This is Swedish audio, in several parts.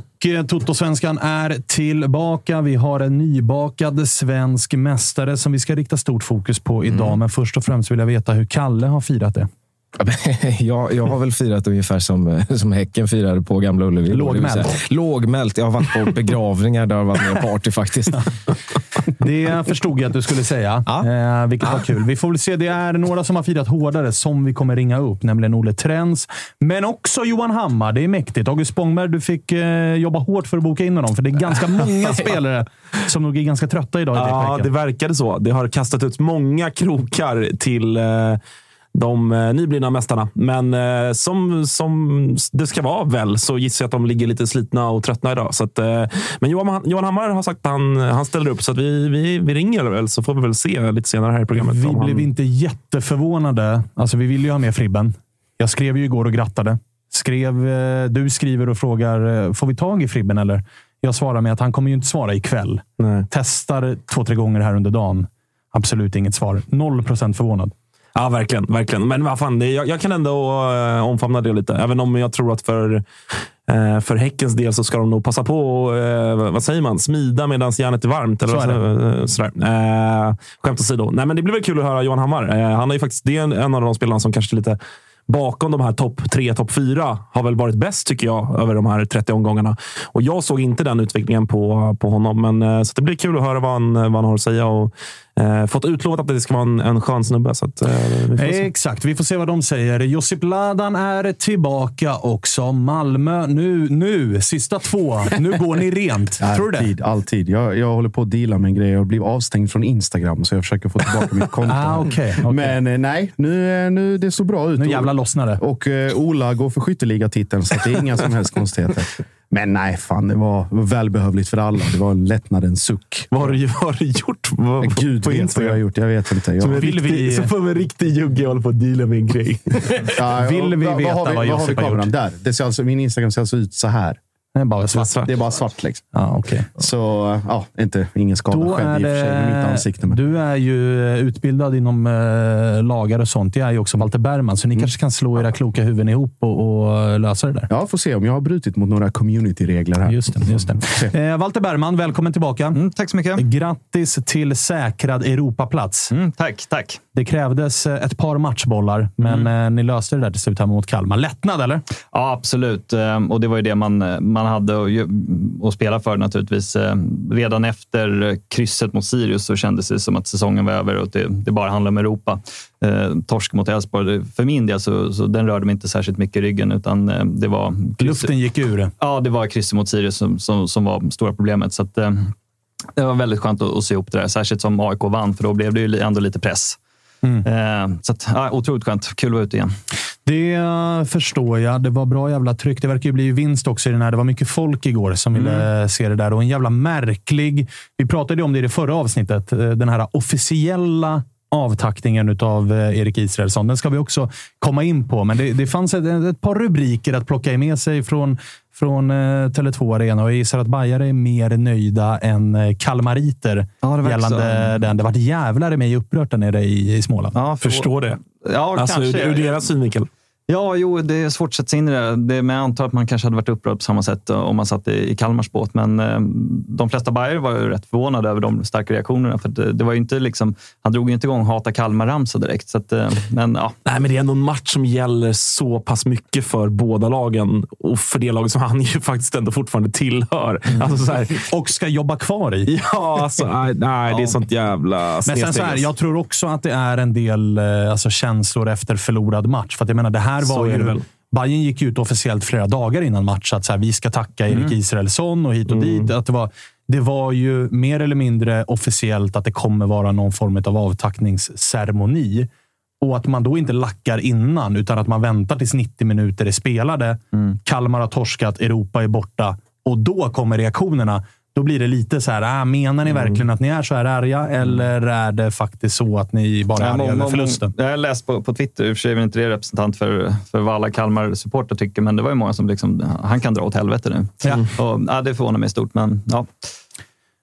Och eh, Toto-svenskan är tillbaka. Vi har en nybakad svensk mästare som vi ska rikta stort fokus på idag. Mm. Men först och främst vill jag veta hur Kalle har firat det. jag, jag har väl firat ungefär som, som Häcken firade på Gamla Ullevi. Lågmält. Lågmält. Jag har varit på begravningar där har varit mer party faktiskt. Det förstod jag att du skulle säga, eh, vilket var kul. Vi får väl se. Det är några som har firat hårdare som vi kommer ringa upp, nämligen Olle Trends, men också Johan Hammar. Det är mäktigt. August Spångberg, du fick eh, jobba hårt för att boka in honom, för det är ganska många spelare som nog är ganska trötta idag. i Ja, det verkade så. Det har kastat ut många krokar till eh, de eh, nyblivna mästarna. Men eh, som, som det ska vara väl så gissar jag att de ligger lite slitna och tröttna idag. Så att, eh, men Johan, Johan Hammar har sagt att han, han ställer upp, så att vi, vi, vi ringer väl så får vi väl se lite senare här i programmet. Vi om han- blev inte jätteförvånade. Alltså, vi ville ju ha med Fribben. Jag skrev ju igår och grattade. Skrev, eh, du skriver och frågar, eh, får vi tag i Fribben eller? Jag svarar med att han kommer ju inte svara ikväll. Nej. Testar två, tre gånger här under dagen. Absolut inget svar. Noll procent förvånad. Ja, verkligen. verkligen. Men vad fan, det, jag, jag kan ändå äh, omfamna det lite. Även om jag tror att för, eh, för Häckens del så ska de nog passa på och, eh, vad säger man, smida medan järnet är varmt. Eller Så är sådär. Eh, skämt åsido. Nej, men det blir väl kul att höra Johan Hammar. Han är ju faktiskt det är en, en av de spelarna som kanske lite bakom de här topp tre, topp fyra har väl varit bäst tycker jag över de här 30 omgångarna. Och jag såg inte den utvecklingen på, på honom. Men, så det blir kul att höra vad han, vad han har att säga. Och, eh, fått utlovat att det ska vara en, en skön snubbe. Så att, eh, vi. Exakt, vi får se vad de säger. Josip Ladan är tillbaka också. Malmö, nu, nu, sista två. Nu går ni rent. Tror du det? Alltid, alltid. Jag, jag håller på att deala med en grej. Jag blev avstängd från Instagram, så jag försöker få tillbaka mitt konto. Ah, okej, okej. Men eh, nej, nu, eh, nu det såg bra ut. Nu jävlar lossnar det. Och eh, Ola går för skytteligatiteln, så det är inga som helst konstigheter. Men nej, fan, det var välbehövligt för alla. Det var en lättnadens suck. Vad har du, vad har du gjort vad, Gud på vet vad jag har gjort. Jag vet inte. Jag, Som en Vill riktig, vi- som en riktig jugge håller på att deala med en grej. Ja, Vill vi vad- veta har vad har vi har kameran? gjort? Där. Det ser alltså, min Instagram ser alltså ut så här. Det är bara svart. Det är bara svart. Liksom. Ja, okay. Så ja, inte, ingen skada Då själv i och för sig med mitt ansikte. Men. du är ju utbildad inom eh, lagar och sånt. Det är ju också Walter Bergman, så ni Mm. kanske kan slå era kloka huvuden ihop och, och lösa det där. Ja, får se om jag har brutit mot några community-regler här. Just det. Just det. Eh, Walter Bergman, välkommen tillbaka. Mm, tack så mycket. Grattis till säkrad Europaplats. Mm, tack, tack. Det krävdes eh, ett par matchbollar, men Mm. eh, ni löste det där till slut här mot Kalmar. Lättnad, eller? Ja, absolut. Ehm, Och det var ju det man, man hade att, spela för naturligtvis. Redan efter krysset mot Sirius så kändes det som att säsongen var över och det, det bara handlade om Europa. Eh, torsk mot Elfsborg, för min del så, så den rörde mig inte särskilt mycket i ryggen, utan eh, det var... Luften gick ur. Ja, det var krysset mot Sirius som, som, som var stora problemet. Så att, eh, det var väldigt skönt att, att se ihop det där, särskilt som AIK vann, för då blev det ju ändå lite press. Eh, Så att, ja, otroligt skönt. Kul att vara ute igen. Det förstår jag. Det var bra jävla tryck. Det verkar ju bli vinst också i den här. Det var mycket folk igår som ville Mm. se det där. Och en jävla märklig... Vi pratade ju om det i det förra avsnittet. Eh, Den här officiella avtackningen av Erik Israelsson. Den ska vi också komma in på, men det, det fanns ett, ett par rubriker att plocka med sig från, från eh, Tele2 Arena och jag gissar att Bajare är mer nöjda än eh, kalmariter Ja, det gällande så. den. Det vart jävlar i mig upprört där nere i, i Småland. Ja, för- Förstår det. Ja, Alltså ur, kanske. ur deras synvinkel. Ja, jo, det är svårt att sätta sig in i det. det. Men jag antar att man kanske hade varit upprörd på samma sätt om man satt i, i Kalmars båt. Men eh, de flesta Bajare var ju rätt förvånade över de starka reaktionerna. För det, det var inte liksom, han drog ju inte igång hata Kalmar-ramsa direkt. Så att, eh, men ja, Nej, men det är ändå en match som gäller så pass mycket för båda lagen och för det laget som han ju faktiskt ändå fortfarande tillhör. Alltså, så här, Och ska jobba kvar i. ja, alltså, nej, nej, det är sånt jävla Men sen så här, alltså. jag tror också att det är en del eh, alltså, känslor efter förlorad match. För att jag menar, det här Så var ju... väl. Bayern gick ut officiellt flera dagar innan match att så här, vi ska tacka Erik Mm. Israelsson och hit och dit. Att det, var, det var ju mer eller mindre officiellt att det kommer vara någon form av avtackningsceremoni. Och att man då inte lackar innan, utan att man väntar tills 90 minuter är spelade. Kalmar har torskat, Europa är borta och då kommer reaktionerna. Då blir det lite så här, ah, menar ni verkligen att ni är så här arga? Eller är det faktiskt så att ni bara är arga över förlusten? Jag har läst på, på Twitter, i och för sig är inte det representant för, för vad alla Kalmar-supportrar tycker, men det var ju många som liksom, han kan dra åt helvete nu. Ja. Och, ja, det förvånar mig stort, men ja.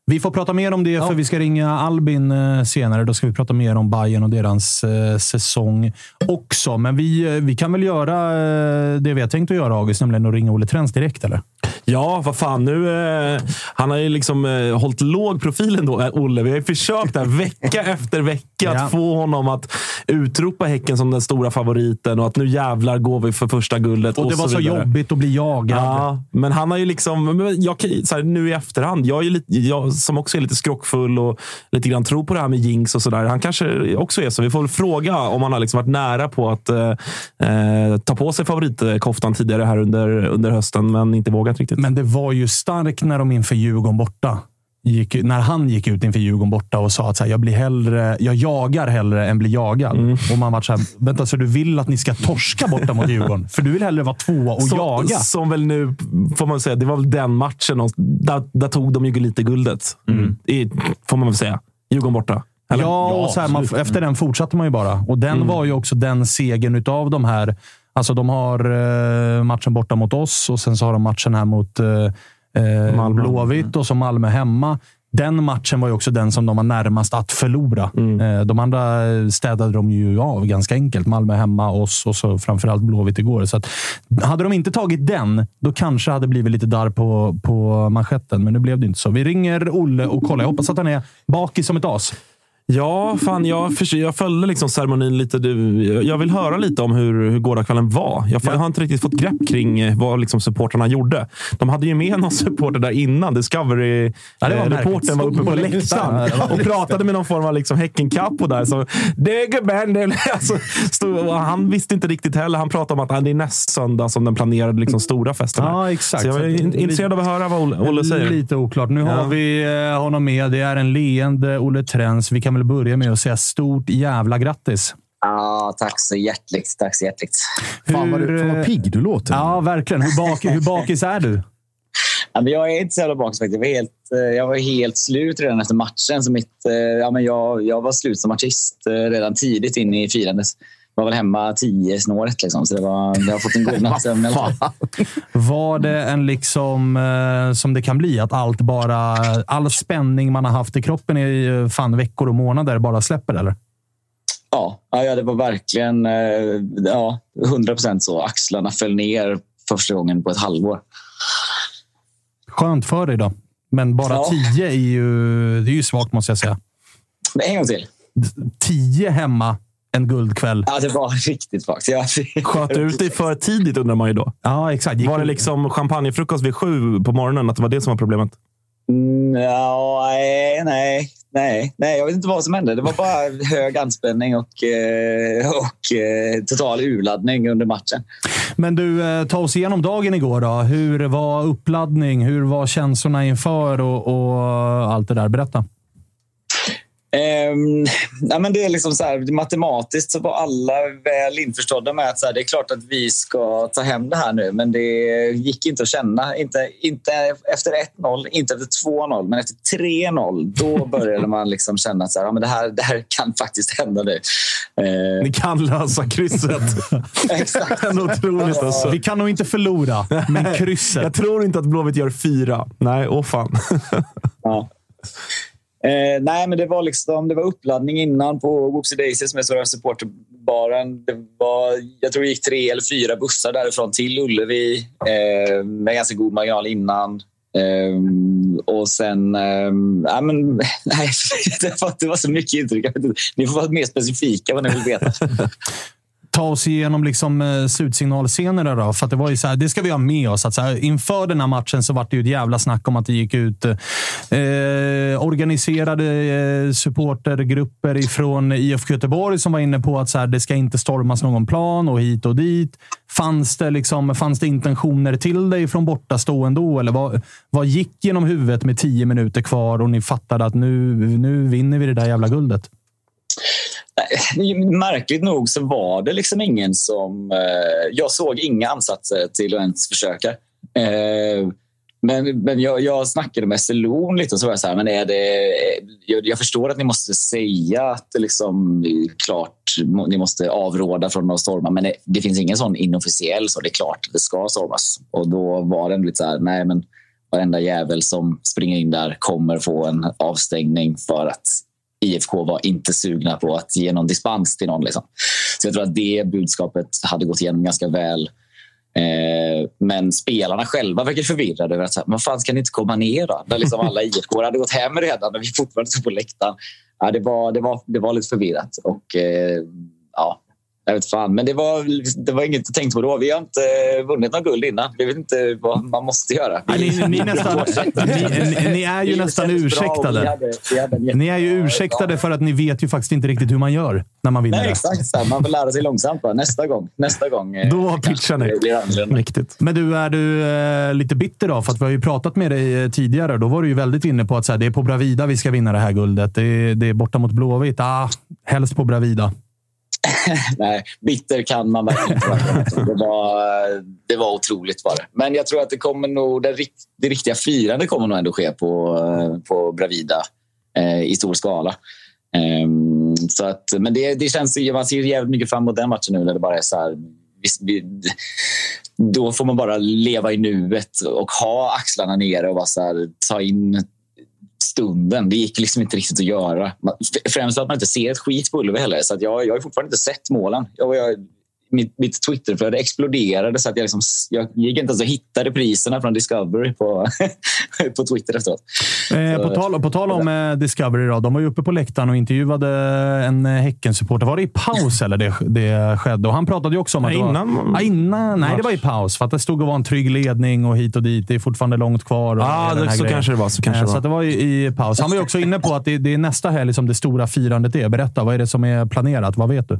Vi får prata mer om det, för vi ska ringa Albin eh, senare. Då ska vi prata mer om Bayern och deras eh, säsong också. Men vi, eh, vi kan väl göra det vi har tänkt att göra, August, nämligen att ringa Olle Trends direkt, eller? Ja, vad fan. Nu, eh, han har ju liksom eh, hållit låg profil ändå, eh, Olle. Vi har ju försökt där vecka efter vecka Ja. att få honom att utropa Häcken som den stora favoriten och att nu jävlar går vi för första guldet. Och det var så vidare. jobbigt att bli jagad. Ja, men han har ju liksom... Jag, så här, nu i efterhand, jag, är lite, jag som också är lite skrockfull och lite grann tror på det här med jinx och sådär. Han kanske också är så. Vi får väl fråga om han har liksom varit nära på att eh, eh, ta på sig favoritkoftan tidigare här under, under hösten, men inte vågat riktigt. Men det var ju starkt när de inför Djurgården borta gick, när han gick ut inför Djurgården borta och sa att så här, jag, blir hellre, jag jagar hellre än blir jagad. Mm. Och man var så här, vänta, så du vill att ni ska torska borta mot Djurgården? För du vill hellre vara tvåa och som, jaga. Som väl nu, får man säga, det var väl den matchen. och Där, där tog de ju lite guldet. I, får man väl säga. Djurgården borta. Eller? Ja, och så här, man, efter den fortsatte man ju bara. Och den Mm. var ju också den segern utav de här. Alltså de har eh, matchen borta mot oss och sen så har de matchen här mot eh. Blåvitt och så Malmö hemma. Den matchen var ju också den som de var närmast att förlora. Mm. Eh, de andra städade de ju av ganska enkelt. Malmö hemma, oss och så framförallt Blåvitt igår. Så att, hade de inte tagit den, då kanske hade blivit lite där på, på manschetten. Men nu blev det inte så. Vi ringer Olle och kollar. Jag hoppas att han är bakis som ett as. Ja, fan, jag, jag följde liksom ceremonin lite. Du, jag vill höra lite om hur, hur gårdagskvällen var. Jag, jag har inte riktigt fått grepp kring eh, vad liksom supportrarna gjorde. De hade ju med någon supporter där innan. Ja, det var Discovery-reportern märkligt. var uppe på läktaren och pratade med någon form av liksom Häckenkapo där. Så, det är gubben! det är-" Alltså, stod, och han visste inte riktigt heller. Han pratade om att ah, det är näst söndag som den planerade liksom, stora festen. här. Ja, exakt. Så jag är intresserad av att höra vad Olle, Olle säger. Lite oklart. Nu Ja. har vi eh, honom med. Det är en leende Olle Trens. Vi kan väl börja med att säga stort jävla grattis. Ja, tack så hjärtligt. Tack så hjärtligt. Fan vad, du, fan vad pigg du låter. Ja, verkligen. Hur, bak, hur bakis är du? Ja, men jag är inte så jävla bakis faktiskt. Jag var, helt, eh, jag var helt slut redan efter matchen. Så mitt, eh, ja, men jag, jag var slut som artist eh, redan tidigt in i firandet. Var väl hemma tio snåret. Liksom, så det var, jag har fått en god natts sömn i alla fall. Var det en liksom, eh, som det kan bli, att allt bara, all spänning man har haft i kroppen i eh, fan veckor och månader bara släpper? eller? Ja, ja, det var verkligen eh, ja, 100 procent så. Axlarna föll ner första gången på ett halvår. Skönt för dig då. Men bara Ja. tio är ju, det är ju svagt måste jag säga. En gång till. Tio hemma en guldkväll. Ja, det var riktigt svagt. Ja, Sköt du ut dig för tidigt undrar man ju då. Ja, exakt. Gick Var det liksom champagnefrukost vid sju på morgonen? Att det var det som var problemet? Mm, ja, nej, nej, nej, nej. Jag vet inte vad som hände. Det var bara hög anspänning och, eh, och eh, total urladdning under matchen. Men du, eh, ta oss igenom dagen igår. då. Hur var uppladdning? Hur var känslorna inför och, och allt det där? Berätta. Ehm, nej, men det är liksom så här, matematiskt så var alla väl införstådda med att så här, det är klart att vi ska ta hem det här nu, men det gick inte att känna. Inte, inte efter 1-0, inte efter 2-0, men efter 3-0 då började man liksom känna att så här, ja, men det, här, det här kan faktiskt hända nu. Ehm, Ni kan lösa krysset. Exakt. Otroligt alltså. Vi kan nog inte förlora, men krysset. Jag tror inte att Blåvitt gör fyra. Nej, åh fan. Ja. Eh, nej, men det var, liksom, det var uppladdning innan på Whoopsie Daisy som är stora supporterbaren. Det var, jag tror det gick tre eller fyra bussar därifrån till Ullevi eh, med ganska god marginal innan. Eh, och sen... Eh, nej, men, nej, det, var, det var så mycket intryck. Ni får vara mer specifika vad ni vill veta. ta oss igenom liksom, eh, slutsignalscenerna då. För att det, var ju så här, det ska vi ha med oss. Att så här, inför den här matchen så var det ju ett jävla snack om att det gick ut eh, organiserade eh, supportergrupper ifrån IFK Göteborg som var inne på att så här, det ska inte stormas någon plan och hit och dit. Fanns det, liksom, fanns det intentioner till dig från bortastående då? Eller vad, vad gick genom huvudet med tio minuter kvar och ni fattade att nu, nu vinner vi det där jävla guldet? Märkligt nog så var det liksom ingen som... Eh, jag såg inga ansatser till att ens försöka. Eh, men men jag, jag snackade med Selon lite och så var jag så här, men är det... Eh, jag, jag förstår att ni måste säga att det liksom är klart ni måste avråda från att storma, men det, det finns ingen sån inofficiell så det är klart att det ska stormas. Och då var det lite så här, nej men varenda jävel som springer in där kommer få en avstängning för att IFK var inte sugna på att ge någon dispens till någon. Liksom. Så jag tror att det budskapet hade gått igenom ganska väl. Eh, men spelarna själva verkar förvirrade över att så här, vad fan ska ni inte komma ner då? Där liksom alla IFK hade gått hem redan och vi fortfarande stod på läktaren. Ja, det, var, det, var, det var lite förvirrat. Och, eh, ja, jag vet fan. Men det var, det var inget att tänka på då. Vi har inte vunnit någon guld innan. Vi vet inte vad man måste göra. Nej, ni, ni, nästan, ni, ni, är ju nästan ursäktade. vi hade- vi hade Ni är ju ursäktade för att ni vet ju faktiskt inte riktigt hur man gör när man vinner. Nej, exakt. Så man får lära sig långsamt. Va? Nästa gång. Nästa gång eh, Då pitchar ni. Riktigt. Men du, är du eh, lite bitter då? För att vi har ju pratat med dig eh, tidigare. Då var du ju väldigt inne på att så här, det är på Bravida vi ska vinna det här guldet. Det är, det är borta mot Blåvitt. Ah, helst på Bravida. Nej, bitter kan man verkligen inte vara. det var, det var otroligt. Var det. Men jag tror att det kommer nog, det, rikt, det riktiga firandet kommer nog ändå ske på, på Bravida eh, i stor skala. Ehm, så att, men det, det känns, man ser jävligt mycket fram emot den matchen nu när det bara är så här... Vi, vi, då får man bara leva i nuet och ha axlarna nere och bara så här, ta in stunden. Det gick liksom inte riktigt att göra. Främst för att man inte ser ett skit på Ullevi heller. Så att jag, jag har fortfarande inte sett målen. Jag, jag, mitt, mitt Twitterflöde exploderade så att jag, liksom, jag gick inte ens att hitta repriserna från Discovery på, på Twitter efteråt. Eh, på, tal, på tal om eh, Discovery, då, de var ju uppe på läktaren och intervjuade en eh, Häcken-supporter. Var det i paus eller det, det skedde? Och han pratade ju också om att Nej, det var, innan- Ja, innan. Nej, det var i paus. För att det stod och var en trygg ledning och hit och dit. Det är fortfarande långt kvar. Och Ah, det, så grejen. kanske det var. Så kanske Eh, det Så var. att det var i, i paus. Han var ju också inne på att det, det är nästa helg som det stora firandet är. Berätta, vad är det som är planerat? Vad vet du?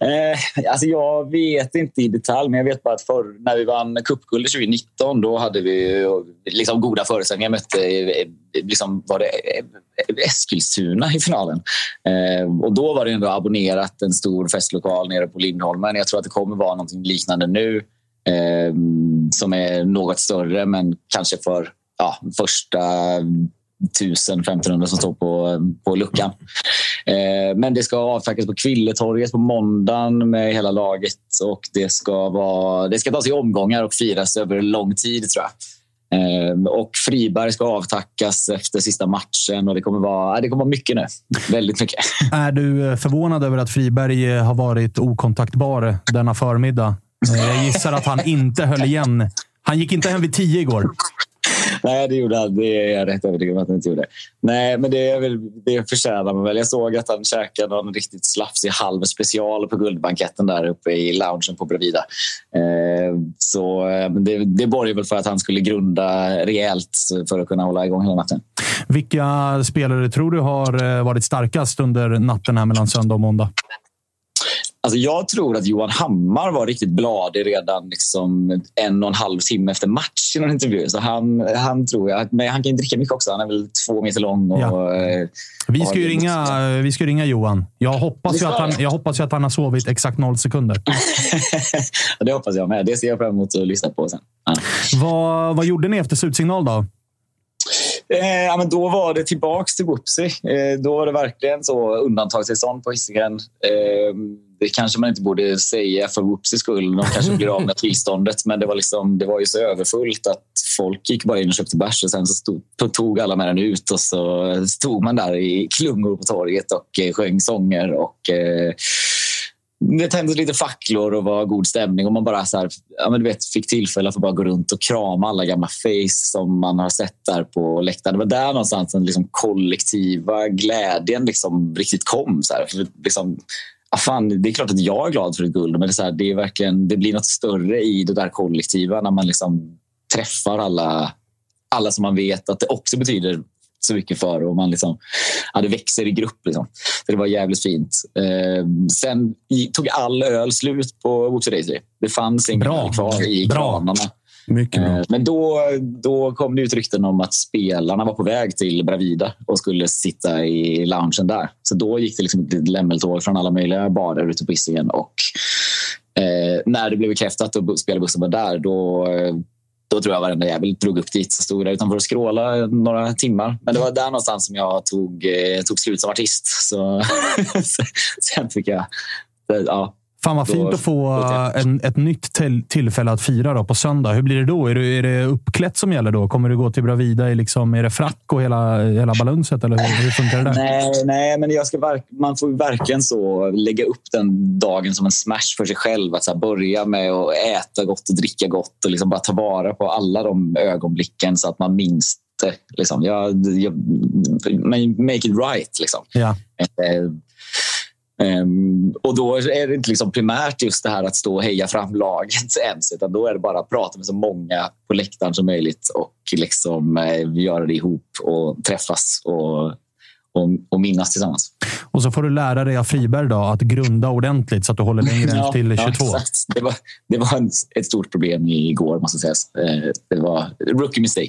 Eh, alltså jag vet inte i detalj, men jag vet bara att förr, när vi vann cupguldet 2019 då hade vi eh, liksom goda förutsättningar. Mötte eh, liksom, var det eh, Eskilstuna i finalen. Eh, och då var det ändå abonnerat en stor festlokal nere på Lindholmen. Jag tror att det kommer vara något liknande nu eh, som är något större, men kanske för ja, första 1000-1500 som står på, på luckan. Eh, men det ska avtackas på Kvilletorget på måndagen med hela laget och det ska, vara, det ska tas i omgångar och firas över lång tid tror jag. Eh, och Friberg ska avtackas efter sista matchen och det kommer vara, eh, det kommer vara mycket nu. Väldigt mycket. Är du eh, förvånad över att Friberg eh, har varit okontaktbar denna förmiddag? Jag gissar att han inte höll igen. Han gick inte hem vid tio igår. Nej, det gjorde han. Det är jag rätt övertygad om att han inte gjorde. Nej, men det, är väl, det förtjänar man väl. Jag såg att han käkade någon riktigt slafsig halv special på Guldbanketten där uppe i loungen på Bravida. Eh, så eh, det, det borgar väl för att han skulle grunda rejält för att kunna hålla igång hela natten. Vilka spelare tror du har eh, varit starkast under natten här mellan söndag och måndag? Alltså jag tror att Johan Hammar var riktigt bladig redan liksom en och en halv timme efter match i någon intervju. Så han, han tror jag, men han kan inte dricka mycket också. Han är väl två meter lång. Och, ja. Eh, vi, ska ju ringa, vi ska ringa Johan. Jag hoppas, ju att han, jag hoppas ju att han har sovit exakt noll sekunder. det hoppas jag med. Det ser jag fram emot att lyssna på sen. Ja. Vad, vad gjorde ni efter slutsignal då? Eh, men då var det tillbaks till Whoopsie. Eh, då var det verkligen så undantagstillstånd på Hisingen. Eh, det kanske man inte borde säga för Whoopsies skull. De kanske blir av med tillståndet. Men det var, liksom, det var ju så överfullt att folk gick bara in och köpte bärs och sen så stod, tog alla med den ut och så stod man där i klungor på torget och eh, sjöng sånger. och eh, det tändes lite facklor och var god stämning. och Man bara så här, ja, men du vet, fick tillfälle att bara gå runt och krama alla gamla face som man har sett där på läktaren. Det var där någonstans den liksom kollektiva glädjen liksom riktigt kom. Så här. För liksom, ja, fan, det är klart att jag är glad för ett guld, men det, är så här, det, är verkligen, det blir något större i det där kollektiva när man liksom träffar alla, alla som man vet att det också betyder så mycket för. Och man liksom, ja, det växer i grupp. Liksom. Så det var jävligt fint. Eh, sen tog all öl slut på Whoopsie Daisy. Det fanns ingen öl kvar i Bra. kranarna. Mycket bra. Eh, men då, då kom det ut rykten om att spelarna var på väg till Bravida och skulle sitta i loungen där. Så då gick det liksom ett lämmeltåg från alla möjliga barer ute på Hisingen. Och eh, när det blev bekräftat och spelbussen var där, då då tror jag varenda jävel drog upp dit. Så stod där utanför och skråla några timmar. Men det var där någonstans som jag tog, eh, tog slut som artist. Så sen fick jag... Ja, Fan vad fint att få en, ett nytt till, tillfälle att fira då, på söndag. Hur blir det då? Är det, är det uppklätt som gäller då? Kommer du gå till Bravida i liksom, är det frack och hela, hela balunset? Eller hur, hur funkar det där? Nej, nej men jag ska man får verkligen så lägga upp den dagen som en smash för sig själv. Att så börja med att äta gott och dricka gott och liksom bara ta vara på alla de ögonblicken så att man minns det. Liksom. Jag, jag, make it right. Liksom. Ja. Eh, Um, och då är det inte liksom primärt just det här att stå och heja fram laget ens, utan då är det bara att prata med så många på läktaren som möjligt och liksom, eh, göra det ihop och träffas och och, och minnas tillsammans. Och så får du lära dig av Friberg då, att grunda ordentligt så att du håller längre än till 22. Ja, det var, det var en, ett stort problem igår, måste sägas. Eh, det var rookie mistake.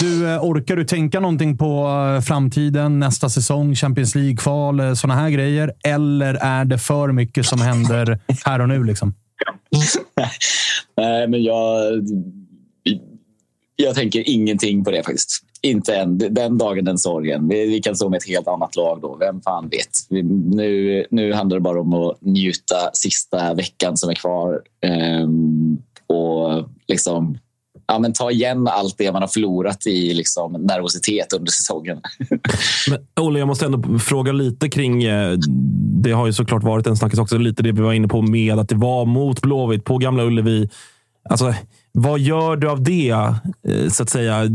Du, eh, orkar du tänka någonting på eh, framtiden, nästa säsong, Champions League-kval, sådana här grejer? Eller är det för mycket som händer här och nu? Liksom? Nej, men jag, jag tänker ingenting på det faktiskt inte än. Den dagen, den sorgen. Vi, vi, kan stå med ett helt annat lag då. Vem fan vet? Vi, nu, nu handlar det bara om att njuta sista veckan som är kvar. um, och liksom ja, men ta igen allt det man har förlorat i liksom, nervositet under säsongen. men, Olle, jag måste ändå fråga lite kring... Eh, det har ju såklart varit en snackis också, lite det vi var inne på med att det var mot Blåvitt på Gamla Ullevi. Alltså, vad gör du av det? Eh, så att säga?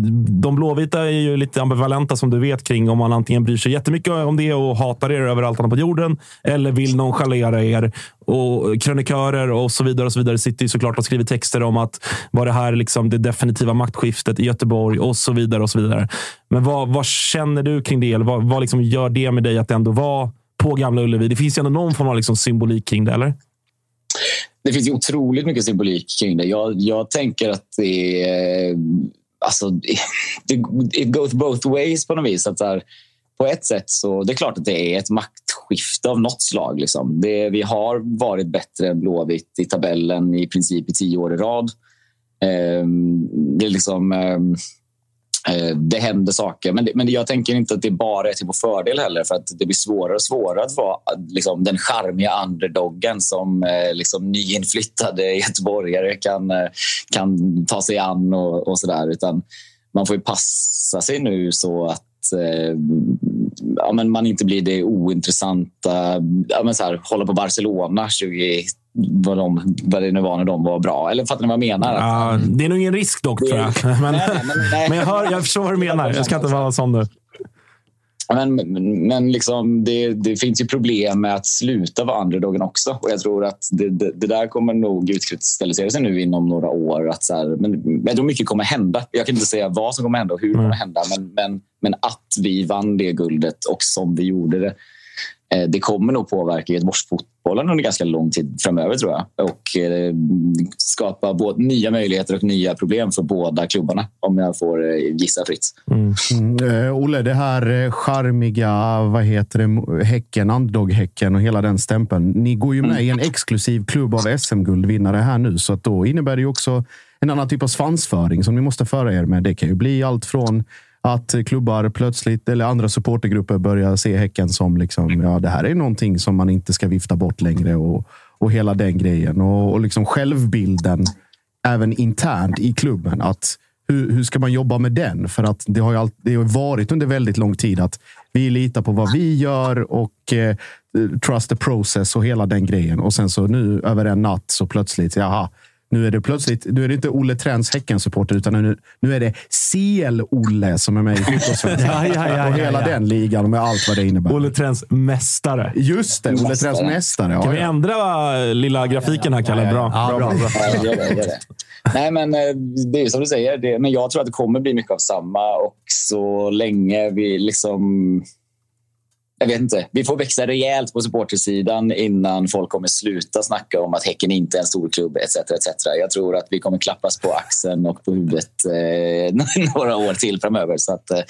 De blåvita är ju lite ambivalenta som du vet kring om man antingen bryr sig jättemycket om det och hatar er överallt annat på jorden eller vill nonchalera er. Och krönikörer och så vidare och så vidare sitter ju såklart och skriver texter om att var det här liksom det definitiva maktskiftet i Göteborg och så vidare och så vidare. Men vad, vad känner du kring det? Eller vad, vad liksom gör det med dig att det ändå var på Gamla Ullevi? Det finns ju ändå någon form av liksom symbolik kring det, eller? Det finns ju otroligt mycket symbolik kring det. Jag, jag tänker att det är... Alltså, det, it goes both ways på något vis. Att här, på ett sätt så det är klart att det är ett maktskifte av något slag. Liksom. Det, vi har varit bättre än Blåvitt i tabellen i princip i tio år i rad. Um, det är liksom... Um, Eh, Eh, det händer saker, men, det, men jag tänker inte att det bara är till vår fördel heller för att det blir svårare och svårare att vara liksom, den charmiga underdoggen som eh, liksom, nyinflyttade göteborgare kan, eh, kan ta sig an och, och sådär. Utan man får ju passa sig nu så att eh, ja, men man inte blir det ointressanta. Ja, men så här, hålla på Barcelona 20 vad, de, vad det nu var när de var bra. Eller fattar ni vad jag menar? Ja, det är nog ingen risk dock, tror jag. Men, nej, nej, nej, men jag, hör, jag förstår vad du menar. Jag ska inte vara sån nu. Men, men liksom, det, det, finns ju problem med att sluta vara underdogen också. Och jag tror att det, det, det där kommer nog utkristallisera sig nu inom några år. Att så här, men jag tror mycket kommer hända. Jag kan inte säga vad som kommer hända och hur det kommer hända. Men, men, men att vi vann det guldet och som vi gjorde det det kommer nog påverka Göteborgsfotbollen under ganska lång tid framöver tror jag. Och eh, skapa både nya möjligheter och nya problem för båda klubbarna om jag får eh, gissa fritt. Mm. Mm. Olle, det här charmiga, vad heter det, Häcken, underdog-Häcken och hela den stämpeln. Ni går ju med mm. i en exklusiv klubb av SM-guldvinnare här nu, så att då innebär det ju också en annan typ av svansföring som ni måste föra er med. Det kan ju bli allt från att klubbar plötsligt, eller andra supportergrupper börjar se Häcken som liksom, ja, det här är någonting som man inte ska vifta bort längre och, och hela den grejen. Och, och liksom självbilden även internt i klubben. Att hur, hur ska man jobba med den? För att det har ju alltid, det har varit under väldigt lång tid att vi litar på vad vi gör och eh, trust the process och hela den grejen. Och sen så nu över en natt så plötsligt, jaha, nu är det plötsligt nu är det inte Olle Trends Häcken-supporter, utan nu, nu är det CL-Olle som är med i Fotbollssvenskan. ja, ja, ja, och hela den ligan med allt vad det innebär. Olle Trends mästare. Just det, Olle Trends mästare. Kan vi ändra lilla grafiken här, Kalle? Bra. Ja, bra, bra. Ja, gör det, gör det. Nej, men eh, det är som du säger. Det, men jag tror att det kommer bli mycket av samma och så länge vi liksom jag vet inte. Vi får växa rejält på supportersidan innan folk kommer sluta snacka om att Häcken inte är en stor klubb etc. etc. Jag tror att vi kommer klappas på axeln och på huvudet eh, några år till framöver. Så att, eh,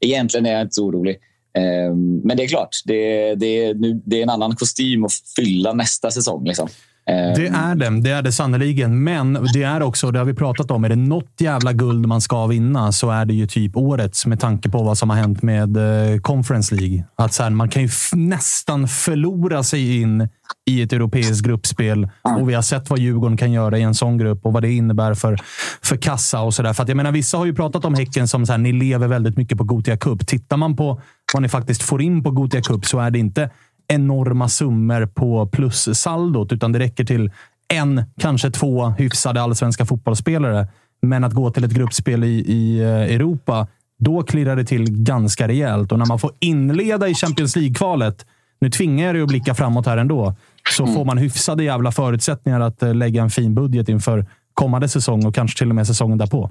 egentligen är jag inte så orolig. Eh, men det är klart, det, det, nu, det är en annan kostym att fylla nästa säsong. Liksom. Ehm. Det är det. Det är det sannerligen. Men det är också, det har vi pratat om, är det något jävla guld man ska vinna så är det ju typ årets med tanke på vad som har hänt med eh, Conference League. Att så här, man kan ju nästan förlora sig in i ett europeiskt gruppspel och vi har sett vad Djurgården kan göra i en sån grupp och vad det innebär för, för kassa och sådär. För att jag menar, vissa har ju pratat om Häcken som så här, ni lever väldigt mycket på Gotia Cup. Tittar man på vad ni faktiskt får in på Gotia Cup så är det inte enorma summor på plussaldot, utan det räcker till en, kanske två hyfsade allsvenska fotbollsspelare. Men att gå till ett gruppspel i, i eh, Europa, då klirrar det till ganska rejält. Och när man får inleda i Champions League-kvalet, nu tvingar jag dig att blicka framåt här ändå, så får man hyfsade jävla förutsättningar att eh, lägga en fin budget inför kommande säsong och kanske till och med säsongen därpå.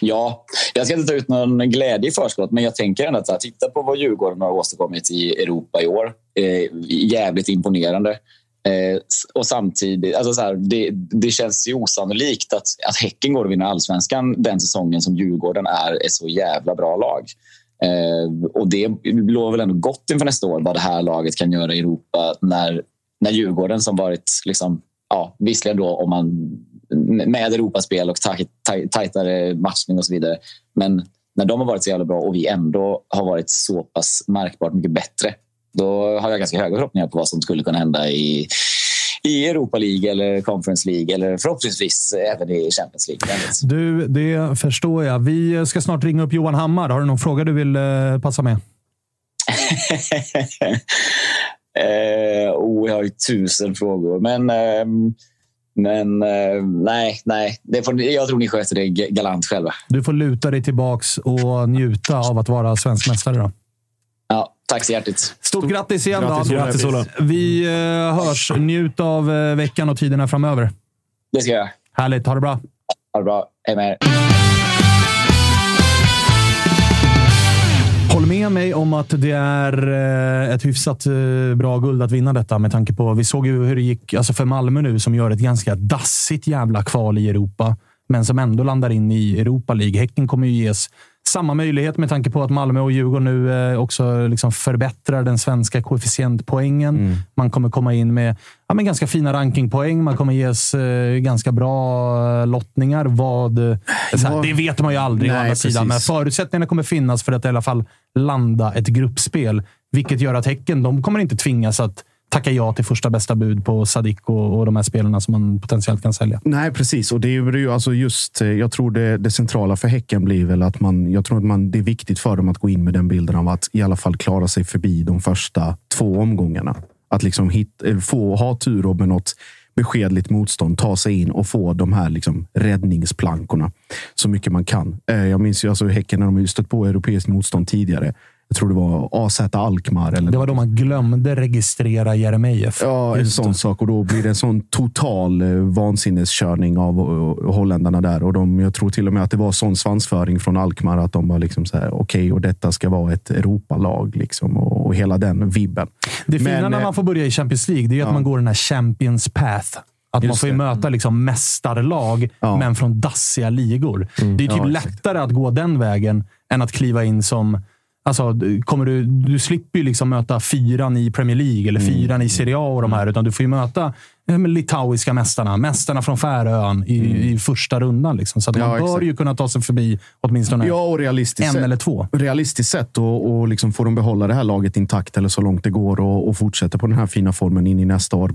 Ja, jag ska inte ta ut någon glädje i förskott, men jag tänker ändå att titta på vad Djurgården har åstadkommit i Europa i år. Eh, jävligt imponerande. Eh, och samtidigt, alltså så här, det, det, känns ju osannolikt att, att Häcken går och vinner allsvenskan den säsongen som Djurgården är ett så jävla bra lag. Eh, och det lovar väl ändå gott inför nästa år vad det här laget kan göra i Europa när, när Djurgården som varit, liksom, ja, visserligen då om man med Europaspel och tajtare matchning och så vidare. Men när de har varit så jävla bra och vi ändå har varit så pass märkbart mycket bättre. Då har jag ganska höga förhoppningar på vad som skulle kunna hända i, i Europa League eller Conference League eller förhoppningsvis även i Champions League. Du, det förstår jag. Vi ska snart ringa upp Johan Hammar. Har du någon fråga du vill eh, passa med? eh, oh, jag har ju tusen frågor, men eh, men eh, nej, nej. Det får, jag tror ni sköter det galant själva. Du får luta dig tillbaks och njuta av att vara svensk mästare. Då. Ja, tack så hjärtligt. Stort, Stort grattis igen grattis, då. Grattis, Ola. Vi eh, hörs. Njut av eh, veckan och tiderna framöver. Det ska jag Härligt. Ha det bra. Ha det bra. Hej med er. Håll med mig om att det är eh, ett hyfsat eh, bra guld att vinna detta med tanke på... Vi såg ju hur det gick alltså för Malmö nu som gör ett ganska dassigt jävla kval i Europa, men som ändå landar in i Europa League. Häcken kommer ju ges samma möjlighet med tanke på att Malmö och Djurgården nu eh, också liksom förbättrar den svenska koefficientpoängen. Mm. Man kommer komma in med ja, men ganska fina rankingpoäng. Man kommer ges eh, ganska bra eh, lottningar. Vad, eh, Ja. det vet man ju aldrig å Nej, andra sidan, men förutsättningarna kommer finnas för att i alla fall landa ett gruppspel. Vilket gör att Häcken de kommer inte tvingas att tacka ja till första bästa bud på Sadik och, och de här spelarna som man potentiellt kan sälja. Nej, precis. Och det är ju alltså just, eh, jag tror det, det centrala för Häcken blir väl att man, jag tror att man, det är viktigt för dem att gå in med den bilden av att i alla fall klara sig förbi de första två omgångarna. Att liksom hit, eh, få ha tur och med något beskedligt motstånd ta sig in och få de här liksom räddningsplankorna så mycket man kan. Eh, jag minns ju alltså Häcken när de har stött på europeiskt motstånd tidigare. Jag tror det var AZ Alkmaar. Eller Det var då man glömde registrera Jeremejeff. Ja, en sån sak. Och då blir det en sån total eh, vansinneskörning av eh, holländarna där. Och de, jag tror till och med att det var sån svansföring från Alkmaar att de var liksom så här, okej, och detta ska vara ett Europalag liksom och, och hela den vibben. Det fina Men, när eh, man får börja i Champions League, det är ju att ja. man går den här Champions Path. Att man Just får ju det. möta liksom mästarlag, Ja. men från dassiga ligor. Det är typ Ja, lättare att gå den vägen än att kliva in som... Alltså, kommer du, du slipper ju liksom möta fyran i Premier League eller fyran i Serie A och de här, utan du får ju möta men litauiska mästarna, mästarna från Färöön i, i första rundan. Liksom. Så att Ja, man bör exakt. ju kunna ta sig förbi åtminstone Ja, och realistiskt en sett. eller två. realistiskt sett och, och liksom får de behålla det här laget intakt eller så långt det går och, och fortsätter på den här fina formen in i nästa år.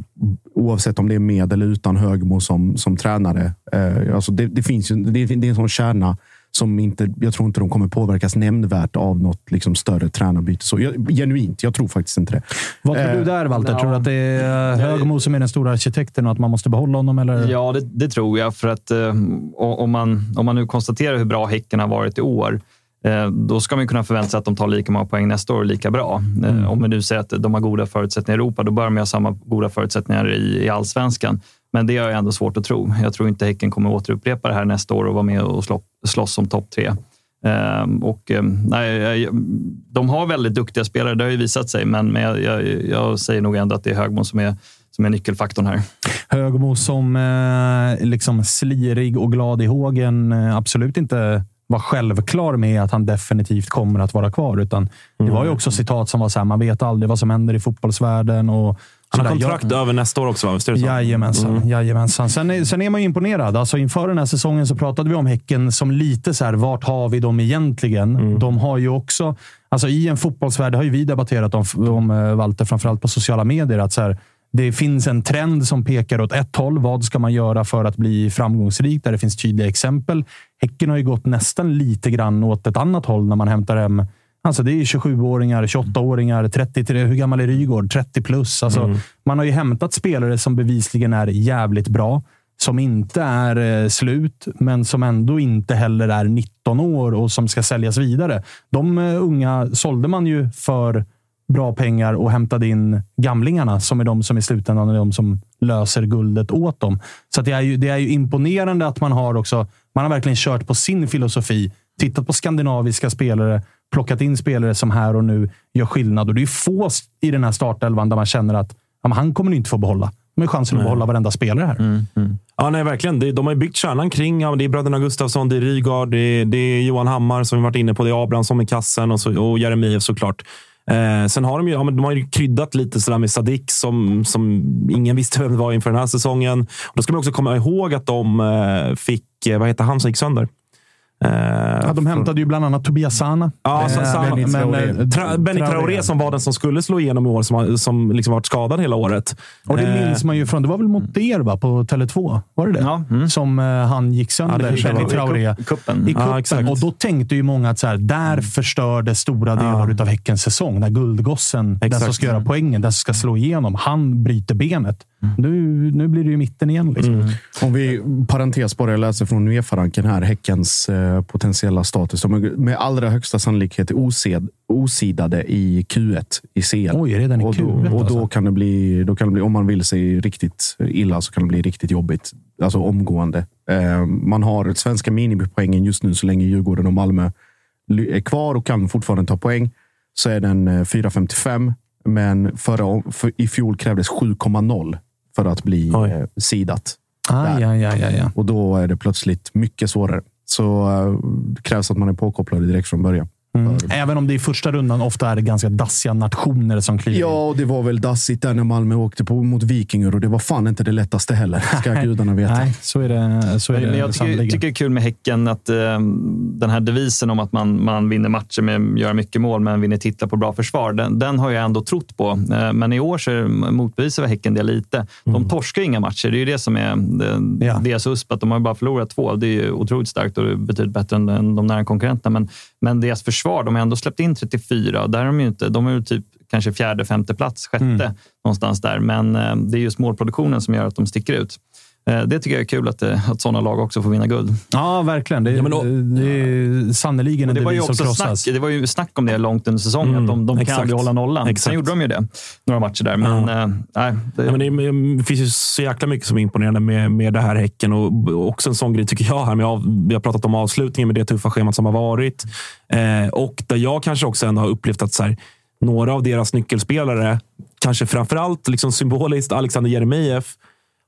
Oavsett om det är med eller utan Högmo som, som tränare. Eh, alltså det, det, finns ju, det, det är en sån kärna som inte, jag tror inte de kommer påverkas nämnvärt av något liksom större tränarbyte. Så, jag, genuint, jag tror faktiskt inte det. Vad tror Eh, du där, Walter? Tror du att det är Högmo som är den stora arkitekten och att man måste behålla honom? Eller? Ja, det, det tror jag. För att eh, om, man, om man nu konstaterar hur bra Häcken har varit i år, eh, då ska man kunna förvänta sig att de tar lika många poäng nästa år lika bra. Eh, Om vi nu säger att de har goda förutsättningar i Europa, då bör de ha samma goda förutsättningar i, i allsvenskan. Men det har jag ändå svårt att tro. Jag tror inte Häcken kommer återupprepa det här nästa år och vara med och slå, slåss om topp tre. Ehm, och, ehm, nej, de har väldigt duktiga spelare, det har ju visat sig, men, men jag, jag, jag säger nog ändå att det är Högmo som är, som är nyckelfaktorn här. Högmo som eh, liksom slirig och glad i hågen eh, absolut inte var självklar med att han definitivt kommer att vara kvar. Utan Det var ju också citat som var så här, man vet aldrig vad som händer i fotbollsvärlden. Och Han har kontrakt över nästa år också, va? Visst är det så? Jajamensan. Mm. Jajamensan. Sen, är, sen är man ju imponerad. Alltså inför den här säsongen så pratade vi om Häcken som lite så här, vart har vi dem egentligen? Mm. De har ju också, alltså i en fotbollsvärld, det har ju vi debatterat om, om eh, Walter, framförallt på sociala medier, att så här, det finns en trend som pekar åt ett håll. Vad ska man göra för att bli framgångsrik? Där det finns tydliga exempel. Häcken har ju gått nästan lite grann åt ett annat håll när man hämtar hem Alltså det är 27-åringar, 28-åringar, 33. Hur gammal är Rygaard? 30 plus. Alltså, Man har ju hämtat spelare som bevisligen är jävligt bra. Som inte är eh, slut, men som ändå inte heller är 19 år och som ska säljas vidare. De eh, unga sålde man ju för bra pengar och hämtade in gamlingarna som är de som i slutändan är de som löser guldet åt dem. Så det, är ju, det är ju imponerande att man har också. Man har verkligen kört på sin filosofi. Tittat på skandinaviska spelare, plockat in spelare som här och nu gör skillnad. Och det är få i den här startelvan där man känner att ja, han kommer ni inte få behålla. De har chansen att Nej. behålla varenda spelare här. Ja, nej, verkligen. De har byggt kärnan kring. Ja, det är bröderna Gustafsson, det är Rygaard, det är, det är Johan Hammar som vi varit inne på. Det är Abrahamsson i kassen och, så, och Jeremejeff såklart. Eh, sen har de ju, ja, men de har ju kryddat lite sådär med Sadik som, som ingen visste vem det var inför den här säsongen. Och då ska man också komma ihåg att de eh, fick, eh, vad heter han som gick sönder? Eh, Ja, de hämtade ju bland annat Tobias Sana. Ja, Eh, så, så, men- Benny men, Traoré. eh, Tra, Benny Traoré som var den som skulle slå igenom i år, som, som liksom varit skadad hela året. Och det Eh, minns man ju från, det var väl mot er va, på Tele2? Var det det? Som eh, han gick sönder, Ja, Benny. Traoré. I kuppen. I Ja, kuppen. exakt. och då tänkte ju många att så här, där förstörde stora delar av Häckens säsong. När guldgossen, den som Exakt. ska göra poängen, den som ska slå igenom, han bryter benet. Nu, nu blir det ju mitten igen. Liksom. Om vi, parentes bara, jag läser från Uefa-ranken här, Häckens eh, potentiella status. De är med allra högsta sannolikhet osed, osidade i Q1 i CL. Oj, redan i och då, Q1 Och då alltså. kan, det bli, då kan det bli, om man vill sig riktigt illa, så kan det bli riktigt jobbigt. Alltså omgående. Eh, man har svenska minimipoängen just nu, så länge Djurgården och Malmö är kvar och kan fortfarande ta poäng, så är den eh, 4,55. Men förra, för, i fjol krävdes 7,0 för att bli Oj. eh, sidat. Ah, ja, ja, ja, ja. Och då är det plötsligt mycket svårare. så uh, krävs att man är påkopplad direkt från början. Mm. Även om det i första rundan ofta är ganska dassiga nationer som kliver Ja, och det var väl dassigt där när Malmö åkte på mot Vikingar och det var fan inte det lättaste heller. Ska gudarna veta. Nej, så är det. Så är men det jag tycker, tycker det är kul med Häcken att uh, den här devisen om att man, man vinner matcher med att göra mycket mål men vinner titlar på bra försvar. Den, den har jag ändå trott på. Uh, men i år så motbevisar Häcken det lite. De mm. torskar inga matcher. Det är ju det som är det, ja. deras USP. Att de har bara förlorat två. Det är ju otroligt starkt och betydligt bättre än, än de nära konkurrenterna. Men, men deras försvar, de har ändå släppt in 34. Där är de ju inte, de är ju typ kanske fjärde, femte plats, sjätte mm. någonstans där. Men eh, det är just målproduktionen som gör att de sticker ut. Eh, det tycker jag är kul att, eh, att sådana lag också får vinna guld. Ja, verkligen. Det, ja, då, det är sannerligen en devis som krossas. Snack, det var ju snack om det långt under säsongen, mm, att de, de kan aldrig hålla nollan. Exakt. Sen gjorde de ju det, några matcher där. Men, ja. äh, nej, det... Ja, men det, finns ju så jäkla mycket som är imponerande med, med det här Häcken. Och också en sån grej tycker jag, här med vi har pratat om avslutningen med det tuffa schemat som har varit. Eh, och där jag kanske också ändå har upplevt att så här, några av deras nyckelspelare, kanske framförallt liksom symboliskt Alexander Jeremejeff,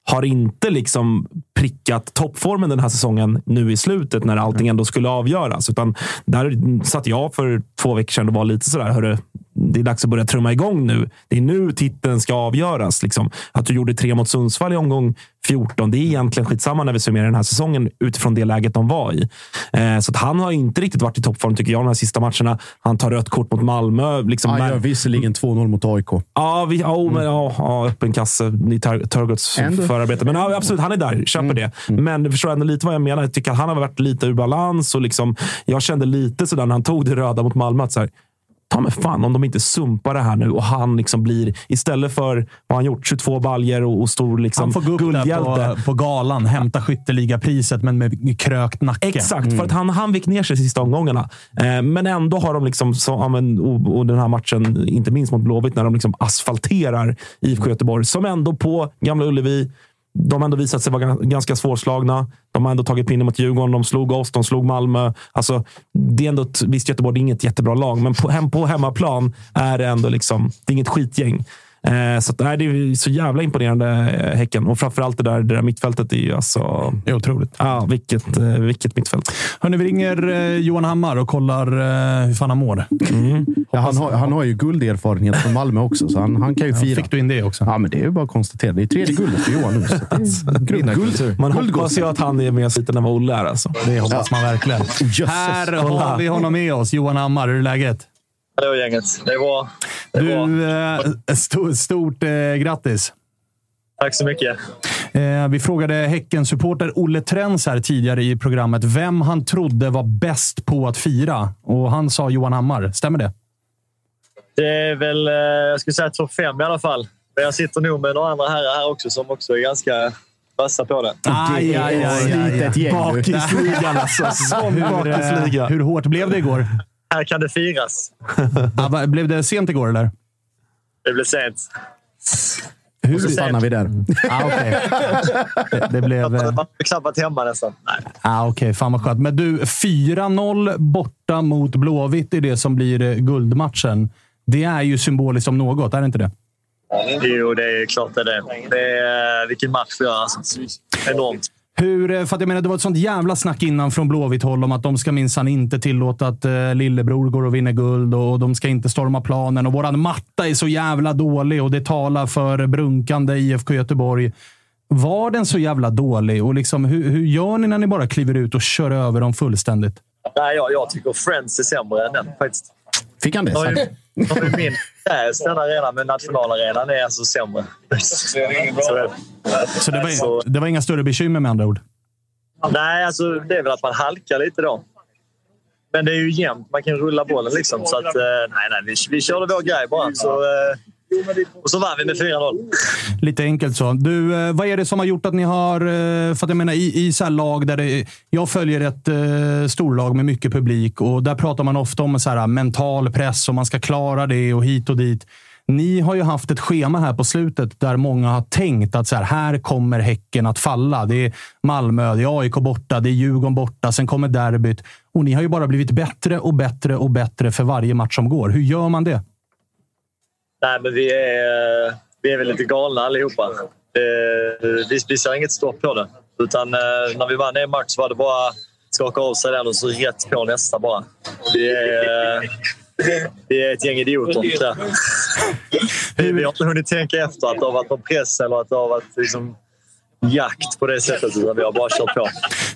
har inte liksom prickat toppformen den här säsongen nu i slutet när allting ändå skulle avgöras. Utan där satt jag för två veckor sedan och var lite sådär, hörru, det är dags att börja trumma igång nu. Det är nu titeln ska avgöras. Liksom. Att du gjorde tre mot Sundsvall i omgång 14, det är egentligen skitsamma när vi summerar den här säsongen utifrån det läget de var i. Eh, så att han har inte riktigt varit i toppform tycker jag de här sista matcherna. Han tar rött kort mot Malmö. Liksom, han gör visserligen 2-0 mot AIK. Ja, vi, ja, men, ja, ja öppen kasse i Turgots förarbete. Men ja, absolut, han är där. Köper mm. det. Mm. Men du förstår ändå lite vad jag menar. Jag tycker att han har varit lite ur balans. Och liksom, jag kände lite sådär när han tog det röda mot Malmö. Att så här, ta mig fan om de inte sumpar det här nu och han liksom blir, istället för vad han gjort, 22 baljer och, och stor liksom, Han får gå upp där på, på galan, hämta skytteligapriset, men med krökt nacke. Exakt, mm. för att han, han vek ner sig sista omgångarna. Eh, men ändå har de, liksom, så, och, och den här matchen, inte minst mot Blåvitt, när de liksom asfalterar IFK Göteborg, som ändå på Gamla Ullevi de har ändå visat sig vara ganska svårslagna. De har ändå tagit pinne mot Djurgården. De slog oss, de slog Malmö. Alltså, det är ändå ett, visst, Göteborg är inget jättebra lag, men på, hem, på hemmaplan är det ändå liksom, det är inget skitgäng. Eh, så nej, det är så jävla imponerande, eh, Häcken. Och framförallt det där, det där mittfältet är ju alltså... Det är otroligt. Ja, vilket, eh, vilket mittfält. Hörni, vi ringer Johan Hammar och kollar hur fan han mår. Mm. Ja, han, har, han har ju gulderfarenhet från Malmö också, så han, han kan ju fira. Ja, fick du in det också? Ja, men det är ju bara att konstatera. Det är tredje guldet för Johan nu. guld, guld, Man hoppas ju att han är med lite när Olle är. Alltså. Det hoppas ja. man verkligen. Jösses, Här har vi honom med oss. Johan Hammar, hur är läget? Hallå gänget. Det bra. Det du. Eh, stort, stort eh, grattis! Tack så mycket. Eh, vi frågade Häcken-supporter Olle Trens här tidigare i programmet vem han trodde var bäst på att fira. Och han sa Johan Hammar. Stämmer det? Det är väl, eh, jag skulle säga topp fem i alla fall. Men jag sitter nog med några andra herrar här också som också är ganska vassa på det. Aj, aj, aj, aj, Bakisligan alltså. Sån bakisliga. Hur hårt blev det igår? Här kan det firas. ja, blev det sent igår, eller? Det blev sent. Hur stannar vi där? ah, okay. det, det blev... Man har knappt varit hemma nästan. Ah, Okej, okay. fan vad skönt. Men du, 4-0 borta mot Blåvitt i det som blir eh, guldmatchen. Det är ju symboliskt om något, är det inte det? Jo, det är klart det är det. det är, vilken match vi gör. Alltså. Enormt. Hur, eh, för att jag menar, det var ett sånt jävla snack innan från Blåvitt håll om att de ska minsann inte tillåta att eh, lillebror går och vinner guld och de ska inte storma planen och våran matta är så jävla dålig och det talar för brunkande IFK Göteborg. Var den så jävla dålig och liksom, hur, hur gör ni när ni bara kliver ut och kör över dem fullständigt? Nej, jag, jag tycker Friends är sämre än den faktiskt. Fick han det? De är, de är min Äs den arenan, men nationalarenan är alltså sämre. Så, så det, var, det var inga större bekymmer med andra ord? Nej, alltså, det är väl att man halkar lite då. Men det är ju jämnt. Man kan rulla bollen liksom. Så att, eh, nej, nej, vi, vi körde vår grej bara. Så, eh, och så vann vi med 4-0. Lite enkelt så. Du, eh, vad är det som har gjort att ni har... Eh, för att jag menar, i, i så lag där det, Jag följer ett eh, storlag med mycket publik och där pratar man ofta om så här, mental press och man ska klara det och hit och dit. Ni har ju haft ett schema här på slutet där många har tänkt att så här, här kommer Häcken att falla. Det är Malmö, det är AIK borta, det är Djurgården borta, sen kommer derbyt. Och ni har ju bara blivit bättre och bättre och bättre för varje match som går. Hur gör man det? Nej, men vi är, vi är väl lite galna allihopa. Vi, vi ser inget stopp på det. Utan eh, när vi vann en match var det bara skaka av sig den och så rätt på nästa bara. Det är, det är ett gäng idioter. Vi, vi har inte hunnit tänka efter att det har varit någon press eller att det har varit liksom jakt på det sättet. Utan vi har bara kört på.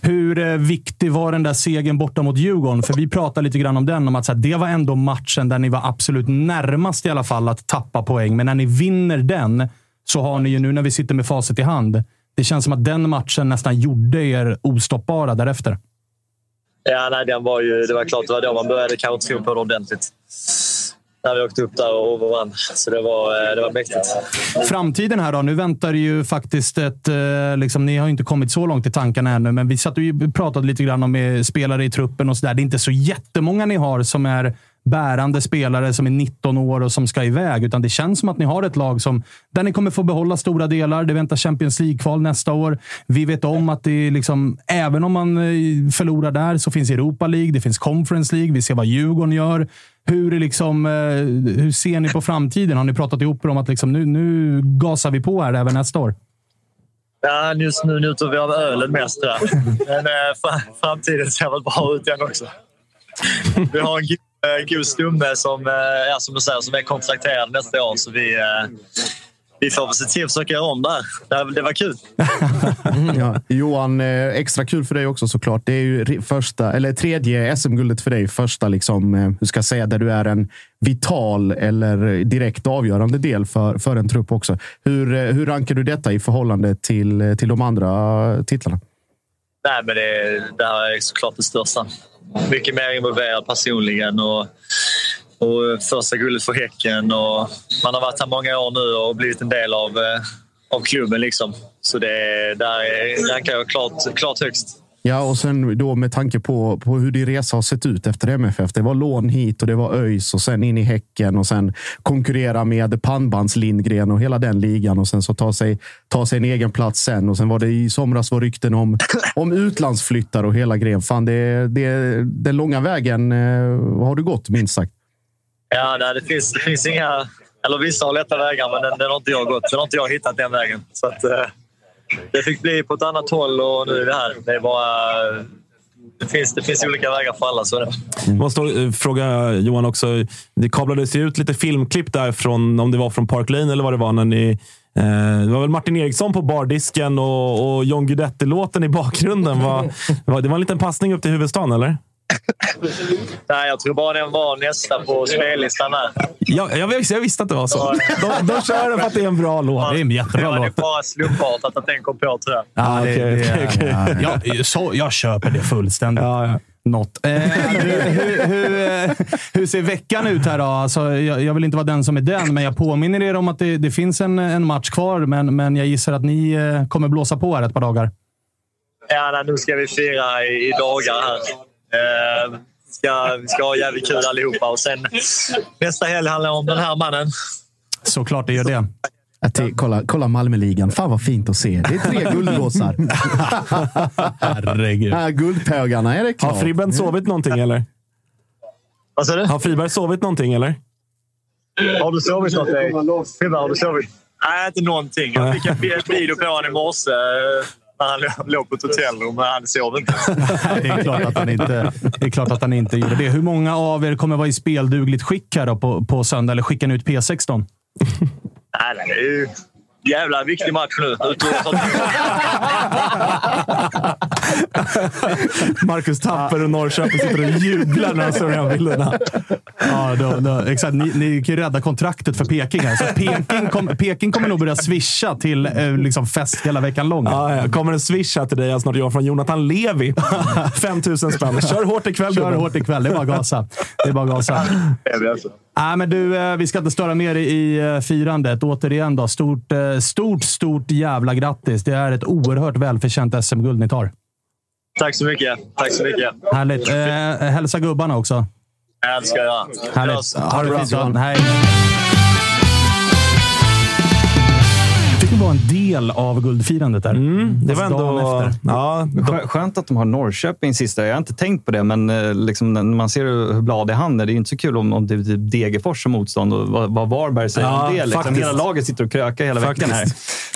Hur eh, viktig var den där segern borta mot Djurgården? För vi pratade lite grann om den. Om att det var ändå matchen där ni var absolut närmast i alla fall att tappa poäng. Men när ni vinner den så har ni ju nu när vi sitter med facit i hand. Det känns som att den matchen nästan gjorde er ostoppbara därefter. Ja, nej, den var ju, det var klart det var då man började kanske tro på det ordentligt. När vi åkte upp där och vann. Så det var, eh, det var mäktigt. Framtiden här då? Nu väntar ju faktiskt ett... Eh, liksom, ni har ju inte kommit så långt i tankarna ännu, men vi satt och pratade lite grann om eh, spelare i truppen och sådär. Det är inte så jättemånga ni har som är bärande spelare som är 19 år och som ska iväg, utan det känns som att ni har ett lag som, där ni kommer få behålla stora delar. Det väntar Champions League-kval nästa år. Vi vet om att det är liksom, även om man eh, förlorar där så finns Europa League, det finns Conference League. Vi ser vad Djurgården gör. Hur, är liksom, eh, hur ser ni på framtiden? Har ni pratat ihop er om att liksom, nu, nu gasar vi på här även nästa år? Ja, just nu njuter vi av ölen mest. Där. Men eh, fra- framtiden ser väl bra ut den också. Vi har en Eh, kul en god stumme som, eh, ja, som du säger, som är kontrakterad nästa år. Så vi, eh, vi får väl se till att försöka göra om där. Det, det var kul. Mm, ja. Johan, extra kul för dig också såklart. Det är ju första, eller tredje SM-guldet för dig. Första, liksom, hur ska jag säga, där du är en vital eller direkt avgörande del för, för en trupp också. Hur, hur rankar du detta i förhållande till, till de andra titlarna? Nej, men det, det här är såklart det största. Mycket mer involverad personligen. Och, och första guldet för Häcken. Och man har varit här många år nu och blivit en del av, eh, av klubben. Liksom. Så det, där rankar jag klart, klart högst. Ja, och sen då med tanke på, på hur din resa har sett ut efter MFF. Det var lån hit och det var ÖIS och sen in i Häcken och sen konkurrera med pannbands Lindgren och hela den ligan och sen så ta sig, ta sig en egen plats sen. Och sen var det i somras var rykten om, om utlandsflyttar och hela grejen. Fan, det, det, den långa vägen eh, har du gått minst sagt. Ja, nej, det, finns, det finns inga... Eller vissa har lätta vägar, men den, den har inte jag gått. Den har inte jag hittat den vägen. Så att, eh, det fick bli på ett annat håll och nu är vi här. Det är bara... Det finns, det finns olika vägar för alla. Så det. Jag måste eh, fråga Johan också. Det kablades ju ut lite filmklipp där från, om det var från Park Lane eller vad det var, när ni eh, det var väl Martin Eriksson på bardisken och, och John Guidetti-låten i bakgrunden. Var, var, det var en liten passning upp till huvudstaden, eller? Nej, jag tror bara den var nästa på spellistan där. Ja, jag, visste, jag visste att det var så. De, de kör den för att det är en bra låt. Det är en jättebra Det var låt. bara slumpartat att den kom på, tror jag. Ja, det, okej, det, okej, okej. Ja, ja, så, jag köper det fullständigt. Något. Eh, hur, hur, hur, eh, hur ser veckan ut här då? Alltså, jag, jag vill inte vara den som är den, men jag påminner er om att det, det finns en, en match kvar. Men, men jag gissar att ni eh, kommer blåsa på här ett par dagar. Ja, nej, nu ska vi fira i, i dagar här. Eh, ska, vi ska ha jävligt kul allihopa. Och sen, nästa helg handlar om den här mannen. Såklart det gör det. Att Kolla, kolla Malmöligan. Fan vad fint att se. Det är tre guldgossar. Herregud. Här, guldpågarna är det klart. Har Fribben sovit någonting, eller? Vad sa du? Har Friberg sovit någonting, eller? Har du sovit något? Fribbe, har du sovit? Nej, inte någonting. Jag fick en video på honom i morse när han lå- låg på ett hotellrum, men han sov inte. Det är, klart att han inte, det är klart att han inte gjorde det. Hur många av er kommer vara i speldugligt skick här på, på söndag? Eller skickar ni ut P16? Nej, nej, det är ju jävla viktig match nu. Marcus Tapper och Norrköping sitter och jublar när de ser de här bilderna. Ja, då, då, exakt. Ni, ni kan ju rädda kontraktet för Peking här. Så Peking, kom, Peking kommer nog börja swisha till eh, liksom fest hela veckan lång. Ja, ja. Kommer en swish här till dig snart Johan från Jonathan Levi. 5000 spänn. Kör hårt ikväll Kör hårt ikväll. Det är bara gasa. Det är bara gasa. Nej, men du, eh, vi ska inte störa mer i eh, firandet. Återigen då, stort, stort, stort jävla grattis. Det är ett oerhört välförtjänt SM-guld ni tar. Tack så mycket. Tack så mycket. Härligt. Eh, hälsa gubbarna också. Ja, det ska jag. Härligt. Ha det fint. Johan. Hej. Fick du vara en del av guldfirandet där. Mm, det var Alltså, ändå... efter. Ja, Skö- Skönt att de har Norrköping sista. Jag har inte tänkt på det, men eh, liksom, när man ser hur bladig han är. Det är inte så kul om, om det är typ Degerfors som motstånd och vad, vad Varberg säger Ja, om det. Liksom. faktiskt. Hela laget sitter och krökar hela veckan här.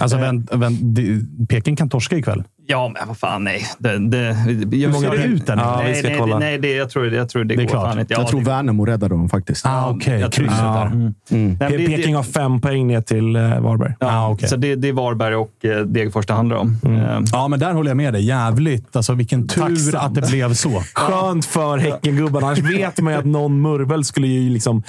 Alltså, vänt, vänt, det- Peking kan torska ikväll. Ja, men vad fan, nej. Det, det, Hur ser det ut, eller? Ja, vi nej, ska nej, kolla. nej det, jag tror, jag tror det, Det är går klart. fan inte. Ja, jag tror det, Värnamo räddade dem faktiskt. Ah, jag tror krysset det. där. Mm. Nej, men det- Peking har fem poäng ner till eh, Varberg. Ja, Ah, okej. Så det, det är Varberg och eh, Degerfors det handlar om. Eh, Ja, men där håller jag med dig. Jävligt. Alltså, vilken tur Tacksamt. att det blev så. Skönt för Häckengubbarna. Annars vet man ju att någon murvel skulle ju liksom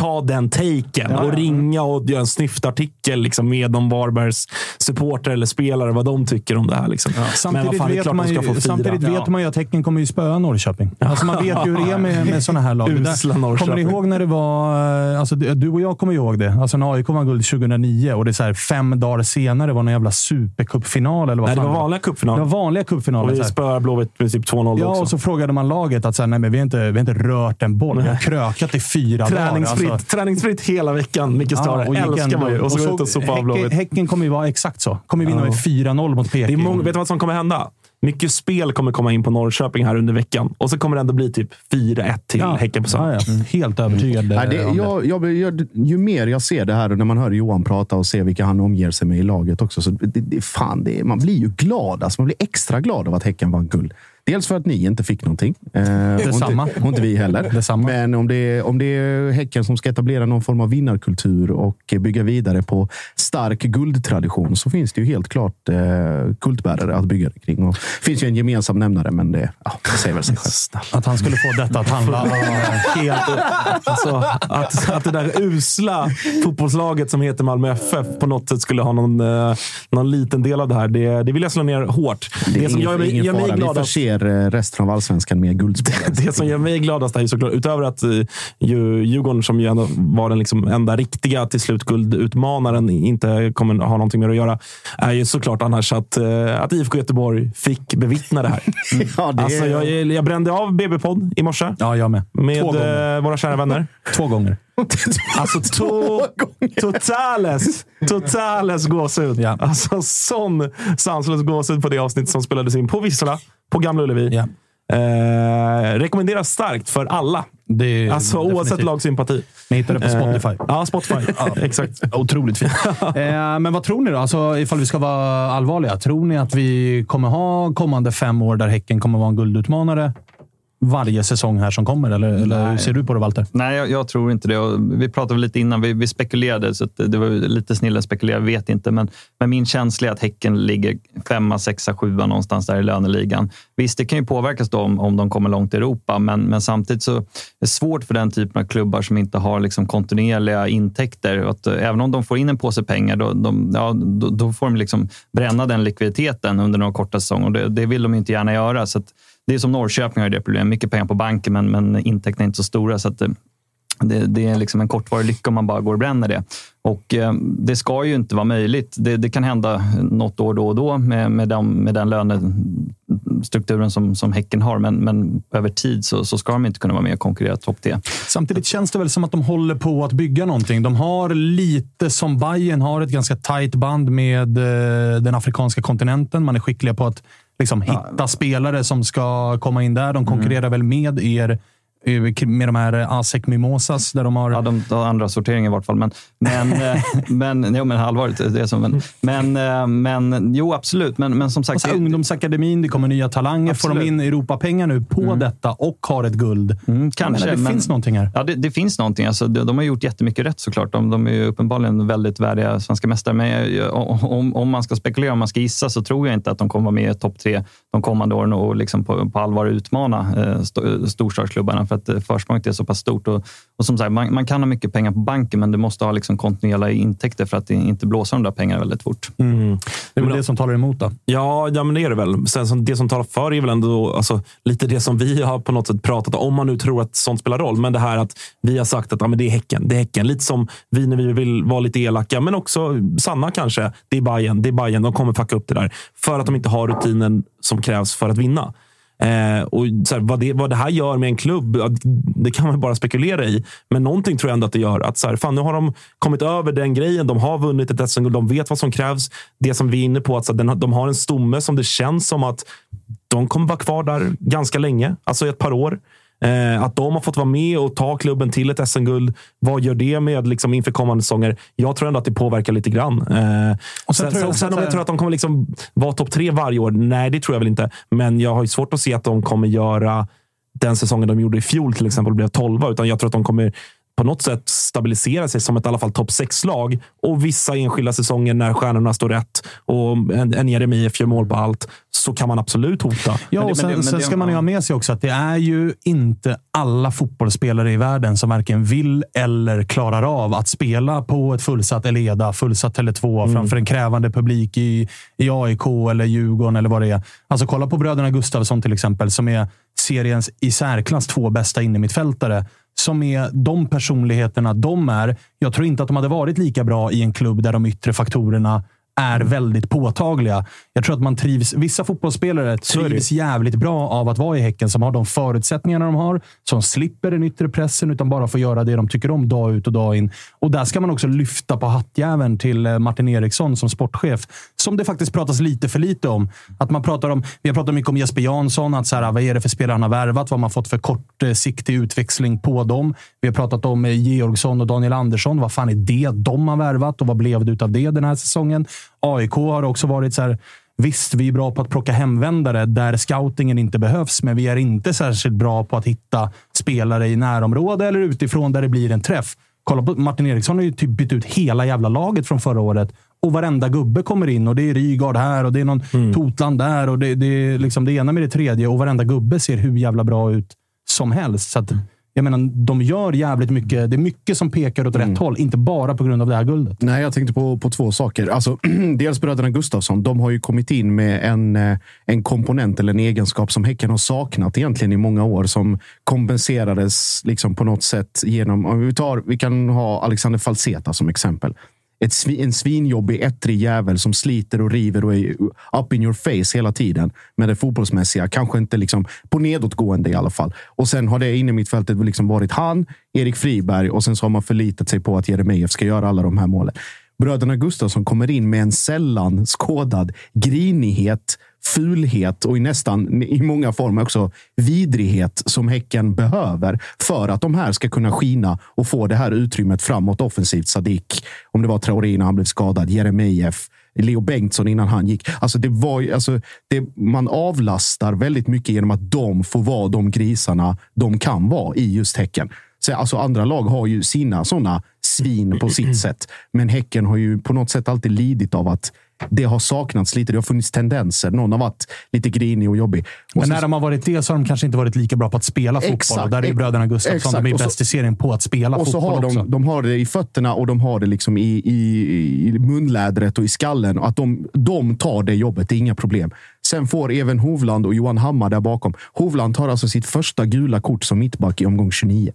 ta den taken och ringa och göra en snyftartikel liksom med de Varbergs supportrar eller spelare, vad de tycker om det här. Liksom. Vad Samtidigt, fan, det vet man, de ska få ju, samtidigt vet man ju att Häcken kommer ju spöa Norrköping. Alltså man vet ju hur det är med, med sådana här lag. Det Usla Norrköping. Kommer ni ihåg när det var... Alltså, du och jag kommer ihåg det. Alltså när AIK vann guld 2009 och det är så här, fem dagar senare var någon jävla supercupfinal. Eller vad Nej, det var vanliga Det cupfinaler. var vanliga cupfinaler. Och vi spöar Blåvitt med typ 2-0 Ja, också. och så frågade man laget att så här, nej, men vi, har inte, vi har inte rört en boll. Vi har krökat i fyra dagar. Träningsfritt, Alltså. träningsfritt hela veckan. Större. och gick Älskar man ju. Och så så ut och sopa av Blåvitt. häcken kommer ju vara exakt så. Kommer vinna Ja. med 4-0 mot Peking. Det är många, vet du vad som kommer hända? Mycket spel kommer komma in på Norrköping här under veckan. Och så kommer det ändå bli typ 4-1 till Ja. Häcken på söndag. Ja, ja. Helt övertygad om det. jag, jag, jag, ju mer jag ser det här och när man hör Johan prata och ser vilka han omger sig med i laget också. Så det, det, fan, det, man blir ju glad. Alltså, man blir extra glad av att Häcken vann guld. Dels för att ni inte fick någonting. Eh, och, Detsamma. inte, och inte vi heller. Detsamma. Men om det, är, om det är Häcken som ska etablera någon form av vinnarkultur och bygga vidare på stark guldtradition så finns det ju helt klart eh, kultbärare att bygga det kring. Och det finns ju en gemensam nämnare, men det, ja, det säger väl sig själv. Att han skulle få detta att handla... Helt, alltså, att, att det där usla fotbollslaget som heter Malmö FF på något sätt skulle ha någon, eh, någon liten del av det här. Det, det vill jag slå ner hårt. Det är som gör gör mig fara. Förser eh, resten av allsvenskan med guldspelare. det som gör mig gladast är ju såklart, utöver att eh, ju, Djurgården, som ju ändå var den liksom enda riktiga till slut guldutmanaren, inte kommer ha någonting med det att göra, är ju såklart annars att, eh, att IFK Göteborg fick bevittna det här. Ja, det Alltså, jag, jag brände av BB-podd i morse Ja, jag med. Med våra kära vänner. Två gånger. Alltså to, totales, totales gåshud. Ja. Alltså sån sanslös gåshud på det avsnitt som spelades in på Vissla, på Gamla Ullevi. Ja. Eh, rekommenderas starkt för alla. Det Alltså oavsett definitivt. lagsympati. Ni hittar det på Spotify. Eh, ja, Spotify. Exakt. Otroligt fint. eh, men vad tror ni då? Alltså, ifall vi ska vara allvarliga. Tror ni att vi kommer ha kommande fem år där Häcken kommer vara en guldutmanare varje säsong här som kommer? Eller, eller hur ser du på det, Walter? Nej, jag, jag tror inte det. Och vi pratade lite innan, vi, vi spekulerade, så det var lite snille att spekulera, jag vet inte. Men, men min känsla är att Häcken ligger femma, sexa, sjua någonstans där i löneligan. Visst, det kan ju påverkas då om, om de kommer långt i Europa, men, men samtidigt så är det svårt för den typen av klubbar som inte har liksom kontinuerliga intäkter. Att, eh, även om de får in en påse pengar, då, de, ja, då, då får de liksom bränna den likviditeten under några korta säsonger. Och det, det vill de inte gärna göra. Så att, det är som Norrköping har det problemet. Mycket pengar på banken, men, men intäkterna är inte så stora. Så att, eh, det, det är liksom en kortvarig lycka om man bara går och bränner det. Och eh, Det ska ju inte vara möjligt. Det, det kan hända något år då och då med, med, den, med den lönestrukturen som, som Häcken har. Men, men över tid så, så ska de inte kunna vara med och konkurrera topp tre. Samtidigt känns det väl som att de håller på att bygga någonting. De har lite som Bayern har ett ganska tajt band med eh, den afrikanska kontinenten. Man är skickliga på att liksom, hitta spelare som ska komma in där. De konkurrerar väl med er med de här ASEC Mimosas där de har... Ja, de har andra sortering i vart fall. Men, men, eh, men, jo, men allvarligt. Det är som, men, men, eh, men jo, absolut. Men, men som sagt... Och så det- ungdomsakademin, det kommer nya talanger. Får de Absolut. in Europapengar nu på detta och har ett guld. Mm, kanske, menar, det men- finns någonting här. Ja, det, det finns någonting. Alltså, de, de har gjort jättemycket rätt såklart. De, de är uppenbarligen väldigt värdiga svenska mästare. Men jag- om, om man ska spekulera, om man ska gissa, så tror jag inte att de kommer vara med i topp tre de kommande åren och liksom på, på allvar utmana eh, st- storstadsklubbarna. För att eh, försprånget är så pass stort. Och, och som sagt, man, man kan ha mycket pengar på banken, men du måste ha liksom kontinuerliga intäkter för att det inte blåsa de där pengarna väldigt fort. Mm. Det är väl det som talar emot då. Ja, ja, men det är det väl. Sen, som, det som talar för är väl ändå alltså, lite det som vi har på något sätt pratat om, om man nu tror att sånt spelar roll. Men det här att vi har sagt att ja, men det är Häcken. Det är häcken. Lite som vi när vi vill vara lite elaka, men också sanna kanske. Det är Bayern. Det är Bayern. De kommer fucka upp det där. För att de inte har rutinen som krävs för att vinna. Eh, och så här, vad, det, vad det här gör med en klubb, det kan man bara spekulera i. Men någonting tror jag ändå att det gör. Att så här, fan, nu har de kommit över den grejen. De har vunnit ett SM-guld. De vet vad som krävs. Det som vi är inne på, att så här, den, de har en stomme som det känns som att de kommer vara kvar där ganska länge. Alltså i ett par år. Eh, att de har fått vara med och ta klubben till ett SM-guld. Vad gör det med liksom, inför kommande säsonger? Jag tror ändå att det påverkar lite grann. Eh, och sen, sen, tror jag, sen, om jag tror att de kommer liksom vara topp tre varje år? Nej, det tror jag väl inte. Men jag har svårt att se att de kommer göra den säsongen de gjorde i fjol till exempel blev 12 utan jag tror att de kommer på något sätt stabilisera sig som ett i alla fall topp 6-lag. Och vissa enskilda säsonger när stjärnorna står rätt och en, en Jeremejeff gör mål på allt, så kan man absolut hota. Ja, och sen, men det, men sen ska man ju ha med sig också att det är ju inte alla fotbollsspelare i världen som varken vill eller klarar av att spela på ett fullsatt Eleda, fullsatt Tele2 mm. framför en krävande publik i, i AIK eller Djurgården eller vad det är. Alltså kolla på bröderna Gustavsson till exempel, som är seriens i särklass två bästa innermittfältare som är de personligheterna de är. Jag tror inte att de hade varit lika bra i en klubb där de yttre faktorerna är väldigt påtagliga. Jag tror att man trivs. Vissa fotbollsspelare trivs jävligt bra av att vara i Häcken, som har de förutsättningarna de har, som slipper den yttre pressen, utan bara får göra det de tycker om dag ut och dag in. Och där ska man också lyfta på hattjäveln till eh, Martin Eriksson som sportchef, som det faktiskt pratas lite för lite om. Att man pratar om vi har pratat mycket om Jesper Jansson, att så här, vad är det för spelare han har värvat? Vad har man fått för kortsiktig utväxling på dem? Vi har pratat om eh, Georgsson och Daniel Andersson. Vad fan är det de har värvat och vad blev det av det den här säsongen? AIK har också varit så här, Visst, vi är bra på att plocka hemvändare där scoutingen inte behövs, men vi är inte särskilt bra på att hitta spelare i närområde eller utifrån där det blir en träff. Kolla på Martin Eriksson har ju typ bytt ut hela jävla laget från förra året och varenda gubbe kommer in och det är Rygaard här och det är någon mm. Totland där och det, det är liksom det ena med det tredje och varenda gubbe ser hur jävla bra ut som helst. Så att, jag menar, de gör jävligt mycket. Det är mycket som pekar åt mm. rätt håll, inte bara på grund av det här guldet. Nej, jag tänkte på, på två saker. Alltså, dels bröderna Gustafsson. De har ju kommit in med en, eh, en komponent eller en egenskap som Häcken har saknat egentligen i många år, som kompenserades liksom på något sätt genom... Om vi, tar, vi kan ha Alexander Falseta som exempel ett svin, en svinjobbig, ettrig jävel som sliter och river och är up in your face hela tiden med det fotbollsmässiga. Kanske inte liksom på nedåtgående i alla fall. Och sen har det inne mittfältet liksom varit han, Erik Friberg och sen så har man förlitat sig på att Jeremejeff ska göra alla de här målen. Bröderna Gustafsson kommer in med en sällan skådad grinighet, fulhet och i nästan i många former också vidrighet som Häcken behöver för att de här ska kunna skina och få det här utrymmet framåt offensivt. Sadik, om det var Traoré när han blev skadad, Jeremejeff, Leo Bengtsson innan han gick. Alltså det var, alltså det, man avlastar väldigt mycket genom att de får vara de grisarna de kan vara i just Häcken. Så, alltså andra lag har ju sina sådana svin på sitt sätt. Men Häcken har ju på något sätt alltid lidit av att det har saknats lite. Det har funnits tendenser. Någon har varit lite grinig och jobbig. Och men när de har varit det så har de kanske inte varit lika bra på att spela fotboll. Exakt, och där är bröderna Gustafsson. De är bäst i serien på att spela och fotboll så har de, också. De har det i fötterna och de har det liksom i, i, i munlädret och i skallen. Och att de, de tar det jobbet, det är inga problem. Sen får även Hovland och Johan Hammar där bakom. Hovland tar alltså sitt första gula kort som mittback i omgång 29.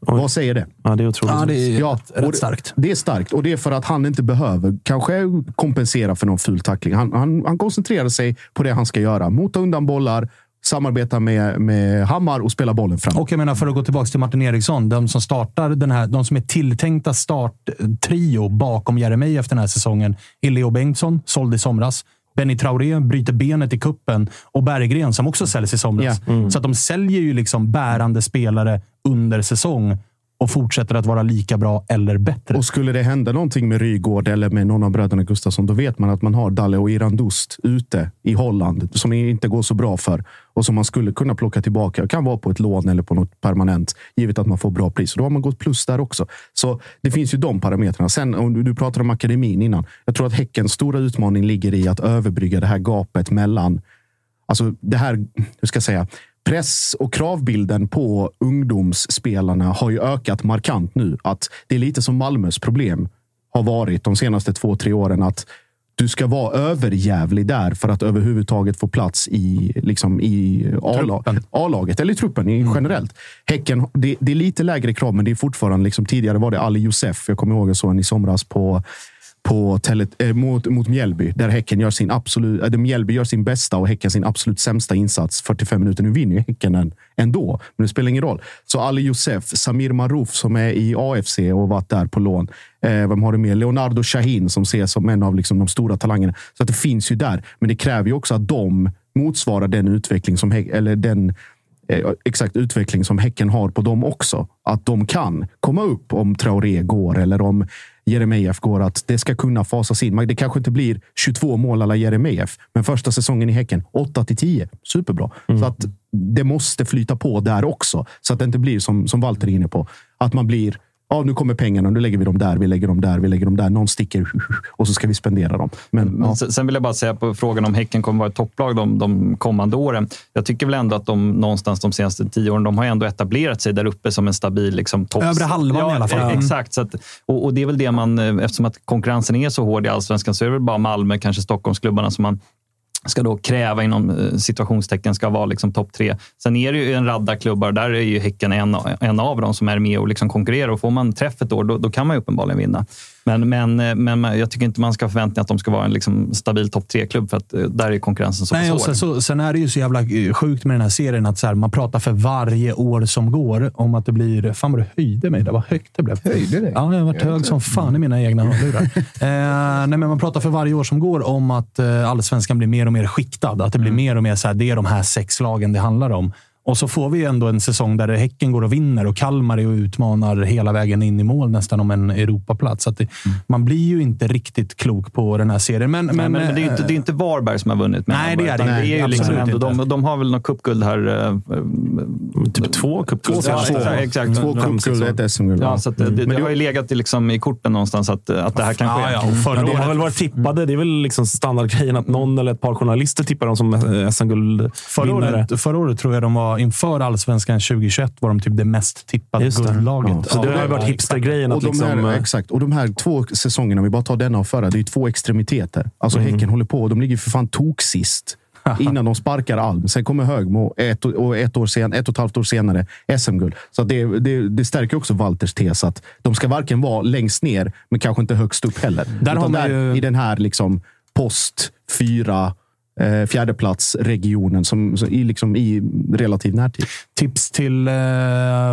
Oj. Vad säger det? Ja, det är otroligt. Ja, det är ja, rätt starkt. Det är starkt och det är för att han inte behöver kanske kompensera för någon ful tackling. Han, han, han koncentrerar sig på det han ska göra. Mota undan bollar, samarbeta med, med Hammar och spela bollen fram. Och jag menar, för att gå tillbaka till Martin Eriksson. De som startar den här, de som är tilltänkta starttrio bakom Jeremejeff den här säsongen är Leo Bengtsson, såld i somras. Benny Traoré bryter benet i kuppen och Berggren som också säljs i somras. Yeah. Mm. Så att de säljer ju liksom bärande spelare under säsong och fortsätter att vara lika bra eller bättre. Och skulle det hända någonting med Rygård eller med någon av bröderna Gustafsson, då vet man att man har Dalle och Irandust ute i Holland som inte går så bra för och som man skulle kunna plocka tillbaka. Det kan vara på ett lån eller på något permanent, givet att man får bra pris. då har man gått plus där också. Så det finns ju de parametrarna. Sen, om du, du pratade om akademin innan. Jag tror att Häckens stora utmaning ligger i att överbrygga det här gapet mellan Alltså det här, hur ska jag säga, press och kravbilden på ungdomsspelarna har ju ökat markant nu. Att det är lite som Malmös problem har varit de senaste två, tre åren. Att du ska vara överjävlig där för att överhuvudtaget få plats i, liksom, i A-laget eller i truppen mm. generellt. Häcken, det, det, är lite lägre krav, men det är fortfarande liksom, tidigare var det Ali Josef. Jag kommer ihåg jag såg en i somras på på tele, äh, mot, mot Mjällby, där Häcken gör sin absolut, äh, Mjällby gör sin bästa och Häcken sin absolut sämsta insats. 45 minuter. Nu vinner ju Häcken den ändå, men det spelar ingen roll. Så Ali Youssef, Samir Marouf som är i AFC och varit där på lån. Eh, vem har du mer? Leonardo Shahin som ses som en av liksom, de stora talangerna. Så att det finns ju där, men det kräver ju också att de motsvarar den utveckling som, eller den eh, exakt utveckling som Häcken har på dem också. Att de kan komma upp om Traoré går eller om Jeremejeff går. Att det ska kunna fasas in. Det kanske inte blir 22 mål alla Jeremejeff, men första säsongen i Häcken 8 till 10. Superbra. Så att det måste flyta på där också. Så att det inte blir som, som Walter är inne på. Att man blir Ja, nu kommer pengarna. Nu lägger vi dem där. Vi lägger dem där. Vi lägger dem där. Någon sticker och så ska vi spendera dem. Men, ja. Sen vill jag bara säga på frågan om Häcken kommer vara ett topplag de, de kommande åren. Jag tycker väl ändå att de någonstans de senaste tio åren, de har ändå etablerat sig där uppe som en stabil liksom, topp. Övre halvan ja, i alla fall. eh, Exakt. Så att, och, och det är väl det man, eh, eftersom att konkurrensen är så hård i allsvenskan, så är det väl bara Malmö, kanske Stockholmsklubbarna som man ska då kräva inom eh, situationstecken ska vara liksom topp tre. Sen är det ju en radda klubbar, där är ju Häcken en, en av dem som är med och liksom konkurrerar. Och får man träff ett år, då, då kan man ju uppenbarligen vinna. Men, men, eh, men jag tycker inte man ska förvänta att de ska vara en liksom stabil topp tre-klubb, för att eh, där är konkurrensen så Nej, och sen, så, sen är det ju så jävla eh, sjukt med den här serien att så här, man pratar för varje år som går om att det blir... Fan vad du höjde mig. Det var högt det blev. Höjde dig? Ja, jag har varit hög som fan i mina egna hörlurar. eh, nej, men man pratar för varje år som går om att eh, allsvenskan blir mer och mer skiktad. Att det blir mer och mer så här, det är de här sex lagen det handlar om. Och så får vi ändå en säsong där Häcken går och vinner och Kalmar är och utmanar hela vägen in i mål nästan om en Europaplats. Så att det, Man blir ju inte riktigt klok på den här serien. Men, Men, men, men, men det är ju inte, det är inte Varberg som har vunnit. med Nej, det är det utan inte. är ju liksom ändå, inte. de, de har väl något cupguld här. eh, Typ två cupguld. Ja, Två. exakt, exakt. Två cupguld ett SM-guld. Ja, så att det, det, har ju legat i, liksom, i korten någonstans att, att det här kan ske. Ja, ja, och förra Ja, de har året- väl varit tippade. Det är väl liksom standardgrejen att någon eller ett par journalister tippar dem som eh, SM-guldvinnare. Förra året, förra året tror jag de var, inför allsvenskan 2021, var de typ det mest tippade Just det. guldlaget. Ja. Så det har ju varit hipstergrejen Och att de liksom... här, eh, exakt. Och de här två säsongerna, om vi bara tar denna och förra, det är två extremiteter. Alltså Mm. Häcken håller på. De ligger för fan tok sist. innan de sparkar Alm. Sen kommer Högmo ett, och ett, år sen, ett och ett halvt år senare SM-guld. Så det, det, det stärker också Walters tes att de ska varken vara längst ner, men kanske inte högst upp heller. Där har Utan man där, ju- I den här liksom post fyra eh, fjärdeplatsregionen som, som i, liksom, i relativ närtid. Tips till eh,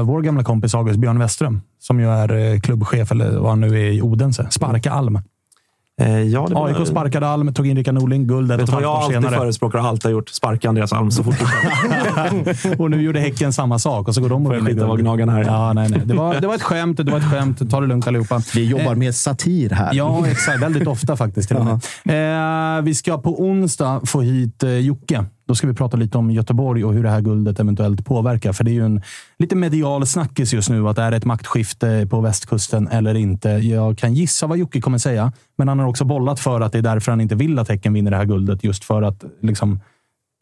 vår gamla kompis August Björn Westström, som ju är eh, klubbchef, eller vad han nu är i Odense. Sparka Alm eh, ja, det var, AIK sparkade Alm, tog in Rickard Norling. Guld ett Vet och du ett vad jag halvt år alltid senare. förespråkar och alltid har gjort? Sparka Andreas Alm så fort du kan. och nu gjorde Häcken samma sak och så går de och vinner vad guld. gnagarna här. Ja, nej, nej. Det, var, det var ett skämt. Det var ett skämt. Ta det lugnt allihopa. Vi jobbar med satir här. Ja, exakt. Väldigt ofta faktiskt. Till och med. Eh, vi ska på onsdag få hit eh, Jocke. Då ska vi prata lite om Göteborg och hur det här guldet eventuellt påverkar. För det är ju en lite medial snackis just nu att det är ett maktskifte på västkusten eller inte. Jag kan gissa vad Jocke kommer säga, men han har också bollat för att det är därför han inte vill att Häcken vinner det här guldet. Just för att liksom,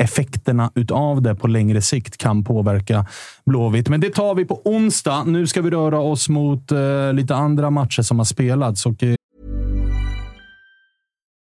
effekterna utav det på längre sikt kan påverka Blåvitt. Men det tar vi på onsdag. Nu ska vi röra oss mot eh, lite andra matcher som har spelats. Och, eh,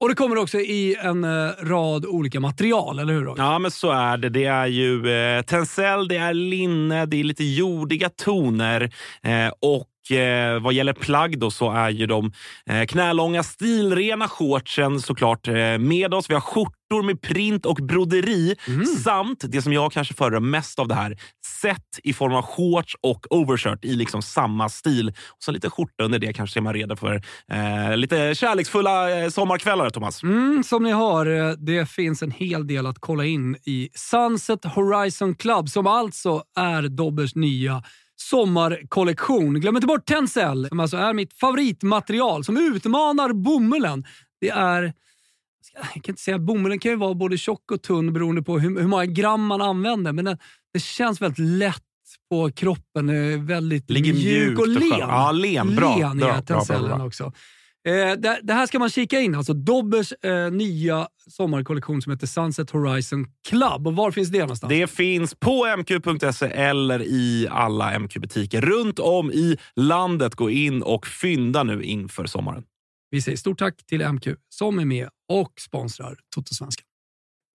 Och det kommer också i en eh, rad olika material, eller hur? Roger? Ja, men så är det. Det är ju eh, tencel, det är linne, det är lite jordiga toner eh, och eh, vad gäller plagg då så är ju de eh, knälånga stilrena shortsen såklart eh, med oss. Vi har skjortor med print och broderi samt det som jag kanske föredrar mest av det här, set i form av shorts och overshirt i liksom samma stil. Och så lite skjorta under det kanske är man redo för eh, lite kärleksfulla eh, sommarkvällar, Thomas. Mm, som ni hör, eh, det finns en hel del att kolla in i Sunset Horizon Club som alltså är Dobbers nya sommarkollektion. Glöm inte bort Tencel som alltså är mitt favoritmaterial som utmanar bomullen. Det är jag kan inte säga bomullen kan ju vara både tjock och tunn beroende på hur, hur många gram man använder, men den, det känns väldigt lätt på kroppen. eh, Väldigt Ligger mjuk och len. Ja, len. Bra. Len Bra, bra, bra. också. Eh, det, det här ska man kika in. Alltså Dobbers eh, nya sommarkollektion som heter Sunset Horizon Club. Och var finns det någonstans? Det finns på mq.se eller i alla MQ-butiker runt om i landet. Gå in och fynda nu inför sommaren. Vi säger stort tack till MQ som är med och sponsrar Totosvenskan.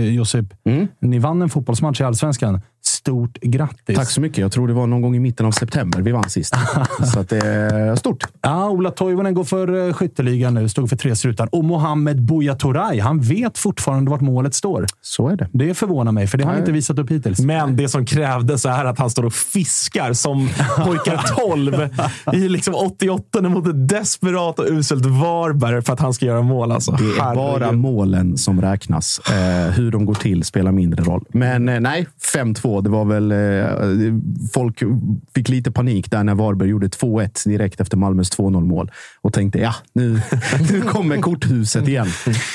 Josip, ni vann en fotbollsmatch i Allsvenskan. Stort grattis! Tack så mycket. Jag tror det var någon gång i mitten av september vi vann sist. så att det är stort. Ja, Ola Toivonen går för eh, skytteligan nu. Stod för tre strutar. Och Mohamed Buya Turay, han vet fortfarande vart målet står. Så är det. Det förvånar mig, för det har han inte visat upp hittills. Men det som krävdes är att han står och fiskar som pojkar 12 i liksom 88 mot ett desperat och uselt Varberg för att han ska göra mål. Alltså. Det är bara målen som räknas. Eh, hur de går till spelar mindre roll. Men eh, nej, 5-2. Det var väl... Eh, folk fick lite panik där när Varberg gjorde 2-1 direkt efter Malmös 2-0 mål och tänkte ja, nu, nu kommer korthuset igen.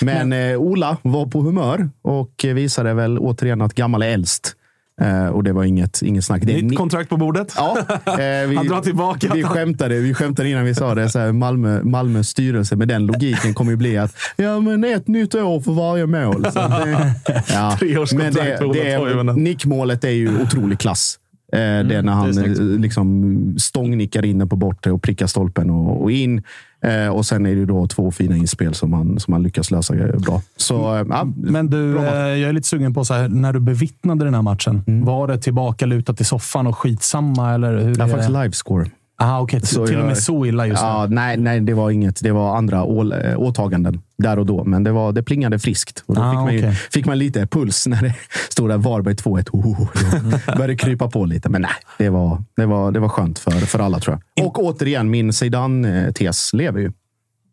Men eh, Ola var på humör och visade väl återigen att gammal är äldst. Eh, och det var inget, inget snack. Det är Nytt kontrakt på bordet. Ja, eh, vi, Han drar tillbaka. Vi skämtade, vi skämtade innan vi sa det. Så här, Malmö, Malmös styrelse med den logiken kommer ju bli att ja, men ett nytt år för varje mål. Så det, ja. Men det, det nickmålet är ju otrolig klass. Eh, det är när det är han eh, liksom stångnickar in den på bortre och prickar stolpen och, och in. Eh, och sen är det då två fina inspel som han, som han lyckas lösa eh, bra. Så eh, ja, Men du, eh, jag är lite sugen på så här, när du bevittnade den här matchen. Mm. Var det tillbaka lutat i soffan och skitsamma? Eller hur jag har faktiskt livescore. Aha. Så Till och jag- med så illa just ja, nu. nej, nej, det var inget. Det var andra å, äh, åtaganden där och då. Men det, var, det plingade friskt. Och då Ah, fick, man ju, okej. fick man lite puls när det stod där Varberg 2-1. Oh, oh, oh. Då började det krypa på lite. Men nej, det var, det var, det var skönt för, för alla tror jag. Och återigen, min Zidane-tes lever ju.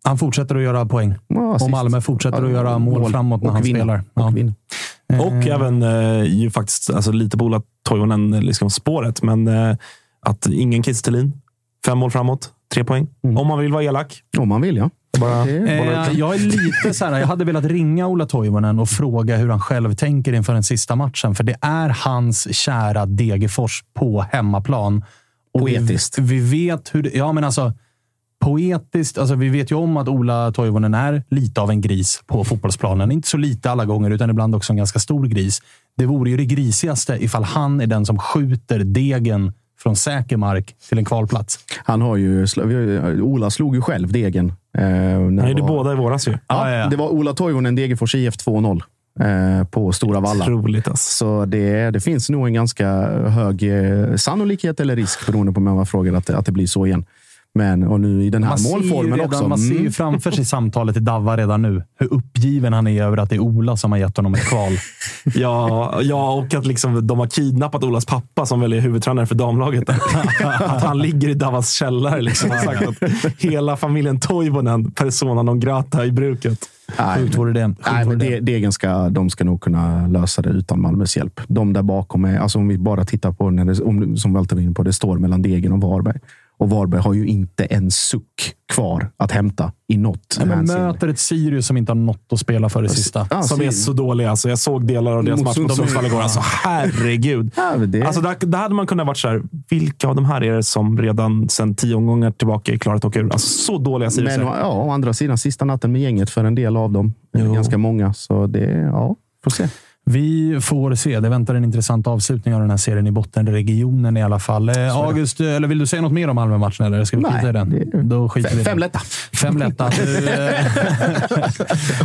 Han fortsätter att göra poäng. Ja, och. Malmö fortsätter att göra mål, Mål framåt när och han vinna. spelar. Och Ja. vinna. Och även eh, ju faktiskt alltså, lite på Ola Toivonen eh, liksom spåret. Men eh, att ingen Kiese. Fem mål framåt, tre poäng. Om man vill vara elak. Om man vill, ja. Bara, Eh, ut. jag är lite så här, jag hade velat ringa Ola Toivonen och fråga hur han själv tänker inför den sista matchen. För det är hans kära Degerfors på hemmaplan. Och Poetiskt. Vi, vi vet hur det, Ja, men alltså poetiskt. Alltså, vi vet ju om att Ola Toivonen är lite av en gris på fotbollsplanen. Inte så lite alla gånger, utan ibland också en ganska stor gris. Det vore ju det grisigaste ifall han är den som skjuter degen från säker mark till en kvalplats. Han har ju, Ola slog ju själv degen Eh, Han gjorde var- båda i våras ju. Ja, Det var Ola Toivonen, Degerfors IF 2-0 eh, på Stora Valla. Otroligt alltså. Så det, det finns nog en ganska hög eh, sannolikhet eller risk, beroende på vem man frågar, att, det- att det blir så igen. Men och nu i den här Man målformen redan, också. man ser ju Mm. framför sig samtalet i Davva redan nu. Hur uppgiven han är över att det är Ola som har gett honom ett kval. Ja, ja, och att liksom de har kidnappat Olas pappa som väl är huvudtränare för damlaget. att han ligger i Davas källare liksom, sagt att hela familjen Toivonen, persona non grata i bruket. Sjukt vore det. Sjukt Nej, men det, Degen ska, de ska nog kunna lösa det utan Malmös hjälp. De där bakom är, alltså om vi bara tittar på, när det, om, som Walter var inne på, det står mellan Degen och Varberg. Och Varberg har ju inte en suck kvar att hämta i något Nej, men möter ett Sirius som inte har något att spela för det sista. Ja, Som är så dåliga. Alltså, jag såg delar av deras match mot Sundsvall. Igår. Alltså, herregud. Ja, det- Alltså, där, där hade man kunnat varit så här. Vilka av de här är det som redan sedan tio omgångar tillbaka är klara att åka ur? Alltså, så dåliga Sirius Men ja, å andra sidan, sista natten med gänget för en del av dem. Ganska många, så det, ja, får se. Vi får se. Det väntar en intressant avslutning av den här serien i bottenregionen i alla fall. Eh, August, eller vill du säga något mer om Malmö-matchen? Eller ska vi Nej, skita i den? Då skiter. Fem lätta. Fem lätta. Du, eh,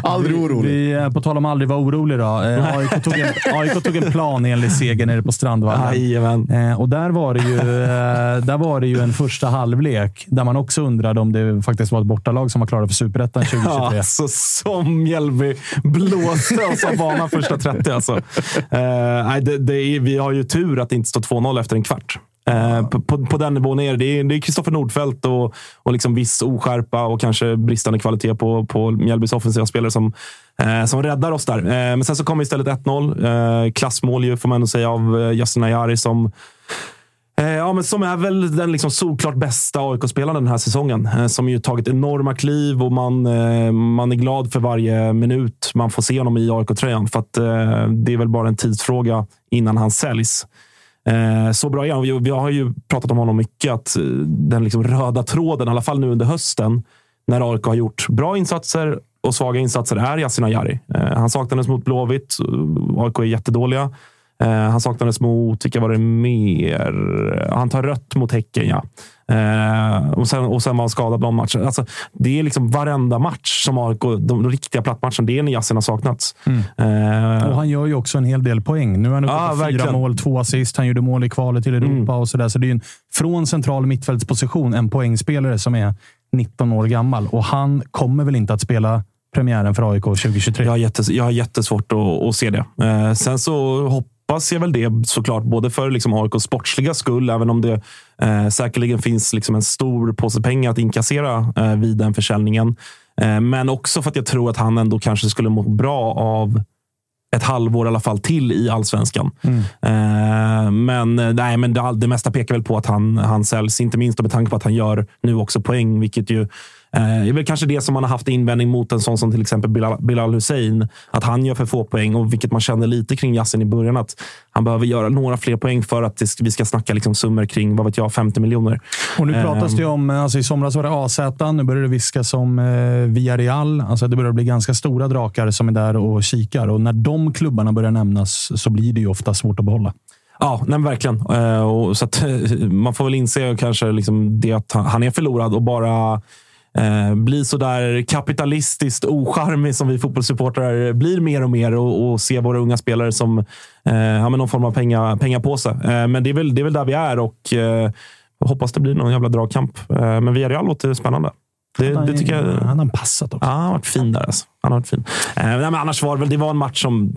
Aldrig orolig. Vi, eh, på tal om aldrig vara orolig då. Eh, AIK, tog en, AIK tog en planenlig seger nere på Strandvallen. Jajamän. Eh, och där var, det ju, eh, där var det ju en första halvlek där man också undrade om det faktiskt var ett bortalag som var klara för Superettan 2023. Ja, alltså, som Mjällby blåste oss av banan första 30. Alltså. Eh, nej, det, det är, vi har ju tur att det inte står 2-0 efter en kvart. Eh, på, på, på den nivån är det. Det är- Kristoffer Nordfeldt och, och liksom viss oskärpa och kanske bristande kvalitet på, på Mjällbys offensiva spelare som, eh, som räddar oss där. Eh, men sen så kommer istället 1-0. Eh, klassmål ju, får man ändå säga, av eh, Yasin Ayari som Eh, ja, men som är väl den liksom solklart bästa AIK-spelaren den här säsongen. Eh, som ju tagit enorma kliv och man, eh, man är glad för varje minut man får se honom i AIK-tröjan. För att det är väl bara en tidsfråga innan han säljs. Så bra är han. Vi, har ju pratat om honom mycket. Att den liksom röda tråden, i alla fall nu under hösten, när AIK har gjort bra insatser och svaga insatser, är Yasin Ayari. Han saknades mot Blåvitt. AIK är jättedåliga. Eh, han saknades mot, vilka var det mer? Han tar rött mot Häcken, ja. Eh, och, sen, och sen var han skadad någon match. Alltså, det är liksom varenda match som AIK, de, de riktiga plattmatcherna, det är när Yasin har saknats. Eh, Och han gör ju också en hel del poäng. Nu är han uppe på fyra verkligen. mål, två assist. Han gjorde mål i kvalet till Europa Mm. och sådär. Så det är en, från central mittfältsposition en poängspelare som är 19 år gammal. Och han kommer väl inte att spela premiären för AIK 2023? Jag har, jättes, jag har jättesvårt att, att se det. Eh, sen så hoppas jag väl det såklart, både för liksom AIKs sportsliga skull, även om det eh, säkerligen finns liksom en stor påse pengar att inkassera eh, vid den försäljningen. Eh, men också för att jag tror att han ändå kanske skulle må bra av ett halvår i alla fall till i allsvenskan. Eh, men eh, nej, men det, det mesta pekar väl på att han, han säljs. Inte minst med tanke på att han gör nu också poäng, vilket ju eh, är väl kanske det som man har haft invändning mot en sån som till exempel Bilal, Bilal Hussein. Att han gör för få poäng och vilket man kände lite kring Yasin i början. Att han behöver göra några fler poäng för att det, vi ska snacka liksom summor kring vad vet jag, 50 miljoner. Och nu pratas det om, alltså i somras var det AZ, nu börjar det viskas om eh, Villarreal. Alltså det börjar bli ganska stora drakar som är där och kikar. Och när de klubbarna börjar nämnas så blir det ju ofta svårt att behålla. Ja, nej, verkligen. Eh, och så eh, man får väl inse kanske liksom det att han är förlorad och bara eh, bli så där kapitalistiskt ocharmig som vi fotbollssupportrar blir mer och mer och, och se våra unga spelare som eh, ja, någon form av penga, pengapåse. Eh, men det är, väl, det är väl där vi är och eh, hoppas det blir någon jävla dragkamp. Eh, men Villarreal låter spännande. Det, Han har- det tycker jag... Han har passat också. Ja, han har varit fin där. Alltså. Han har varit fin. Eh, nej, men annars var det väl det var en match som...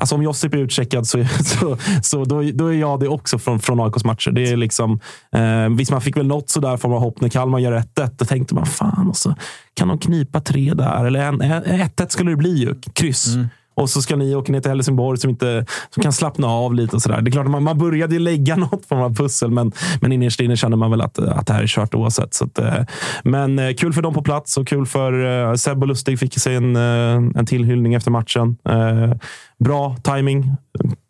Alltså om Josip är utcheckad så, så, så då, då är jag det också från, från AIKs matcher. Det är liksom, eh, visst, man fick väl något sådär form av hopp när Kalmar gör 1-1. Då tänkte man, fan, och så kan de knipa tre där. Eller 1-1 skulle det bli ju. Kryss. Mm. Och så ska ni åka ner till Helsingborg som, inte, som kan slappna av lite. och sådär. Det är klart, man, man började ju lägga något form av pussel, men, men innerst inne känner man väl att, att det här är kört oavsett. Så att, eh, men eh, kul för dem på plats och kul för eh, Seb och Lustig fick sig en, eh, en tillhyllning efter matchen. Eh, bra timing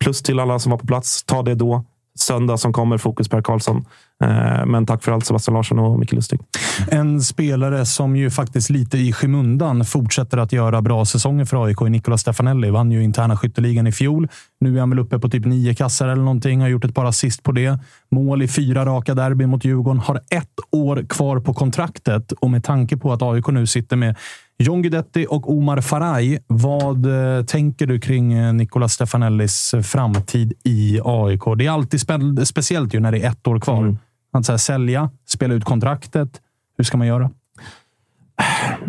plus till alla som var på plats. Ta det då söndag som kommer. Fokus Per Karlsson. Eh, men tack för allt Sebastian Larsson och Micke Lustig. En spelare som ju faktiskt lite i skymundan fortsätter att göra bra säsonger för AIK är Nicolas Stefanelli. Vann ju interna skytteligan i fjol. Nu är han väl uppe på typ nio kassar eller någonting. Har gjort ett par assist på det. Mål i fyra raka derby mot Djurgården. Har ett år kvar på kontraktet och med tanke på att AIK nu sitter med John Guidetti och Omar Faraj. Vad eh, tänker du kring eh, Nicolas Stefanellis framtid i AIK? Det är alltid spe speciellt ju när det är ett år kvar. Mm. Att här, sälja, spela ut kontraktet. Hur ska man göra?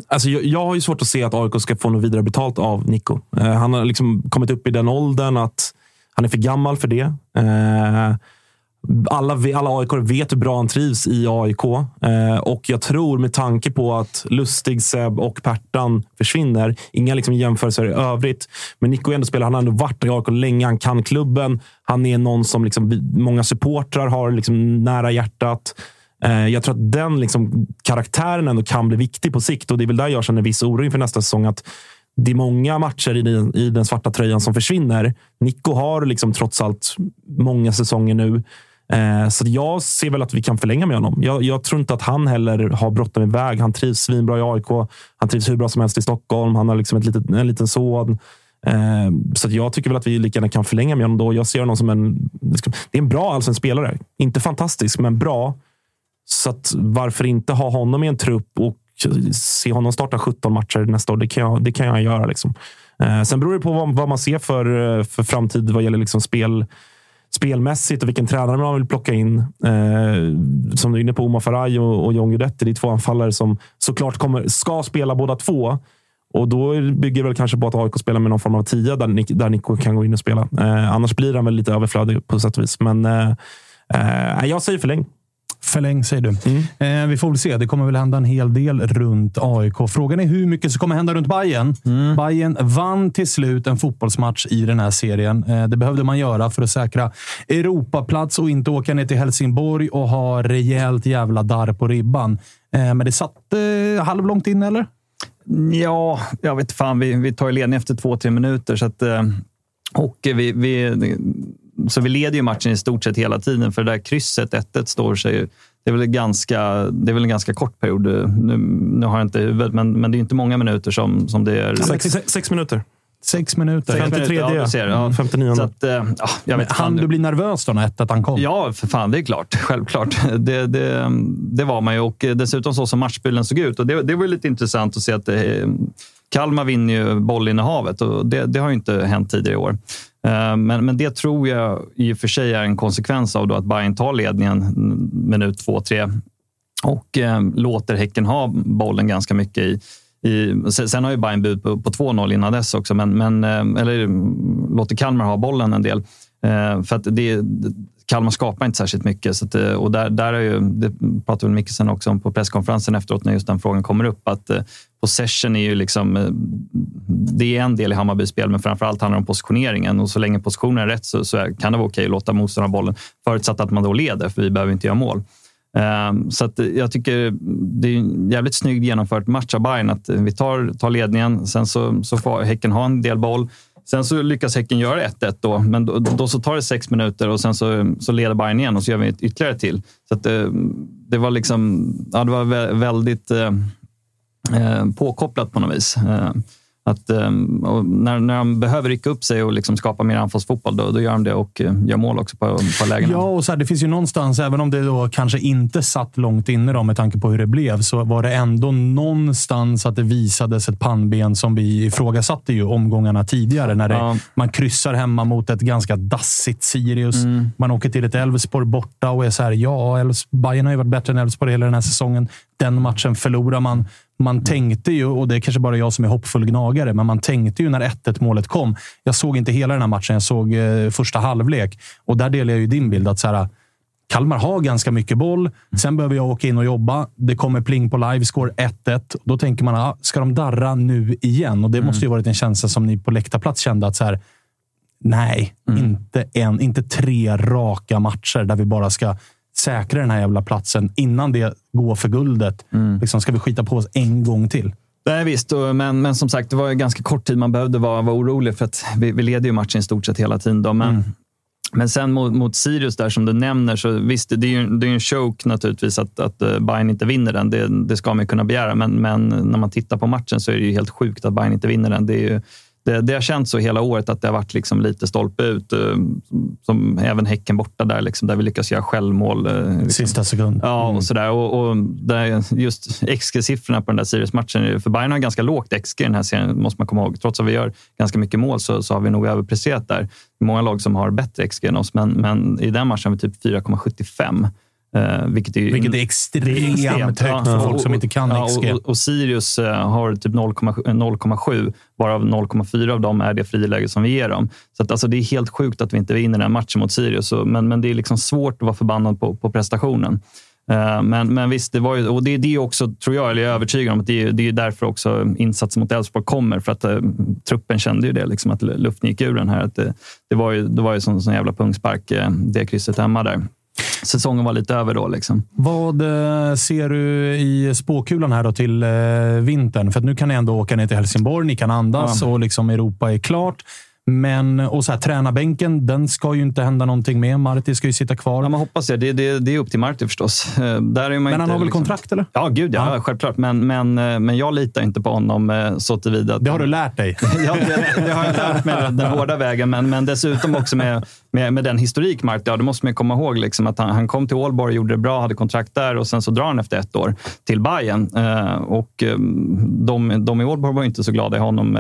Alltså, jag, jag har ju svårt att se att AIK ska få något vidare betalt av Nico. Eh, han har liksom kommit upp i den åldern att han är för gammal för det. Eh, alla, alla AIK vet hur bra han trivs i AIK. Eh, och jag tror med tanke på att Lustig, Seb och Pertan försvinner, inga liksom jämförelser i övrigt. Men Nico är ändå spelare. Han har ändå varit i AIK länge. Han kan klubben. Han är någon som liksom, många supportrar har liksom nära hjärtat. Eh, jag tror att den liksom, karaktären ändå kan bli viktig på sikt och det är väl där jag känner viss oro inför nästa säsong. Att det är många matcher i den, i den svarta tröjan som försvinner. Nico har liksom trots allt många säsonger nu. Eh, så jag ser väl att vi kan förlänga med honom. Jag, jag tror inte att han heller har bråttom iväg. Han trivs svinbra i AIK. Han trivs hur bra som helst i Stockholm. Han har liksom ett litet, en liten son. Eh, så jag tycker väl att vi lika gärna kan förlänga med honom då. Jag ser honom som en... Det är en bra allsvensk spelare. Inte fantastisk, men bra. Så att varför inte ha honom i en trupp och se honom starta 17 matcher nästa år? Det kan jag, det kan jag göra. Liksom. Eh, sen beror det på vad, vad man ser för, eh, för framtid vad gäller liksom spel spelmässigt och vilken tränare man vill plocka in. Eh, som du är inne på, Omar Faraj och, och John Guidetti. Det är två anfallare som såklart kommer, ska spela båda två. Och då bygger det väl kanske på att AIK spelar med någon form av tia där, där Nico kan gå in och spela. Eh, annars blir han väl lite överflödig på sätt och vis. Men eh, eh jag säger förläng. Förläng, säger du. Mm. Eh, vi får väl se. Det kommer väl hända en hel del runt AIK. Frågan är hur mycket som kommer hända runt Bayern. Mm. Bayern vann till slut en fotbollsmatch i den här serien. Eh, det behövde man göra för att säkra Europaplats och inte åka ner till Helsingborg och ha rejält jävla darr på ribban. Eh, men det satt halvlångt in, eller? Ja, jag vet fan. Vi, vi tar ledning efter två, tre minuter. Så att, och vi, vi så vi leder ju matchen i stort sett hela tiden, för det där krysset 1-1 står sig det är väl, ganska, det är väl en ganska kort period. Nu, nu har jag inte huvudet, men, men det är inte många minuter som, som det är. Sex, sex, sex minuter. Sex minuter. 53 ja, ser, ja. 59 så att, ja, jag vet Han du bli nervös då när 1 han kom? Ja, för fan. Det är klart. Självklart. Det, det, det var man ju. Och dessutom så som matchbilden såg ut. Och det, det var lite intressant att se att det, Kalmar vinner ju bollinnehavet och det, det har ju inte hänt tidigare i år. Eh, men, men det tror jag i och för sig är en konsekvens av att Bayern tar ledningen minut två, tre och eh, låter Häcken ha bollen ganska mycket i, i, sen har ju Bayern bud på, på 2-0 innan dess också, men, men, eh, eller mm, låter Kalmar ha bollen en del. Eh, för att det, Kalmar skapar inte särskilt mycket. Så att, eh, och där, där är ju, det pratade Mickelsen också om på presskonferensen efteråt när just den frågan kommer upp. Att eh, possession är ju liksom, eh, det är en del i Hammarbys spel, men framför allt handlar det om positioneringen. Och så länge positionen är rätt så, så kan det vara okej att låta motståndaren bollen, förutsatt att man då leder, för vi behöver inte göra mål. Ehm, så att eh, jag tycker det är en jävligt snyggt genomfört match av Bayern. Att eh, vi tar, tar ledningen, sen så, så får Häcken ha en del boll. Sen så lyckas Häcken göra 1-1 då, men då, då, så tar det sex minuter och sen så, så leder Bayern igen och så gör vi ett ytterligare till. Så att, det, det var liksom, ja, det var väldigt eh, påkopplat på något vis. Eh, att, ehm, när, när de behöver rycka upp sig och liksom skapa mer anfallsfotboll, då, då gör de det och eh, gör mål också på, på lägena. Ja, och så här, det finns ju någonstans, även om det då kanske inte satt långt inne då, med tanke på hur det blev, så var det ändå någonstans att det visades ett pannben som vi ifrågasatte ju omgångarna tidigare. När det, ja. man kryssar hemma mot ett ganska dassigt Sirius. Mm. Man åker till ett Elfsborg borta och är så här, ja, Bayern har ju varit bättre än Elfsborg hela den här säsongen. Den matchen förlorar man. Man tänkte ju, och det är kanske bara jag som är hoppfull gnagare, men man tänkte ju när 1-1 målet kom. Jag såg inte hela den här matchen, jag såg eh, första halvlek. Och där delar jag ju din bild. att så här, Kalmar har ganska mycket boll. Sen behöver jag åka in och jobba. Det kommer pling på livescore 1-1. Då tänker man, ah, ska de darra nu igen? Och Det mm. måste ju varit en känsla som ni på läktarplats kände att så här, nej, mm. inte, en, inte tre raka matcher där vi bara ska säkra den här jävla platsen innan det går för guldet. Mm. Liksom, ska vi skita på oss en gång till? Nej, visst, men, men som sagt, det var ganska kort tid man behövde vara, vara orolig för att vi, vi leder ju matchen i stort sett hela tiden. Då, men, mm. Men sen mot, mot Sirius där som du nämner, så visst, det är ju det är en choke naturligtvis att, att eh, Bayern inte vinner den. Det, det ska man kunna begära, men, men när man tittar på matchen så är det ju helt sjukt att Bayern inte vinner den. Det, är ju, det, det har känts så hela året att det har varit liksom lite stolpe ut. eh, Som även Häcken borta där, liksom, där vi lyckas göra självmål. eh, Liksom. Sista sekund. Ja, Mm. och sådär. Och, och där, just XG-siffrorna på den där Sirius-matchen. För Bayern har ganska lågt XG i den här serien, måste man komma ihåg. Trots att vi gör ganska mycket mål så, så har vi nog överpresterat där. Många lag som har bättre XG än oss, men, men i den matchen har vi typ 4,75. Eh, vilket är, Vilket är extremt högt för folk som inte kan ja, XG. Och, och Sirius eh, har typ 0,7 0,7, varav 0,4 av dem är det friläge som vi ger dem. Så att, alltså, det är helt sjukt att vi inte vinner den matchen mot Sirius. Så, men, men det är liksom svårt att vara förbannad på, på prestationen. Eh, Men, men visst, det var ju, och det är det också, tror jag, eller jag är övertygad om, att det är, det är därför också insatsen mot Elfsborg kommer. För att eh, truppen kände ju det, liksom, att luften gick ur den här. Att det, det var ju, det var ju sån, sån jävla pungspark, det krysset hemma där. Säsongen var lite över då. Liksom. Vad eh, ser du i spåkulan här då till eh, vintern? För att nu kan ni ändå åka ner till Helsingborg, ni kan andas Ja. och liksom Europa är klart. Men och så här, tränarbänken, den ska ju inte hända någonting med. Marti ska ju sitta kvar. Ja, man hoppas det. Det, det, det är upp till Marti förstås. Eh, Där är man Men han har väl liksom- kontrakt, eller? Ja, gud ja. ja. Självklart. Men, men, eh, men jag litar inte på honom eh, så tillvida. Det har du lärt dig. ja, det, det har jag lärt mig den hårda vägen. Men, men dessutom också med, med, med den historik Marti har. Då måste man komma ihåg liksom att han, han kom till Ålborg, gjorde det bra, hade kontrakt där och sen så drar han efter ett år till Bayern. Och eh, de, de i Ålborg var inte så glada i honom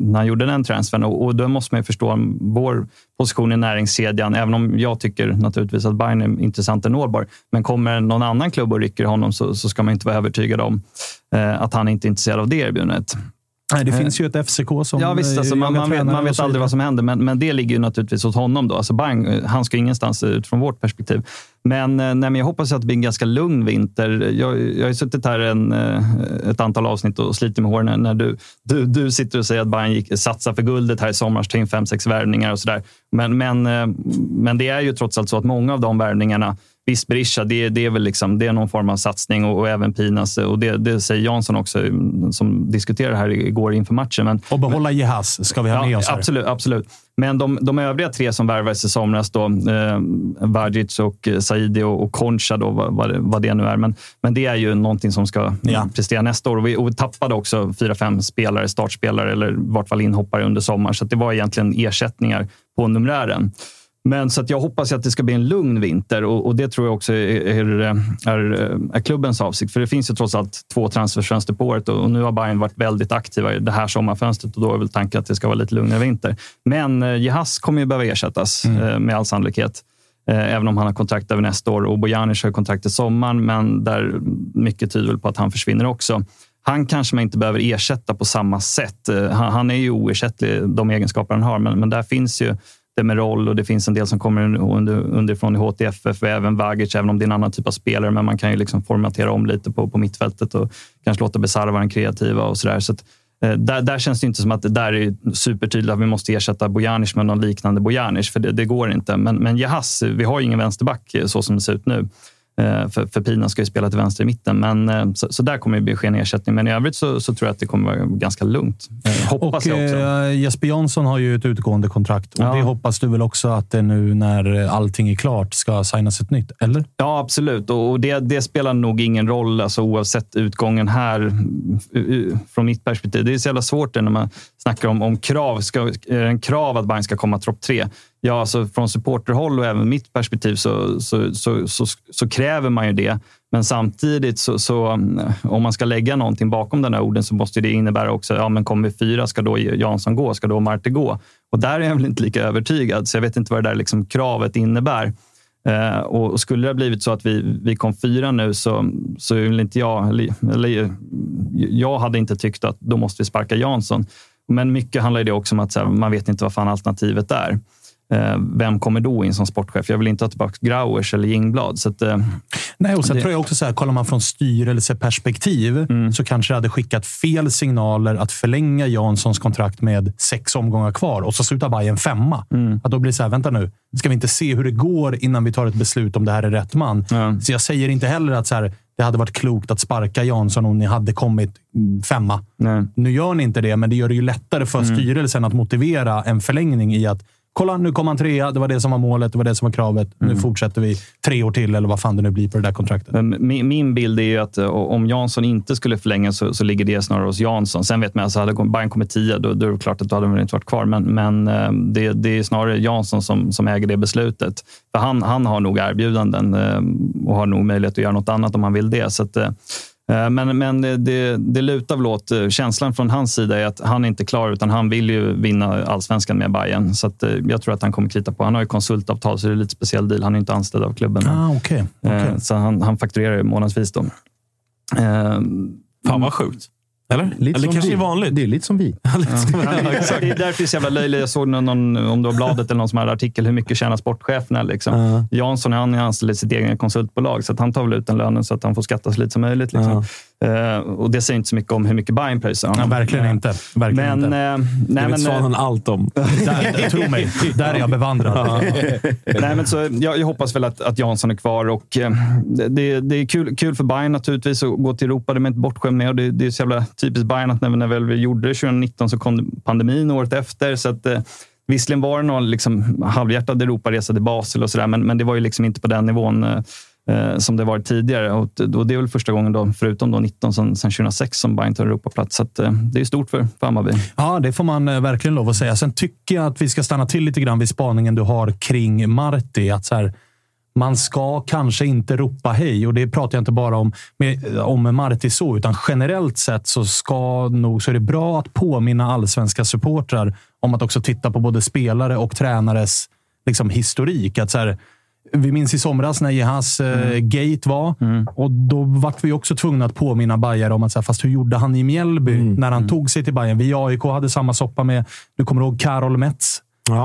när han gjorde den transfern. Och, och då måste man ju förstå vår position i näringskedjan. Även om jag tycker naturligtvis att Bayern är intressant och nåbar. Men kommer någon annan klubb och rycker honom så, så ska man inte vara övertygad om eh, att han inte är intresserad av det erbjudandet. Nej, det Eh, finns ju ett FCK som Ja, visst. eh, Alltså, man, man vet, man vet aldrig vad som händer, men, men det ligger ju naturligtvis hos honom. Då. Alltså Bang, han ska ingenstans ut från vårt perspektiv. Men, eh, nej, men jag hoppas att det blir en ganska lugn vinter. Jag, jag har suttit här en, eh, ett antal avsnitt och slitit med håren när, när du, du, du sitter och säger att Bayern gick, satsar för guldet här i sommar, ta in fem, sex värvningar och sådär. Men, men, men det är ju trots allt så att många av de värvningarna Visst, Berisha, det, det är väl liksom, det är någon form av satsning och, och även Pinas. Och det, det säger Jansson också, mm, som diskuterade här igår inför matchen. Men, Och behålla Jehas ska vi ha med oss här. Absolut, absolut. Men de, de övriga tre som värvades i somras, då, eh, Vagic och eh, Saidi och, och Concha, då, vad, vad, det- nu är. Men, men det är ju någonting som ska Ja. prestera nästa år. Och vi, och vi tappade också fyra, fem spelare, startspelare eller i vart fall inhoppare under sommaren. Så det var egentligen ersättningar på numerären. Men så att jag hoppas att det ska bli en lugn vinter och, och det tror jag också är, är, är, klubbens avsikt. För det finns ju trots allt två transferfönster på året och, och nu har Bayern varit väldigt aktiva i det här sommarfönstret och då är väl tanken att det ska vara lite lugnare vinter. Men eh, Jehas kommer ju behöva ersättas eh, med all sannolikhet. Eh, även om han har kontrakt över nästa år och Bojanic har kontrakt i sommaren, men där mycket tyder på att han försvinner också. Han kanske man inte behöver ersätta på samma sätt. Eh, Han, han är ju oersättlig, de egenskaper han har, men, men där finns ju Demirol och det finns en del som kommer under, underifrån i HTFF och även Vagic, även om det är en annan typ av spelare. Men man kan ju liksom formatera om lite på, på mittfältet och kanske låta Besara vara den kreativa och sådär. Så att, eh, där, där känns det inte som att det där är supertydligt att vi måste ersätta Bojanic med någon liknande Bojanic, för det, det går inte. Men, men Jahas, vi har ju ingen vänsterback eh, så som det ser ut nu. Eh, För, för Pina ska ju spela till vänster i mitten, men, eh, så, så där kommer det bli ske en ersättning. Men i övrigt så, så tror jag att det kommer vara ganska lugnt. Eh, Hoppas Och jag också. eh, Jesper Jansson har ju ett utgående kontrakt. Och Ja. Det hoppas du väl också att det nu när allting är klart ska signas ett nytt, eller? Ja, absolut. Och det, det spelar nog ingen roll alltså, oavsett utgången här från mitt perspektiv. Det är så jävla svårt när man snackar om, om krav. Ska, är det en krav att Bayern ska komma topp tre? Ja, alltså från supporterhåll och även mitt perspektiv så, så, så, så, så kräver man ju det. Men samtidigt, så, så, om man ska lägga någonting bakom den här orden så måste det innebära också, ja men kommer vi fyra, ska då Jansson gå? Ska då Marte gå? Och där är jag väl inte lika övertygad, så jag vet inte vad det där liksom kravet innebär. Eh, och skulle det ha blivit så att vi, vi kom fyra nu så, så vill inte jag... Eller, eller, jag hade inte tyckt att då måste vi sparka Jansson. Men mycket handlar ju det också om att så här, man vet inte vad fan alternativet är. Eh, vem kommer då in som sportchef? Jag vill inte ha tillbaka Grauers eller Jingblad. Så att, eh, Nej, och sen det- tror jag också så här, kollar man från styrelseperspektiv Mm. så kanske det hade skickat fel signaler att förlänga Janssons kontrakt med sex omgångar kvar och så slutar Bayern femma. Mm. Att då blir det så här, vänta nu, ska vi inte se hur det går innan vi tar ett beslut om det här är rätt man? Så jag säger inte heller att så här, det hade varit klokt att sparka Jansson om ni hade kommit mm, femma. Nu gör ni inte det, men det gör det ju lättare för Mm. styrelsen att motivera en förlängning i att kolla nu kom han trea. Det var det som var målet. Det var det som var kravet. Nu fortsätter vi tre år till eller vad fan det nu blir på det där kontraktet. Min, min bild är ju att eh, om Jansson inte skulle förlänga så, så ligger det snarare hos Jansson. Sen vet man, alltså hade Bayern kommit tia, då, då är det klart att då hade de inte varit kvar. Men, men eh, det, det är snarare Jansson som, som äger det beslutet. För han, han har nog erbjudanden eh, och har nog möjlighet att göra något annat om han vill det. Så att, men, men det, det lutar väl åt, eh, känslan från hans sida är att han är inte klar utan han vill ju vinna allsvenskan med Bayern. Så att, eh, jag tror att han kommer krita på. Han har ju konsultavtal så det är lite speciell deal. Han är inte anställd av klubben. Ah, okay. Eh, Så han, han fakturerar ju månadsvis då. Fan vad sjukt. Eller? Lite Eller som kanske vi. är vanligt. Det är lite som vi. Ja, det är därför det är så jävla löjligt. Jag såg någon, om det var bladet eller någon som hade artikel, hur mycket tjänar sportcheferna? Liksom. Jansson han är anställd i sitt egna konsultbolag, så att han tar väl ut den lönen så att han får skatta så lite som möjligt. Liksom. Eh, och det säger inte så mycket om hur mycket Bayern pröjsar Ja, verkligen inte. Verkligen men, inte. eh, Det nej, vet Svanen allt om. Där, tro mig, där är jag bevandrad. Nej, men så, jag, jag hoppas väl att, att Jansson är kvar. Och, eh, det, det är kul, kul för Bayern naturligtvis att gå till Europa. Det är man inte bortskämd med. Och det, det är så jävla typiskt Bayern att när, vi- när vi väl gjorde det 2019 så kom pandemin året efter. Så att, eh, visserligen var det någon liksom, halvhjärtad Europaresa till Basel och sådär, men, men det var ju liksom inte på den nivån eh, som det varit tidigare. Och, och det är väl första gången, då, förutom då 19, sen, 2006, som Bayern tar Europaplats. Så att, eh, det är stort för, för Hammarby. Ja, det får man eh, verkligen lov att säga. Sen tycker jag att vi ska stanna till lite grann vid spaningen du har kring Marti. Att så här, man ska kanske inte ropa hej och det pratar jag inte bara om, med, eh, om Marti så, utan generellt sett så ska nog, så är det bra att påminna allsvenska supportrar om att också titta på både spelare och tränares liksom, historik. Att så här, vi minns i somras när Jehas eh, gate var och då vart vi också tvungna att påminna Bajare om att så här, fast hur gjorde han i Mjällby när han tog sig till Bayern? Vi i AIK hade samma soppa med, du kommer ihåg Karol Metz?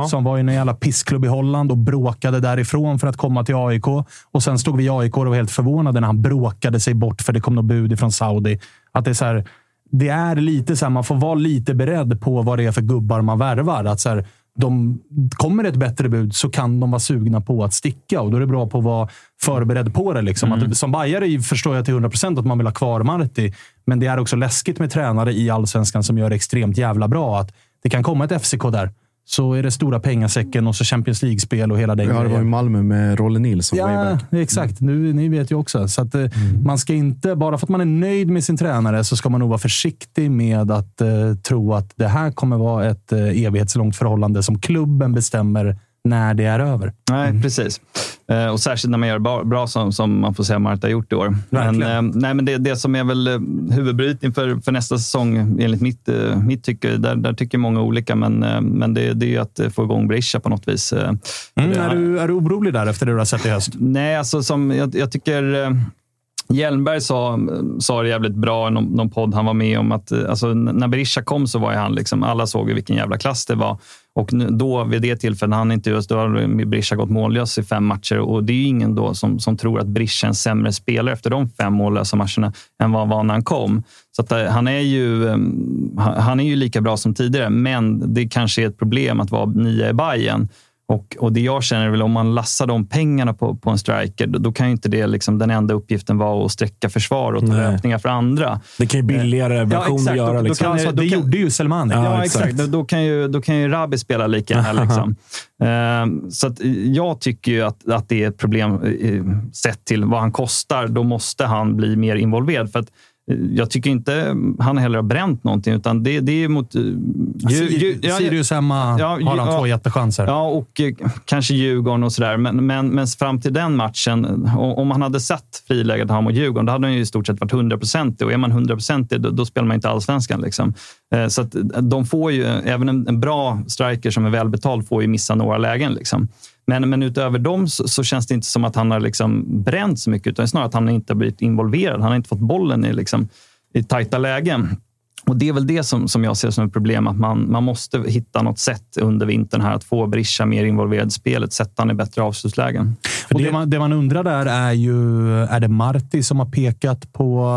Som var i en jävla pissklubb i Holland och bråkade därifrån för att komma till AIK. Och sen stod vi i AIK och var helt förvånade när han bråkade sig bort för det kom något bud från Saudi. Att det är så här, det är lite så här, man får vara lite beredd på vad det är för gubbar man värvar. Att så här, de, kommer ett bättre bud så kan de vara sugna på att sticka och då är det bra på att vara förberedd på det. Liksom. Att, som bajare förstår jag till 100 procent att man vill ha kvar Marti, men det är också läskigt med tränare i allsvenskan som gör det extremt jävla bra. Att det kan komma ett FCK där, så är det stora pengasäcken och så Champions League-spel och hela den Ja, det var i grejen. Malmö med Rolle Nilsson. Ja, back. exakt. Nu, ni vet ju också. Så att, eh, Man ska inte, bara för att man är nöjd med sin tränare, så ska man nog vara försiktig med att eh, tro att det här kommer vara ett eh, evighetslångt förhållande som klubben bestämmer när det är över. Nej, precis. Eh, och särskilt när man gör bra, som, som man får säga Marta har gjort i år. Men, Verkligen. eh, nej, men det, det som är väl eh, huvudbrytning för, för nästa säsong, enligt mitt, mitt tycke, där, där tycker många olika, men, men det, det är ju att få igång Berisha på något vis. Mm, är, du, är du orolig där efter det du har sett i höst? Nej, alltså som jag, jag tycker Hjelmberg sa, sa det jävligt bra i någon, någon podd han var med om. att eh, alltså, När Berisha kom så var ju han liksom, alla såg ju vilken jävla klass det var. Och nu, då, vid det tillfället, när han intervjuades, då har Berisha gått mållös i fem matcher. Och det är ju ingen då som, som tror att Berisha är en sämre spelare efter de fem mållösa matcherna än vad han var när han kom. Så att, eh, han, är ju, ehm, han är ju lika bra som tidigare, men det kanske är ett problem att vara nia i Bayern. Och, och det jag känner är väl om man lassar de pengarna på, på en striker, då, då kan ju inte det liksom, den enda uppgiften vara att sträcka försvar och ta Nej. löpningar för andra. Det kan ju billigare Ja, versioner exakt. göra. Då- då liksom. kan Alltså, det- då det kan- gjorde ju Selmani. Ja, Ja, exakt. exakt. Då, då, kan ju, då kan ju Rabi spela lika gärna. Liksom. Ehm, så att jag tycker ju att, att det är ett problem eh, sett till vad han kostar. Då måste han bli mer involverad. För att, eh, jag tycker inte han heller har bränt någonting, utan det, det är mot... eh, ju- ja, Sirius hemma Ja, har han ja. två jättechanser. Ja, och eh, kanske Djurgården och sådär. Men, men, men fram till den matchen, om han hade sett friläget han mot Djurgården, då hade han ju i stort sett varit 100% Och är man 100% då, då spelar man inte allsvenskan. Liksom. Eh, Så de får ju, även en, en bra striker som är välbetald får ju missa några lägen. Liksom. Men, men utöver dem så, så känns det inte som att han har liksom bränt så mycket, utan snarare att han inte har blivit involverad. Han har inte fått bollen i, liksom, i tajta lägen. Och Det är väl det som, som jag ser som ett problem, att man, man måste hitta något sätt under vintern här att få Berisha mer involverad i spelet, sätta han i bättre avslutslägen. Och det, man, det man undrar där är ju, är det Marti som har pekat på,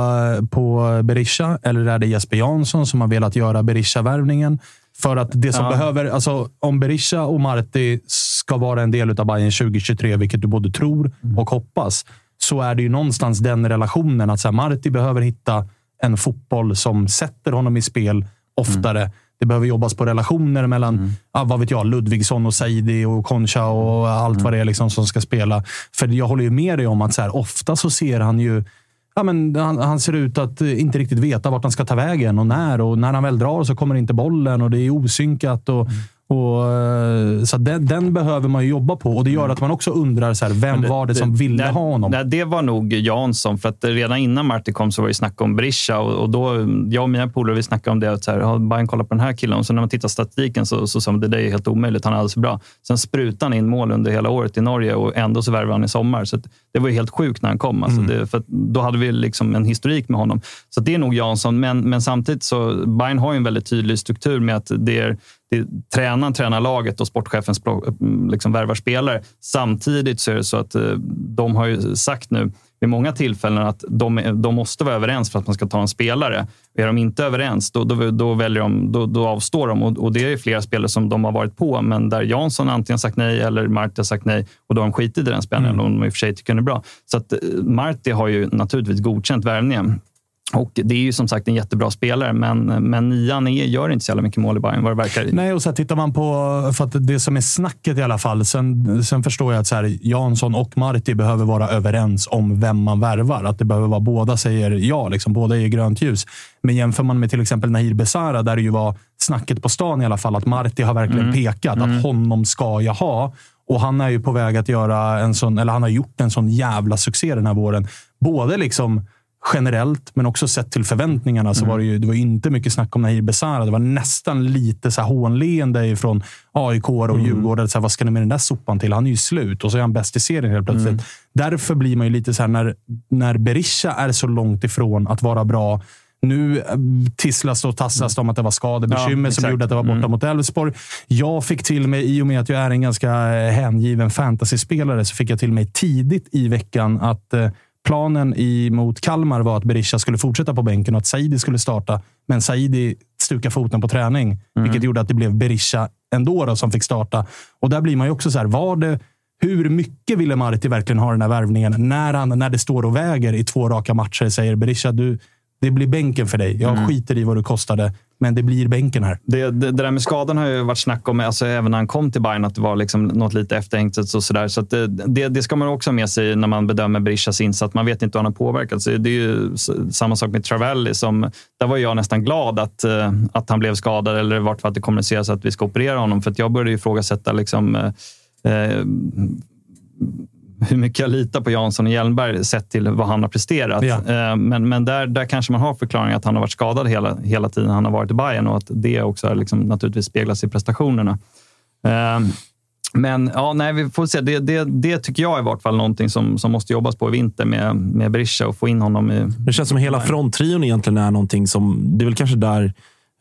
på Berisha eller är det Jesper Jansson som har velat göra Berisha-värvningen? För att det som Ja. behöver, alltså om Berisha och Marti ska vara en del av Bayern 2023, vilket du både tror och hoppas, så är det ju någonstans den relationen att så här, Marti behöver hitta en fotboll som sätter honom i spel oftare. Det behöver jobbas på relationer mellan, Mm. ja, vad vet jag, Ludvigsson och Saidi och Concha och allt Mm. vad det är liksom som ska spela. För jag håller ju med dig om att så här, ofta så ser han ju Ja, men han, han ser ut att eh, inte riktigt veta vart han ska ta vägen och när. Och när han väl drar så kommer inte bollen och det är osynkat. Och, Mm och, eh, så den, den behöver man ju jobba på och det gör att man också undrar så här, vem Mm. Men var det som ville nej, ha honom? Nej, det var nog Jansson. För att redan innan Marti kom så var det snack om Berisha. Och, och då, jag och mina polare vi snackade om det. Att så här, Bayern kollat på den här killen? Och så när man tittar statistiken så, så sa man det där är helt omöjligt. Han är alldeles för bra. Sen sprutade han in mål under hela året i Norge och ändå så värvade han i sommar. Så det var ju helt sjukt när han kom. Alltså Mm. det, för då hade vi liksom en historik med honom. Så det är nog Jansson. Men, men samtidigt så Bayern har ju en väldigt tydlig struktur med att det är det, tränaren tränar laget och sportchefen spro- liksom värvar spelare. Samtidigt så är det så att eh, de har ju sagt nu vid många tillfällen att de, de måste vara överens för att man ska ta en spelare. Är de inte överens, då, då, då, väljer de, då, då avstår de. Och, och det är flera spelare som de har varit på, men där Jansson antingen sagt nej eller Marti har sagt nej och då har de skitit i den spelaren, Mm. om de i och för sig tycker den är bra. Så att eh, Marti har ju naturligtvis godkänt värvningen. Och det är ju som sagt en jättebra spelare, men, men nian är, gör inte så jävla mycket mål i Bayern vad det verkar. Nej, och så tittar man på, för att det som är snacket i alla fall. Sen, sen förstår jag att så här, Jansson och Marti behöver vara överens om vem man värvar. Att det behöver vara båda säger ja, liksom, båda ger grönt ljus. Men jämför man med till exempel Nahir Besara, där det ju var snacket på stan i alla fall, att Marti har verkligen Mm. pekat Mm. att honom ska jag ha. Och han är ju på väg att göra en sån, eller han har gjort en sån jävla succé den här våren. Både liksom generellt, men också sett till förväntningarna så Mm. var det ju det var inte mycket snack om Nahir Besara. Det var nästan lite så här hånleende ifrån AIK och Mm. Djurgården. Så här, vad ska ni med den där sopan till? Han är ju slut och så är han bäst i serien helt plötsligt. Mm. Därför blir man ju lite så här när, när Berisha är så långt ifrån att vara bra. Nu eh, tisslas och tasslas det om att det var skadebekymmer Ja, som gjorde att det var borta Mm. mot Elfsborg. Jag fick till mig, i och med att jag är en ganska eh, hängiven fantasyspelare, så fick jag till mig tidigt i veckan att eh, planen i, mot Kalmar var att Berisha skulle fortsätta på bänken och att Saidi skulle starta. Men Saidi stukade foten på träning, Mm. vilket gjorde att det blev Berisha ändå då, som fick starta. Och där blir man ju också så här, var det hur mycket ville Marti verkligen ha den här värvningen när, han, när det står och väger i två raka matcher säger Berisha, du, det blir bänken för dig. Jag Mm. skiter i vad du kostade, men det blir bänken här. Det, det, det där med skadan har ju varit snack om, alltså även när han kom till Bayern, att det var liksom något lite efterhängt. och sådär. Så att det, det, det ska man också ha med sig när man bedömer Berishas insats. Man vet inte hur han har påverkats. Det är ju samma sak med Travelli. Som, där var jag nästan glad att, eh, att han blev skadad, eller vart fall att det kommuniceras att vi ska operera honom. För att jag började ifrågasätta liksom, eh, eh, hur mycket jag litar på Jansson och Hjelmberg sett till vad han har presterat. Ja. Eh, Men, men där, där kanske man har förklaringen att han har varit skadad hela, hela tiden han har varit i Bayern och att det också har liksom naturligtvis speglas i prestationerna. Eh, Men ja, nej, vi får se. Det, det, det tycker jag är i vart fall någonting som, som måste jobbas på i vinter med, med Berisha och få in honom i... Det känns som hela fronttrion egentligen är någonting som... Det är väl kanske där,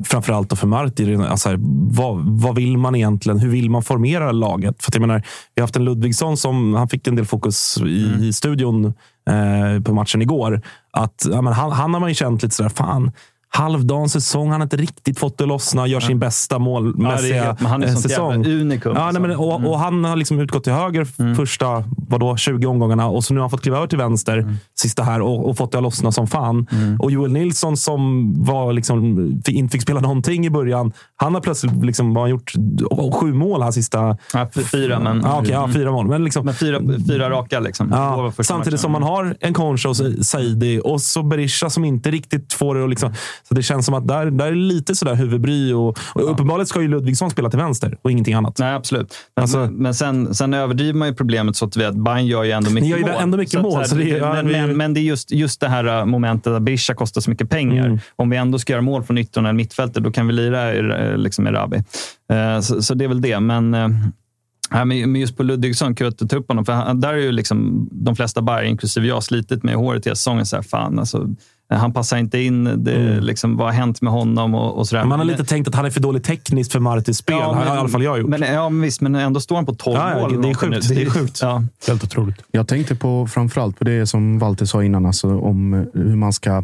framförallt då för Marti, alltså här, vad, vad vill man egentligen? Hur vill man formera laget? För jag menar, vi har haft en Ludvigsson som han fick en del fokus i, Mm. i studion eh, på matchen igår. Att, ja, men han, han har man ju känt lite sådär, fan, halvdan säsong. Han har inte riktigt fått det lossna. Gör sin bästa målmässiga Ja, han är sånt jävla säsong. unikum, Ja, nej, men, och, och han har liksom utgått till höger första vadå, 20 omgångarna och så nu har han fått kliva över till vänster sista här och, och fått det att lossna som fan. Och Joel Nilsson som var liksom, inte fick spela någonting i början. Han har plötsligt liksom bara gjort sju mål här sista... Ja, fyra, men- Ja, okej, ja, fyra mål. Men, liksom, Men fyra, fyra raka liksom. Ja, samtidigt matchen. som man har en Concha och Saidi och så Berisha som inte riktigt får det att liksom, Så det känns som att där, där är lite sådär huvudbry. Och, och uppenbarligen ska ju Ludvigsson spela till vänster och ingenting annat. Nej, absolut. Men, Alltså- men sen, sen överdriver man ju problemet så att vi vet, Bayern gör ju ändå mycket Ni gör ju mål. ändå mycket mål, att så det är- ja, men, vi- men, men det är just, just det här äh, momentet att Berisha kostar så mycket pengar. Mm. Om vi ändå ska göra mål från yttern eller mittfältet, då kan vi lira eh, liksom Erabi. Eh, Så, så det är väl det. Men, nej, men men just på Ludvigsson, kul att du tar upp honom. För han, där är ju liksom de flesta Bayern, inklusive jag, slitit med håret hela säsongen. Så här, fan, alltså, han passar inte in. Det, liksom, vad har hänt med honom? Och, och så där. Man har Men- lite tänkt att han är för dålig tekniskt för Martis spel. Ja, har men- i alla fall jag gjort. Men, ja, men visst, men ändå står han på 12 Ja, ja, mål. det är sjukt. Det är sjukt. Ja. Helt otroligt. Jag tänkte på framförallt på det som Walter sa innan, alltså om eh, hur man ska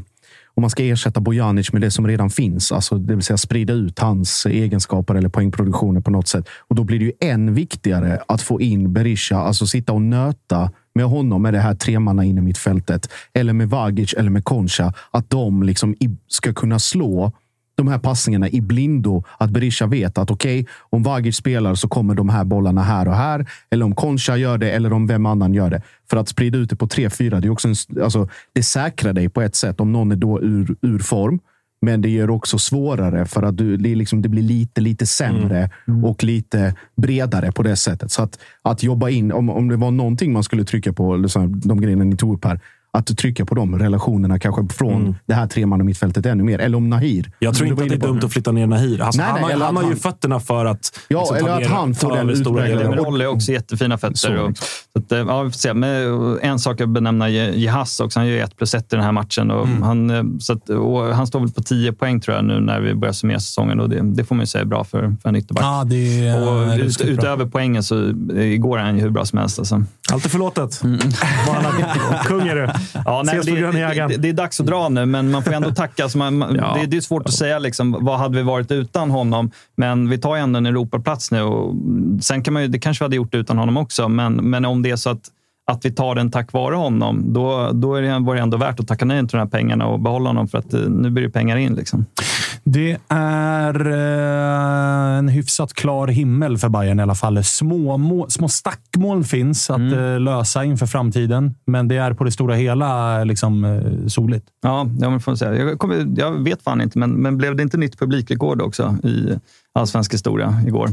om man ska ersätta Bojanic med det som redan finns, alltså det vill säga sprida ut hans egenskaper eller poängproduktioner på något sätt. Och då blir det ju än viktigare att få in Berisha, alltså sitta och nöta med honom med det här tremanna inne mitt fältet eller med Vagic eller med Concha. Att de liksom ska kunna slå de här passningarna i blindo. Att Berisha vet att okej, okay, om Vagic spelar så kommer de här bollarna här och här. Eller om Concha gör det eller om vem annan gör det. För att sprida ut det på tre, fyra, det, är också en, alltså, det säkrar dig på ett sätt om någon är då ur, ur form. Men det gör också svårare för att du, det, liksom, det blir lite, lite sämre mm. och lite bredare på det sättet. Så att, att jobba in, om, om det var någonting man skulle trycka på, liksom, de grejerna ni tog upp här, att trycka på de relationerna kanske från mm. det här treman mittfältet ännu mer. Eller om Nahir. Jag tror inte att det är dumt att flytta ner Nahir. Alltså, nej, nej, han, han, har ju fötterna för att... Ja, liksom, eller att ner, han får den utpräglade... Rolle är också jättefina fötter. Så. Och, så att, ja, vi får se. Men en sak att benämna Jehas också. Han gör ju ett plus ett i den här matchen. Och mm. han, eh, så att, och han står väl på tio poäng tror jag nu när vi börjar summera säsongen. Och det, det får man ju säga är bra för, för en ytterback. Ja, det är, och ut, utöver poängen så igår är han ju hur bra som helst. Alltså. Allt är förlåtet. Mm. Kung är du. Ja, nej, det, det, det, är dags att dra nu, men man får ändå tacka. Alltså man, ja. det, det, är svårt att säga liksom, vad hade vi varit utan honom. Men vi tar ju ändå en Europaplats nu. Och sen kan man ju, det kanske vi hade gjort utan honom också, men, men om det är så att att vi tar den tack vare honom, då, då är det, var det ändå värt att tacka nej till de här pengarna och behålla honom för att eh, nu blir det pengar in. Liksom. Det är eh, en hyfsat klar himmel för Bayern i alla fall. Små, må, små stackmoln finns att mm. eh, lösa inför framtiden, men det är på det stora hela liksom, eh, soligt. Ja, jag, får säga. Jag, kommer, jag vet fan inte, men, men blev det inte nytt publikrekord också i allsvensk historia igår?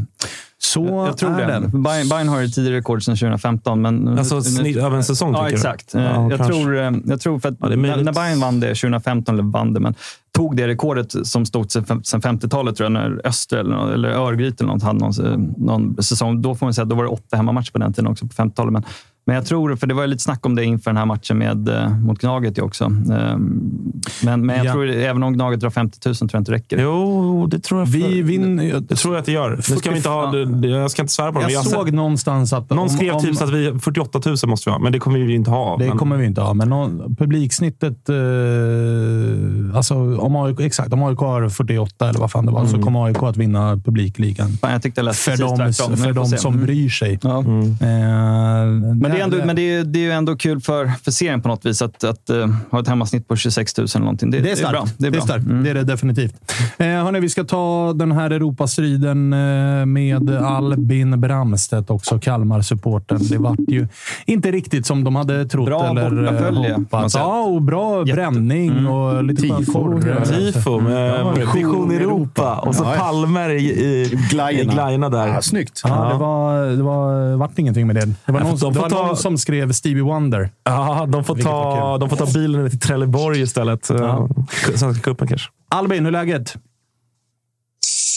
Så jag, jag tror är det. Bayern, Bayern har ju tidigare rekord sedan 2015. Men, alltså snitt över en säsong? Ja, exakt. Ja, jag, tror, eh, jag tror för att ja, när, när Bayern vann det 2015, eller vann det, men tog det rekordet som stod sedan 50-talet, tror jag, när Öster eller, eller Örgryte eller något hade någon, någon säsong. Då får man säga att då var det åtta hemmamatcher på den tiden också, på 50-talet. Men men jag tror, för det var lite snack om det inför den här matchen med, eh, mot Gnaget också. Ehm, men, men jag ja. tror, även om Gnaget drar 50 000 tror jag inte det räcker. Jo, det tror jag. Vi vinner, jag, det tror jag att det gör. Nu ska vi inte ha, jag ska inte svära på det. Jag, jag såg sett, någonstans att... Någon skrev typ att vi 48 000 måste vi ha, men det kommer vi inte ha. Det men, kommer vi inte ha, men någon, publiksnittet... Eh, alltså, om AIK, exakt, om AIK har 48 eller vad fan det var, mm. så kommer AIK att vinna publikligan. jag tyckte det lät för de, för de som mm. bryr sig. Ja. Mm. Eh, men det är ändå... Men det är, det är ju ändå kul för, för serien på något vis att, att uh, ha ett hemmasnitt på 26 000 eller någonting. Det, det är, starkt. Det är bra. Det är, bra. Det är, starkt. Mm. det, är det definitivt. Eh, hörni, vi ska ta den här Europastriden eh, med Albin Bramstedt, också Kalmar-supporten. Det vart ju inte riktigt som de hade trott bra eller eh, hoppats. Ja, och bra Jätte. bränning mm. och lite Tifo. Tifo med ja, Vision Europa. Och så ja, Palmer i, i, Glajna. i Glajna där. Ja, snyggt. Ja, Det, var, det var, vart ingenting med det. Det var, någon, de det var ta... någon som skrev Stevie Wonder. Ja, de får, ta, de får ta bilen till Trelleborg istället. Ja. Svenska cupen kanske. Albin, hur är läget?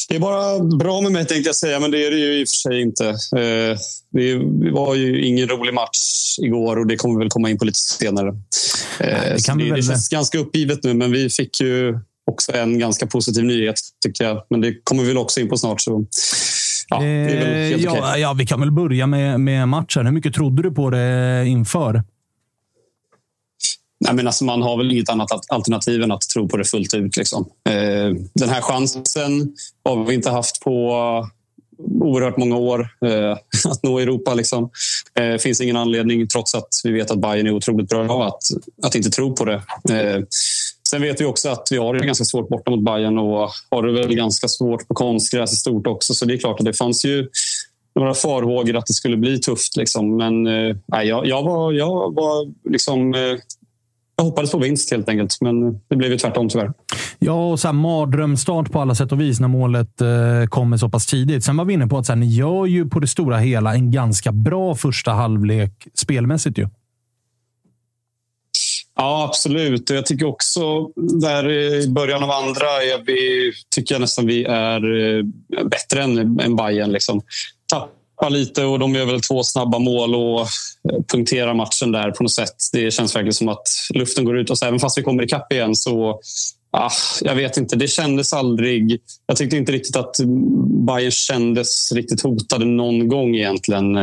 Det är bara bra med mig tänkte jag säga, men det är det ju i och för sig inte. Eh, det var ju ingen rolig match igår och det kommer vi väl komma in på lite senare. Eh, det, kan det, det känns ganska uppgivet nu, men vi fick ju också en ganska positiv nyhet tycker jag. Men det kommer vi väl också in på snart. Så. Ja, eh, ja, ja, vi kan väl börja med, med matchen. Hur mycket trodde du på det inför? Nej, men alltså man har väl inget annat alternativ än att tro på det fullt ut. Liksom. Eh, den här chansen har vi inte haft på oerhört många år eh, att nå Europa. Liksom. Eh, finns ingen anledning, trots att vi vet att Bayern är otroligt bra, att, att inte tro på det. Sen vet vi också att vi har det ganska svårt borta mot Bayern och har det väl ganska svårt på konstgräs i stort också. Så det är klart att det fanns ju några farhågor att det skulle bli tufft. Liksom. Men eh, jag, jag, var, jag var liksom eh, jag hoppades på vinst helt enkelt, men eh, det blev ju tvärtom tyvärr. Ja, och så här, mardrömstart på alla sätt och vis när målet eh, kommer så pass tidigt. Sen var vi inne på att så här, ni gör ju på det stora hela en ganska bra första halvlek spelmässigt. Ju. Ja, absolut. Jag tycker också där i början av andra jag, vi, tycker jag nästan vi är eh, bättre än, än Bayern. Liksom. Tappar lite och de gör väl två snabba mål och eh, punkterar matchen där på något sätt. Det känns verkligen som att luften går ut och även fast vi kommer ikapp igen så Ah, jag vet inte, det kändes aldrig... Jag tyckte inte riktigt att Bayern kändes riktigt hotade någon gång egentligen.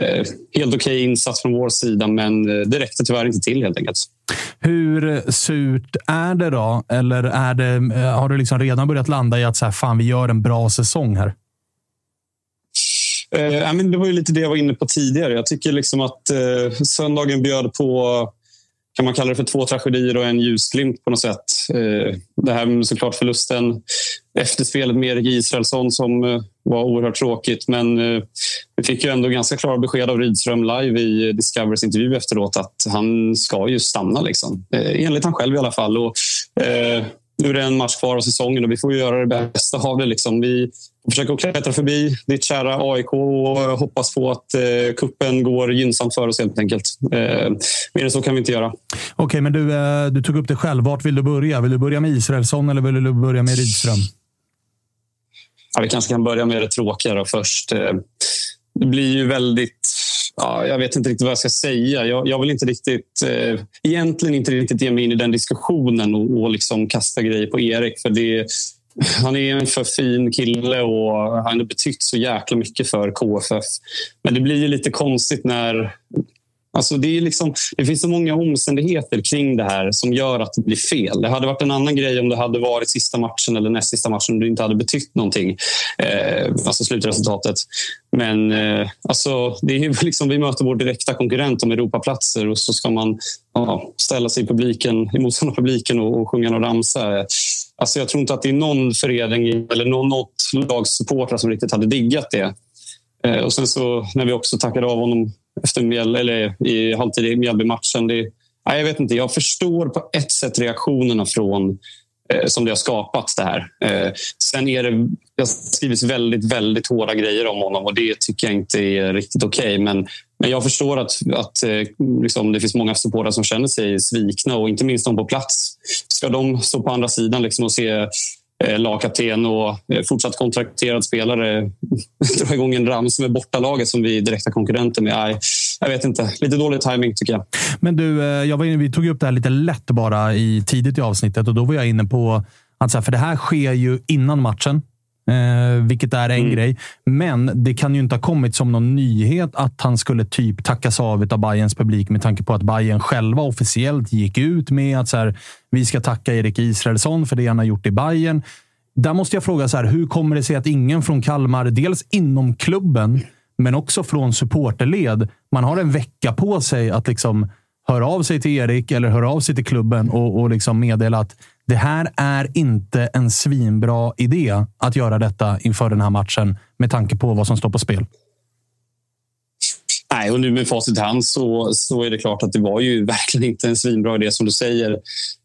Eh, helt okej okay insats från vår sida, men eh, det räckte tyvärr inte till helt enkelt. Hur surt är det då? Eller är det, eh, har du liksom redan börjat landa i att så här, fan, vi gör en bra säsong här? Eh, men det var ju lite det jag var inne på tidigare. Jag tycker liksom att eh, söndagen bjöd på kan man kalla det för två tragedier och en ljusglimt på något sätt. Eh, det här med såklart förlusten Efterspelet med Erik Israelsson som eh, var oerhört tråkigt. Men eh, vi fick ju ändå ganska klara besked av Rydström live i Discoverys intervju efteråt att han ska ju stanna. Liksom. Eh, enligt han själv i alla fall. Och, eh, nu är det en match kvar av säsongen och vi får göra det bästa av det. Liksom. Vi försöker klättra förbi ditt kära AIK och hoppas på att eh, kuppen går gynnsamt för oss helt enkelt. Eh, mer än så kan vi inte göra. Okej, okay, men du, eh, du tog upp det själv. Vart vill du börja? Vill du börja med Israelsson eller vill du börja med Rydström? Ja, vi kanske kan börja med det tråkiga först. Eh, det blir ju väldigt... Ja, jag vet inte riktigt vad jag ska säga. Jag, jag vill inte riktigt... Eh, egentligen inte riktigt ge mig in i den diskussionen och, och liksom kasta grejer på Erik. För det, han är en för fin kille och han har betytt så jäkla mycket för KFF. Men det blir ju lite konstigt när Alltså det, är liksom, det finns så många omständigheter kring det här som gör att det blir fel. Det hade varit en annan grej om det hade varit sista matchen eller näst sista matchen och det inte hade betytt någonting. Eh, alltså slutresultatet. Men eh, alltså, det är liksom, vi möter vår direkta konkurrent om Europaplatser och så ska man ja, ställa sig i publiken, i motståndarpubliken och, och sjunga någon ramsa. Alltså, jag tror inte att det är någon förening eller någon, något lags supportrar som riktigt hade diggat det. Eh, och sen så när vi också tackade av honom efter Mjäll, eller i halvtid i Mjällby-matchen. Jag vet inte. Jag förstår på ett sätt reaktionerna från eh, som det har skapat det här. Eh, sen är det, det har skrivits väldigt, väldigt hårda grejer om honom och det tycker jag inte är riktigt okej. Okay. Men, men jag förstår att, att eh, liksom, det finns många supportrar som känner sig svikna och inte minst de på plats. Ska de stå på andra sidan liksom, och se Eh, lagkapten och eh, fortsatt kontrakterad spelare dra igång en rams med bortalaget som vi är direkta konkurrenter med. Nej, jag vet inte. Lite dålig timing tycker jag. Men du, eh, jag var inne, vi tog upp det här lite lätt bara i tidigt i avsnittet och då var jag inne på att för det här sker ju innan matchen. Eh, vilket är en mm. grej. Men det kan ju inte ha kommit som någon nyhet att han skulle typ tackas av av Bayerns publik med tanke på att Bayern själva officiellt gick ut med att så här, vi ska tacka Erik Israelsson för det han har gjort i Bayern. Där måste jag fråga, så här, hur kommer det sig att ingen från Kalmar, dels inom klubben, men också från supporterled, man har en vecka på sig att liksom höra av sig till Erik eller höra av sig till klubben och, och liksom meddela att det här är inte en svinbra idé att göra detta inför den här matchen med tanke på vad som står på spel. Nej, och nu med facit i hand så, så är det klart att det var ju verkligen inte en svinbra idé som du säger.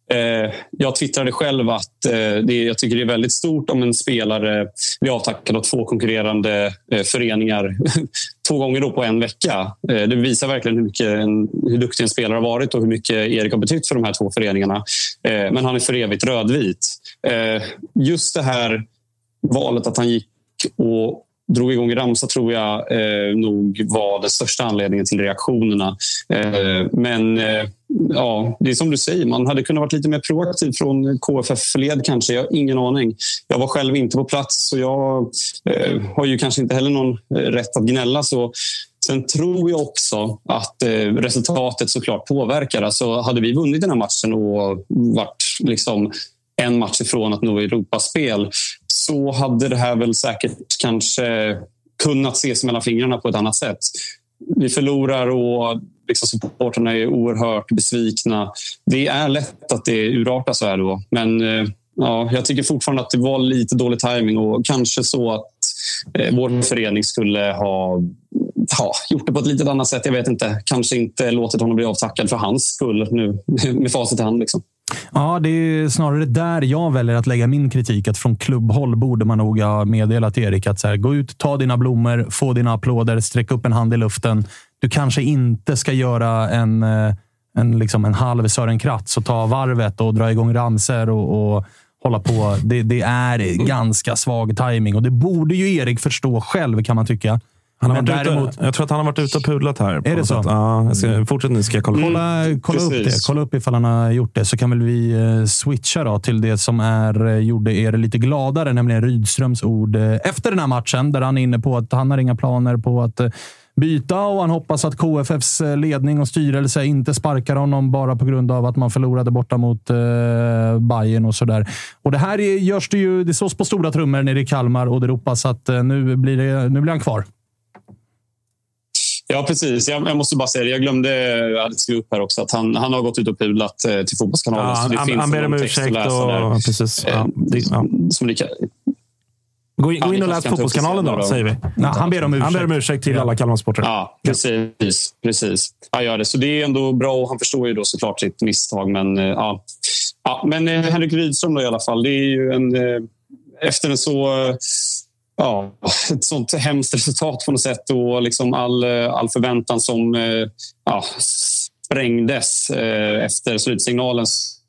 Eh, jag twittrade själv att eh, det, jag tycker det är väldigt stort om en spelare blir avtackad av två konkurrerande eh, föreningar två gånger då på en vecka. Eh, det visar verkligen hur, mycket en, hur duktig en spelare har varit och hur mycket Erik har betytt för de här två föreningarna. Eh, men han är för evigt rödvit. Eh, just det här valet att han gick och drog igång ramsa tror jag eh, nog var den största anledningen till reaktionerna. Eh, men eh, ja, det är som du säger, man hade kunnat vara lite mer proaktiv från KFF-led kanske. Jag har ingen aning. Jag var själv inte på plats så jag eh, har ju kanske inte heller någon eh, rätt att gnälla. Så Sen tror jag också att eh, resultatet såklart påverkar. Alltså, hade vi vunnit den här matchen och varit liksom en match ifrån att nå Europaspel så hade det här väl säkert kanske kunnat ses mellan fingrarna på ett annat sätt. Vi förlorar och liksom supporterna är oerhört besvikna. Det är lätt att det urartar så här då. Men eh, ja, jag tycker fortfarande att det var lite dålig timing och kanske så att eh, vår förening skulle ha ja, gjort det på ett lite annat sätt. Jag vet inte. Kanske inte låtit honom bli avtackad för hans skull nu med facit i hand. Liksom. Ja, det är snarare där jag väljer att lägga min kritik. Att från klubbhåll borde man nog ha meddelat Erik att så här, gå ut, ta dina blommor, få dina applåder, sträck upp en hand i luften. Du kanske inte ska göra en, eh, en, liksom en halv Sören Kratz och ta varvet och dra igång ramser och, och hålla på. Det, det är ganska svag timing och det borde ju Erik förstå själv kan man tycka. Han har varit däremot... ute, jag tror att han har varit ute och pudlat här. Är det så? Ja, jag ska, fortsätt nu ska jag kolla. Kolla, kolla upp det. Kolla upp ifall han har gjort det, så kan väl vi eh, switcha då till det som är, eh, gjorde er lite gladare, nämligen Rydströms ord efter den här matchen, där han är inne på att han har inga planer på att byta och han hoppas att KFFs ledning och styrelse inte sparkar honom bara på grund av att man förlorade borta mot eh, Bayern och sådär. Och det här görs det ju. Det slås på stora trummor nere i Kalmar och det ropas att eh, nu blir, det, nu blir han kvar. Ja, precis. Jag, jag måste bara säga det. Jag glömde, jag hade skrivit upp här också, att han, han har gått ut och pulat eh, till Fotbollskanalen. Ja, så det han- finns han ber om ursäkt läsa och- precis. Ja, Eh, det- ja. Som ni kan, Gå in, Ja, gå in och läs Fotbollskanalen då, senare säger vi. Nej, han ber om ursäkt. Han ber om ursäkt till alla Kalmarsupportrar. Ja, precis. precis. Han gör det. Så det är ändå bra och han förstår ju då såklart sitt misstag. Men, eh, ja. Ja, men eh, Henrik Rydström då i alla fall. Det är ju en, eh, efter en så... Ja, ett sånt hemskt resultat på något sätt och liksom all, all förväntan som ja, sprängdes efter slutsignalen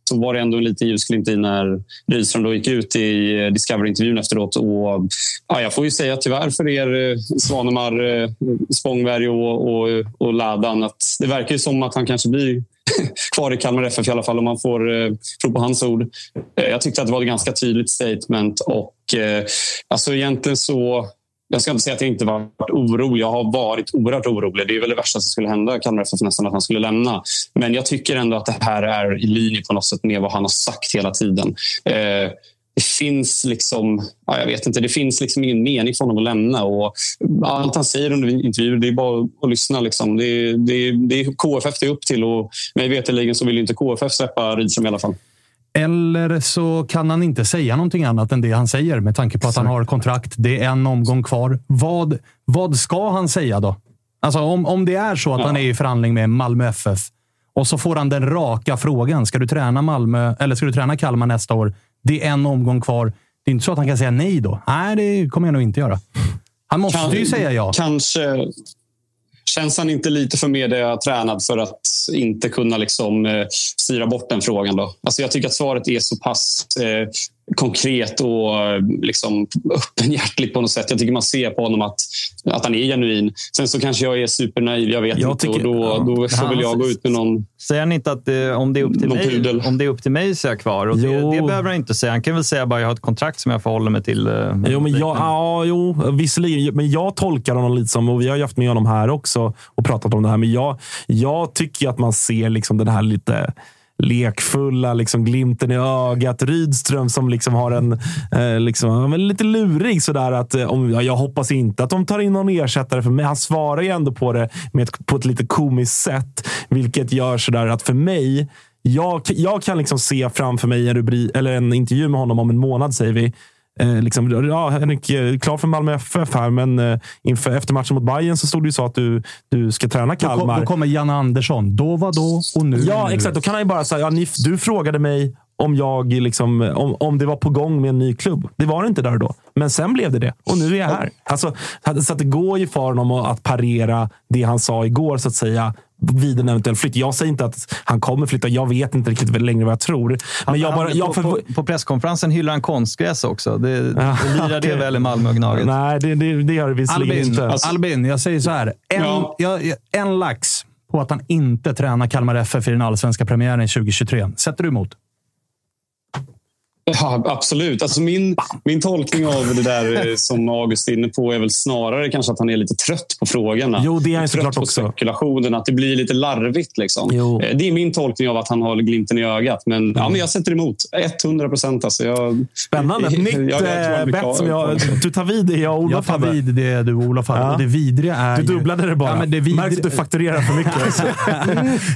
så var det ändå en liten ljusglimt i när Rydström då gick ut i eh, Discovery-intervjun efteråt. Och, ja, jag får ju säga tyvärr för er, eh, Svanemar, eh, Spångberg och, och, och Ladan, att det verkar ju som att han kanske blir kvar i Kalmar FF i alla fall om man får eh, tro på hans ord. Eh, jag tyckte att det var ett ganska tydligt statement och eh, alltså egentligen så jag ska inte säga att jag inte varit orolig. Jag har varit oerhört orolig. Det är väl det värsta som skulle hända Kalmar FF nästan, att han skulle lämna. Men jag tycker ändå att det här är i linje på något sätt med vad han har sagt hela tiden. Eh, det finns liksom, ja, jag vet inte, det finns liksom ingen mening för honom att lämna. Och allt han säger under intervjuer, det är bara att lyssna. Liksom. Det, är- det, är- det är KFF det är upp till och mig veterligen så vill inte KFF släppa Rydström i alla fall. Eller så kan han inte säga någonting annat än det han säger med tanke på att han har kontrakt. Det är en omgång kvar. Vad, vad ska han säga då? Alltså om, om det är så att han är i förhandling med Malmö FF och så får han den raka frågan. Ska du träna Malmö eller ska du träna Kalmar nästa år? Det är en omgång kvar. Det är inte så att han kan säga nej då. Nej, det kommer jag nog inte göra. Han måste Kan- ju säga ja. Kanske känns han inte lite för mediatränad för att inte kunna liksom, eh, styra bort den frågan. Då? Alltså jag tycker att svaret är så pass eh, konkret och eh, liksom öppenhjärtligt på något sätt. Jag tycker man ser på honom att, att han är genuin. Sen så kanske jag är supernaiv, jag vet Jag inte. tycker- och då, ja. då får väl jag gå ut med någon... Säger han inte att eh, om, det är upp till mig, pudel. om det är upp till mig så är jag kvar? Och det, det behöver han inte säga. Han kan väl säga bara att jag har ett kontrakt som jag förhåller mig till. eh, Jo, men jag, ja, jo, visserligen. Men jag tolkar honom lite som, och vi har ju haft med honom här också och pratat om det här, men jag, jag tycker att man ser liksom den här lite lekfulla liksom glimten i ögat. Rydström som liksom har en eh, liksom, lite lurig sådär. Att, eh, om, ja, jag hoppas inte att de tar in någon ersättare för mig. Han svarar ju ändå på det med ett, på ett lite komiskt sätt, vilket gör sådär att för mig jag, jag kan liksom se framför mig en, rubri, eller en intervju med honom om en månad, säger vi. Eh, liksom, ja, Henrik, eh, klar för Malmö FF här, men eh, inför, efter matchen mot Bayern så stod det ju så att du, du ska träna Då, kom, Kalmar. då kommer Janne Andersson. Då var då och nu Ja, nu. exakt. Då kan han ju bara säga, ja, ni, du frågade mig om, jag liksom, om, om det var på gång med en ny klubb. Det var det inte där och då. Men sen blev det det. Och nu är jag här. Alltså, så att det går ju för honom att parera det han sa igår, så att säga, vid en eventuell flytt. Jag säger inte att han kommer flytta. Jag vet inte riktigt längre vad jag tror. Men jag bara, Han- jag på, på, på presskonferensen hyllar han konstgräs också. Det, det lirar det väl i Malmö och Gnaget? Nej, det, det, det gör det visserligen Albin, inte. Alltså- Albin, jag säger så här. En, Ja. jag- en lax på att han inte tränar Kalmar FF i den allsvenska premiären 2023. Sätter du emot? Ja, absolut. Alltså min, min tolkning av det där eh, som August är inne på är väl snarare kanske att han är lite trött på frågorna. Jo, det är han trött såklart på också. spekulationen, att det blir lite larvigt. Liksom. Eh, Det är min tolkning av att han har glimten i ögat. Men, ja, men jag sätter emot. 100 procent. Alltså. Jag, Spännande. Ett nytt eh, bett som jag... Du tar vid det jag och Olof Jag tar vid det du och Olof hade. Ja. Och det vidriga är Du ju- dubblade det bara. Ja, men det, vidri- Märks att du fakturerar för mycket.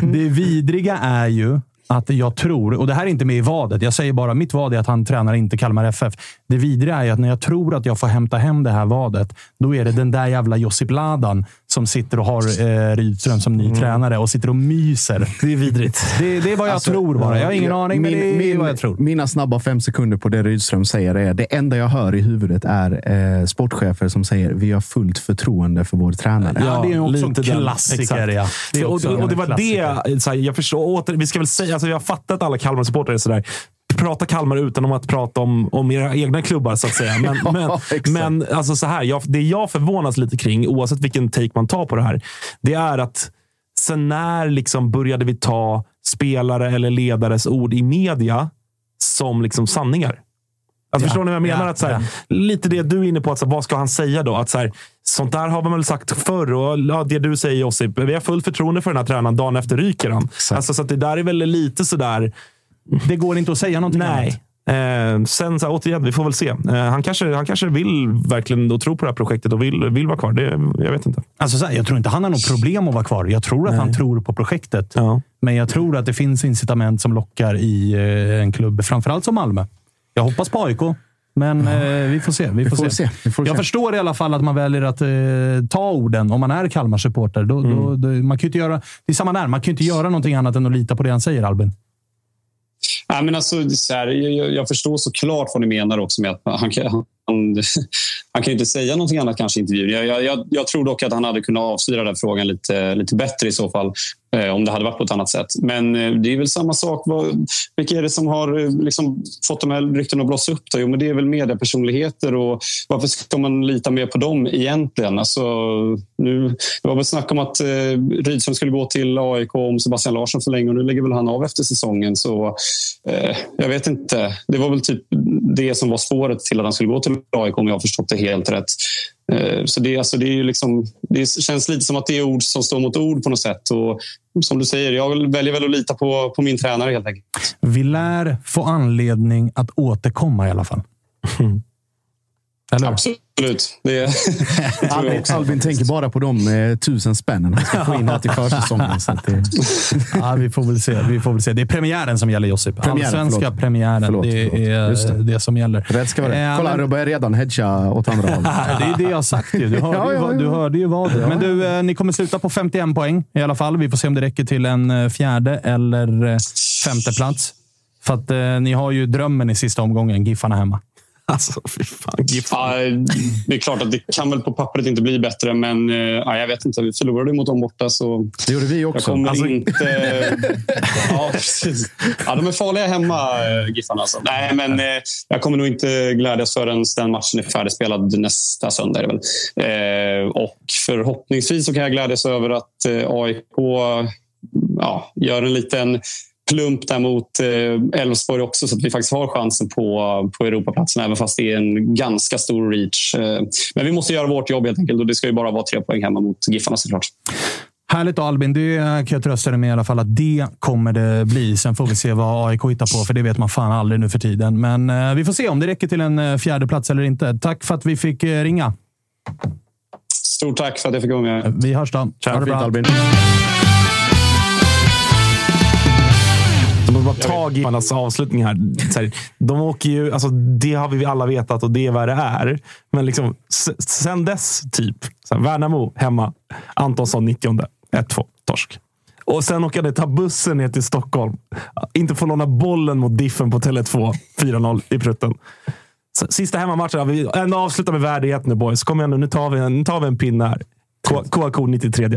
det vidriga är ju att jag tror, och det här är inte med i vadet, jag säger bara mitt vad är att han tränar inte Kalmar FF. Det vidriga är att när jag tror att jag får hämta hem det här vadet, då är det den där jävla Josip Ladan som sitter och har eh, Rydström som ny tränare och sitter och myser. Det är vidrigt. Det, det är vad jag Alltså, tror bara. Jag har ingen aning, men Min- det är min- vad jag tror. Mina snabba fem sekunder på det Rydström säger är det enda jag hör i huvudet är eh, sportchefer som säger vi har fullt förtroende för vår tränare. Ja, det är också en den. klassiker. Ja. Det är också och, och det var klassiker. det, så här, jag förstår, åter, vi ska väl säga, alltså, jag har fattat att alla Kalmar-supportrar är sådär. Prata Kalmar utan om att prata om, om era egna klubbar, så att säga. Men, Ja, men, men alltså, så här, jag, det jag förvånas lite kring, oavsett vilken take man tar på det här, det är att sen när liksom började vi ta spelare eller ledares ord i media som liksom sanningar? Alltså, Ja, förstår ni vad jag menar? ja, att, så här, Lite det du är inne på, att, så, här, vad ska han säga då? Att, så här, sånt där har man väl sagt förr. Och, ja, det du säger Josip, vi har fullt förtroende för den här tränaren. Dagen efter ryker han. Alltså, så att det där är väl lite sådär... Det går inte att säga någonting Nej. annat. Eh, sen så här, återigen, vi får väl se. Eh, han, kanske, han kanske vill verkligen då tro på det här projektet och vill, vill vara kvar. Det, jag vet inte. Alltså, så här, jag tror inte han har något problem att vara kvar. Jag tror att Nej. han tror på projektet. Ja. Men jag tror att det finns incitament som lockar i eh, en klubb, framförallt som Malmö. Jag hoppas på AIK, men eh, vi får se. Vi får, får se. se. Vi får jag se. förstår i alla fall att man väljer att eh, ta orden om man är Kalmar-supporter. Då, då, då, man kan ju inte göra, det är samma där. Man kan ju inte göra någonting annat än att lita på det han säger, Albin. Ja, men alltså, så här, jag, jag förstår såklart vad ni menar också med att han han han, han kan ju inte säga någonting annat kanske i intervjun. Jag, jag, jag, jag tror dock att han hade kunnat avstyra den frågan lite, lite bättre i så fall. Eh, om det hade varit på ett annat sätt. Men eh, det är väl samma sak. Vad, vilka är det som har eh, liksom, fått de här ryktena att blossa upp? Då? Jo, men det är väl mediepersonligheter. Och varför ska man lita mer på dem egentligen? Alltså, nu, det var väl snack om att eh, Rydström skulle gå till AIK om Sebastian Larsson förlänger och nu lägger väl han av efter säsongen. Så eh, jag vet inte. Det var väl typ det som var spåret till att han skulle gå till AIK om jag har förstått det helt rätt. Eh, Så det, alltså det, är ju liksom, det känns lite som att det är ord som står mot ord på något sätt. Och som du säger, jag väljer väl att lita på, på min tränare helt enkelt. Vi lär få anledning att återkomma i alla fall. Eller? Absolut. Det, Albin, också. Albin tänker bara på de eh, tusen spännen han ska få in här till försäsongen. Så att det, Ja, vi, får väl se. vi får väl se. Det är premiären som gäller, Josip. Premiären, Allsvenska förlåt. premiären. Förlåt, det förlåt. är Just det. det. som gäller. rätt ska vara Eh, rätt. Kolla, men- du börjar redan hedga åt andra hållet. det är det jag sagt ju. Du hörde, Ja, ju, ja, vad, ja. du hörde ju vad. Men du, eh, ni kommer sluta på 51 poäng i alla fall. Vi får se om det räcker till en eh, fjärde eller eh, femte plats. För att eh, ni har ju drömmen i sista omgången, Giffarna hemma. Alltså, fy fan. Ja, det är klart att det kan väl på pappret inte bli bättre, men eh, ja, jag vet inte. Vi förlorade mot dem borta, så... Det gjorde vi också. Jag kommer Alltså- inte... ja, precis. Ja, de är farliga hemma, eh, Giffarna. Alltså. Nej, men eh, jag kommer nog inte glädjas förrän den matchen är färdigspelad nästa söndag. Är det väl. Och förhoppningsvis så kan jag glädjas över att AIK ja, gör en liten plump där mot eh, Elfsborg också så att vi faktiskt har chansen på, på Europaplatsen även fast det är en ganska stor reach. Eh, men vi måste göra vårt jobb helt enkelt och det ska ju bara vara tre poäng hemma mot Giffarna såklart. Härligt Albin. Det kan jag trösta dig med i alla fall att det kommer det bli. Sen får vi se vad AIK hittar på, för det vet man fan aldrig nu för tiden. Men eh, vi får se om det räcker till en eh, fjärde plats eller inte. Tack för att vi fick eh, ringa. Stort tack för att jag fick vara med. Vi hörs då. Ha det bra. De har bara tagit hans avslutning här. Så här. De åker ju, alltså, det har vi alla vetat och det är vad det är. Men liksom, sen dess, typ. Så här, Värnamo hemma. Antonsson 90 1-2. Torsk. Och sen åka det, ta bussen ner till Stockholm. Inte få låna bollen mot Diffen på Tele2. 4-0 i prutten. Sista hemmamatchen. Vi ändå avsluta med värdighet nu boys. Kom igen nu, nu tar vi en, nu tar vi en pinne här. K- KK 93.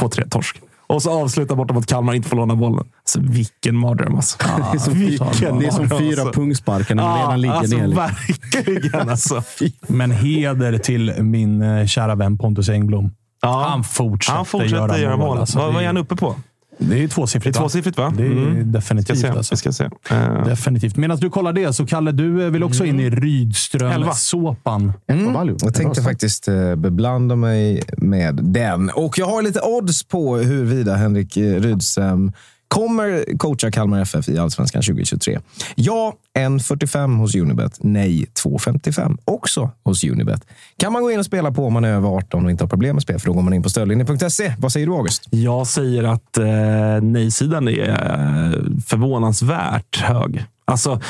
2-3 torsk. Och så avsluta borta mot Kalmar, inte få låna bollen. Alltså, vilken mardröm alltså. Det är som, vilken det är som fyra alltså. pungsparkar när man Ja, redan ligger alltså, ner. liksom. Verkligen alltså. Men heder till min eh, kära vän Pontus Engblom. Han fortsätter, Han fortsätter göra mål. alltså. Vad, är- han uppe på? Det är tvåsiffrigt. Det är tvåsiffrigt, va? Det är Mm. definitivt. Ska se, alltså. ska se. Eh, Definitivt. Medan du kollar det, så Kalle, du eh, vill också in i Elva. Rydström-såpan. Mm. Jag tänkte faktiskt eh, beblanda mig med den. Och jag har lite odds på huruvida Henrik eh, Rydström kommer coacha Kalmar FF i Allsvenskan 2023. Ja, 1,45 hos Unibet. Nej, 2,55 också hos Unibet. Kan man gå in och spela på om man är över 18 och inte har problem med spel, för då går man in på stödlinjen.se. Vad säger du, August? Jag säger att eh, nej-sidan är eh, förvånansvärt hög. Alltså,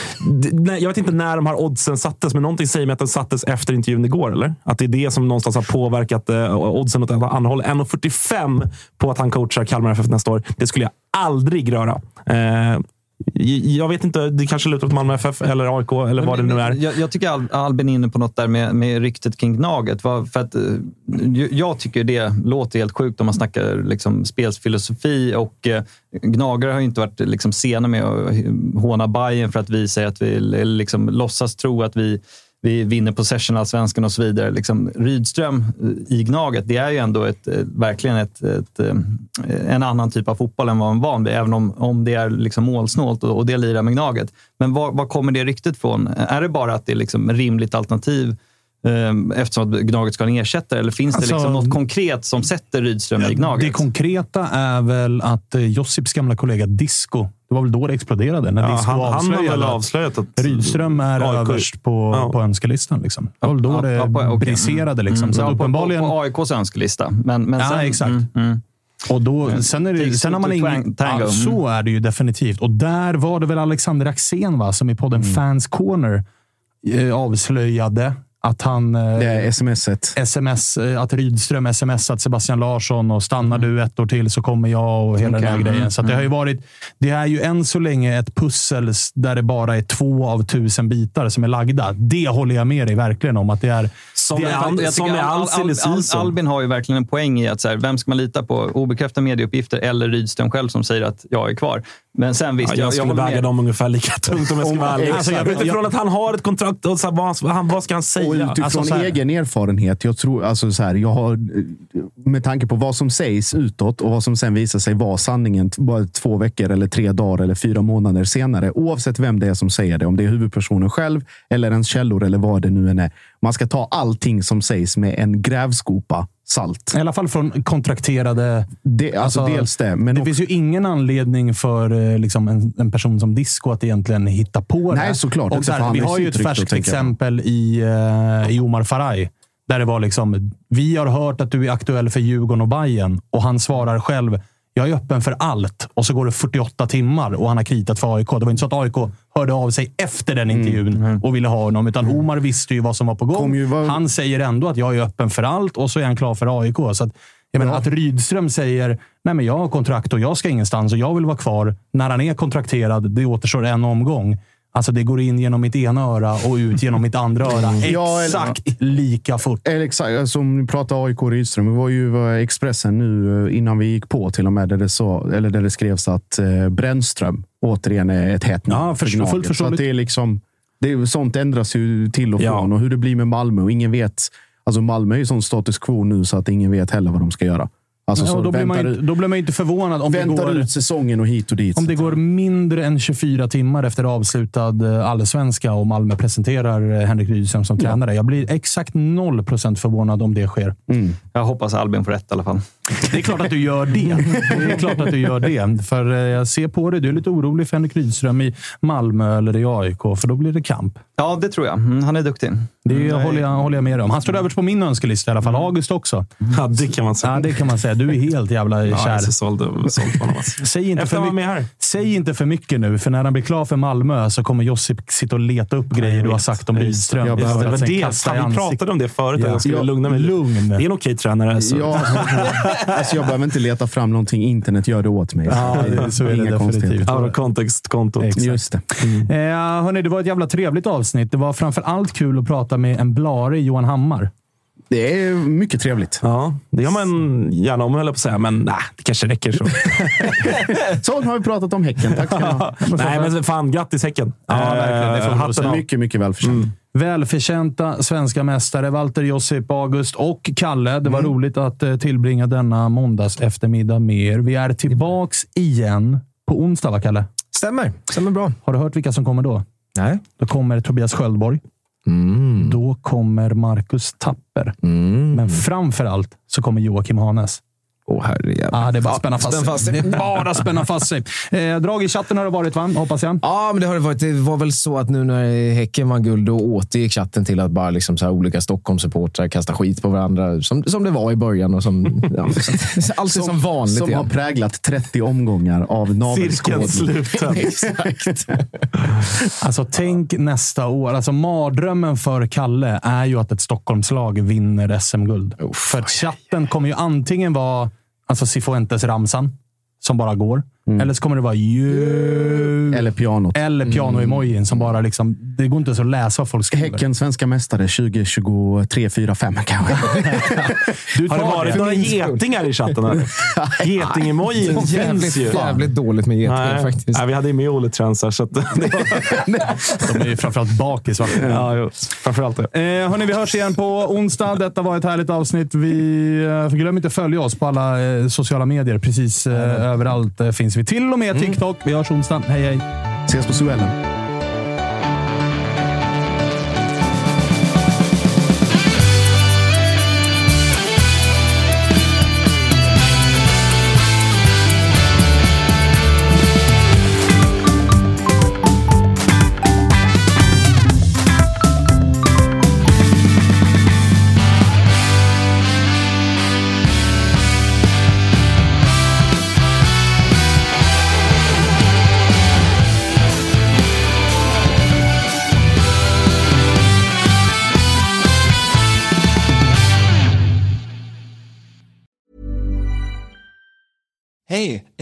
jag vet inte när de här oddsen sattes, men någonting säger mig att den sattes efter intervjun igår. Eller? Att det är det som någonstans har påverkat eh, oddsen åt ett annat håll. 1,45 på att han coachar Kalmar FF nästa år. Det skulle jag aldrig röra. Eh, jag vet inte, det kanske lutar åt Malmö FF eller AIK eller vad det nu är. Jag, jag tycker Al- Albin är inne på något där med, med ryktet kring Gnaget. För att, eh, jag tycker det låter helt sjukt om man snackar liksom, spelsfilosofi. Och, eh, Gnagare har ju inte varit liksom, sena med att håna Bayern för att vi säger att vi liksom, låtsas tro att vi vi vinner possession-allsvenskan och så vidare. Liksom, Rydström eh, i Gnaget, det är ju ändå ett, eh, verkligen ett, ett, eh, en annan typ av fotboll än vad man är van vid, även om, om det är liksom målsnålt och, och det lirar med Gnaget. Men var, var kommer det ryktet från? Är det bara att det är liksom ett rimligt alternativ Eh, Eftersom att Gnaget ska ha en ersättare. Eller finns det Alltså, liksom något konkret som sätter Rydström i Gnaget? Det konkreta är väl att eh, Josips gamla kollega Disco, det var väl då det exploderade. När Ja, Disco han- han har avslöjade väl att avslöjat att Rydström är AIK överst på, på önskelistan. Liksom. Det var väl då Ja, det ja, på- okej. briserade. Liksom. Mm. Så Ja, uppenbarligen... På, på AIKs önskelista. Men, men ja, sen, exakt. Mm, mm. Och då, sen, är det, sen har man ingen... Ja, så Mm. är det ju definitivt. Och där var det väl Alexander Axén va, som i podden Mm. Fans Corner eh, avslöjade att han... Eh, Det är smset. sms, eh, att Rydström smsat Sebastian Larsson och stannar du ett år till så kommer jag och hela Okej. den här grejen. Mm. Så att det har ju varit... Det är ju än så länge ett pussel där det bara är två av tusen bitar som är lagda. Det håller jag med dig verkligen om. Att det är... Som det med all- Jag som all Al- silly Al- Al- season. Albin har ju verkligen en poäng i att så här, vem ska man lita på? Obekräftade medieuppgifter eller Rydström själv som säger att jag är kvar. Men sen visst, Ja, jag skulle håller väga med. dem ungefär lika tungt om jag ska vara ärlig. Alltså, jag, utifrån att han har ett kontrakt, och så här, vad, han- vad ska han Och säga? utifrån Alltså, så här, egen erfarenhet, jag tror, alltså så här, jag har, med tanke på vad som sägs utåt och vad som sen visar sig vara sanningen bara två veckor, eller tre dagar eller fyra månader senare. Oavsett vem det är som säger det, om det är huvudpersonen själv eller ens källor eller vad det nu än är. Man ska ta allting som sägs med en grävskopa salt. I alla fall från kontrakterade... Det, alltså, dels det, men det också- finns ju ingen anledning för eh, liksom, en, en person som Disco att egentligen hitta på det. Nej, såklart Och han vi har ju ett färskt exempel i, eh, i Omar Faraj. Där det var liksom, vi har hört att du är aktuell för Djurgården och Bayern och han svarar själv, jag är öppen för allt. Och så går det 48 timmar och han har kritat för AIK. Det var inte så att AIK hörde av sig efter den intervjun och ville ha honom, utan Omar visste ju vad som var på gång. Han säger ändå att jag är öppen för allt och så är han klar för AIK. Så att, jag menar, att Rydström säger nej men jag har kontrakt och jag ska ingenstans och jag vill vara kvar när han är kontrakterad. Det återstår en omgång. Alltså det går in genom mitt ena öra och ut genom mitt andra öra. Ja, eller- Exakt lika fort. Eller exakt, alltså, om ni pratar AIK Rydström. Det var ju Expressen nu eh, innan vi gick på till och med där det, så, eller där det skrevs att eh, Brännström återigen är ett hett namn Ja, för Gnaget. fullt Så förståeligt. det är liksom, det är, sånt ändras ju till och Ja. från. Och hur det blir med Malmö. Och ingen vet. Alltså Malmö är ju sån status quo nu så att ingen vet heller vad de ska göra. Alltså, Ja, då, blir man, väntar, ju- då blir man inte förvånad om det, går, ut säsongen och hit och dit. om det går mindre än 24 timmar efter avslutad eh, allsvenska och Malmö presenterar eh, Henrik Rydström som tränare. Jag blir exakt 0 procent förvånad om det sker. Jag hoppas Albin får rätt i alla fall. Det är klart att du gör det. Det är klart att du gör det. För eh, jag ser på dig, du är lite orolig för Henrik Rydström i Malmö eller i AIK, för då blir det kamp. Ja, det tror jag. Mm, han är duktig. Det håller, jag, håller jag med om. Han står överst på min önskelista i alla fall. August också. Ja, det kan man säga. Ja, det kan man säga. Du är helt jävla Ja, kär. jag är så såld, såld på honom. Alltså. Säg inte, för mycket, här. säg inte för mycket nu, för när han blir klar för Malmö så kommer Josip sitta och leta upp grejer du har sagt om Rydström. Ja, för det sen det. vi pratade om det förut. Ja. Jag skulle Ja, lugna mig. lugn. Det är en okej tränare. Så. Ja, alltså jag behöver inte leta fram någonting. Internet gör det åt mig. Ja, det- så är det Inga definitivt. konstigheter. Out of context-kontot. Just det. Eh, hörni, det var ett jävla trevligt avsnitt. Det var framför allt kul att prata med en blarig Johan Hammar. Det är mycket trevligt. Ja, det gör man gärna om, höll jag på att säga. Men nej, det kanske räcker så. Så har vi pratat om Häcken. Tack ska ni ha. nej, men fan, grattis Häcken. Ja, verkligen. Det får Eh. Mycket, mycket välförtjänt. Välförtjänta svenska mästare Walter Josip, August och Kalle. Det var roligt att eh, tillbringa denna måndags eftermiddag med er. Vi är tillbaks igen på onsdag, va Kalle? Stämmer. Stämmer bra. Har du hört vilka som kommer då? Nej. Då kommer Tobias Sköldborg. Mm. Då kommer Marcus Tapper. Mm. Men framför allt så kommer Joakim Hanes. Åh, herrejävlar. Ah, det är bara att spänna fast, sig. Det är bara att spänna fast sig. Eh, drag i chatten har det varit, va? hoppas jag. Ja, men det har det varit. Det var väl så att nu när Häcken vann guld, då återgick chatten till att bara liksom så här olika Stockholmssupportrar kastar skit på varandra. Som, som det var i början. Och som, ja, så- alltid som, vanligt Som har igen. präglat 30 omgångar av Cirkeln navelskådning. sluten. Exakt. Alltså, tänk nästa år. Alltså, mardrömmen för Kalle är ju att ett Stockholmslag vinner SM-guld. För att chatten kommer ju antingen vara alltså Cifuentes-ramsan, som bara går. Eller så kommer det vara ju... Eller pianot. Eller piano-emojin som bara liksom... Det går inte ens att läsa vad folk skriver. Häcken svenska mästare 2023, 4, 5 kanske. Du Har det varit det. några getingar i chatten? Geting-emojin finns ju. jävligt dåligt med getingar Nej, faktiskt. nej, vi hade ju med Olle Transar, så att. De är ju framförallt bakis, va? ja, jo. Framförallt det. Eh, hörni, vi hörs igen på onsdag. Detta var ett härligt avsnitt. Vi, eh, glöm inte att följa oss på alla eh, sociala medier. Precis eh, överallt eh, finns vi. Till och med TikTok. Vi hörs onsdag. Hej, hej! Ses på Suellen.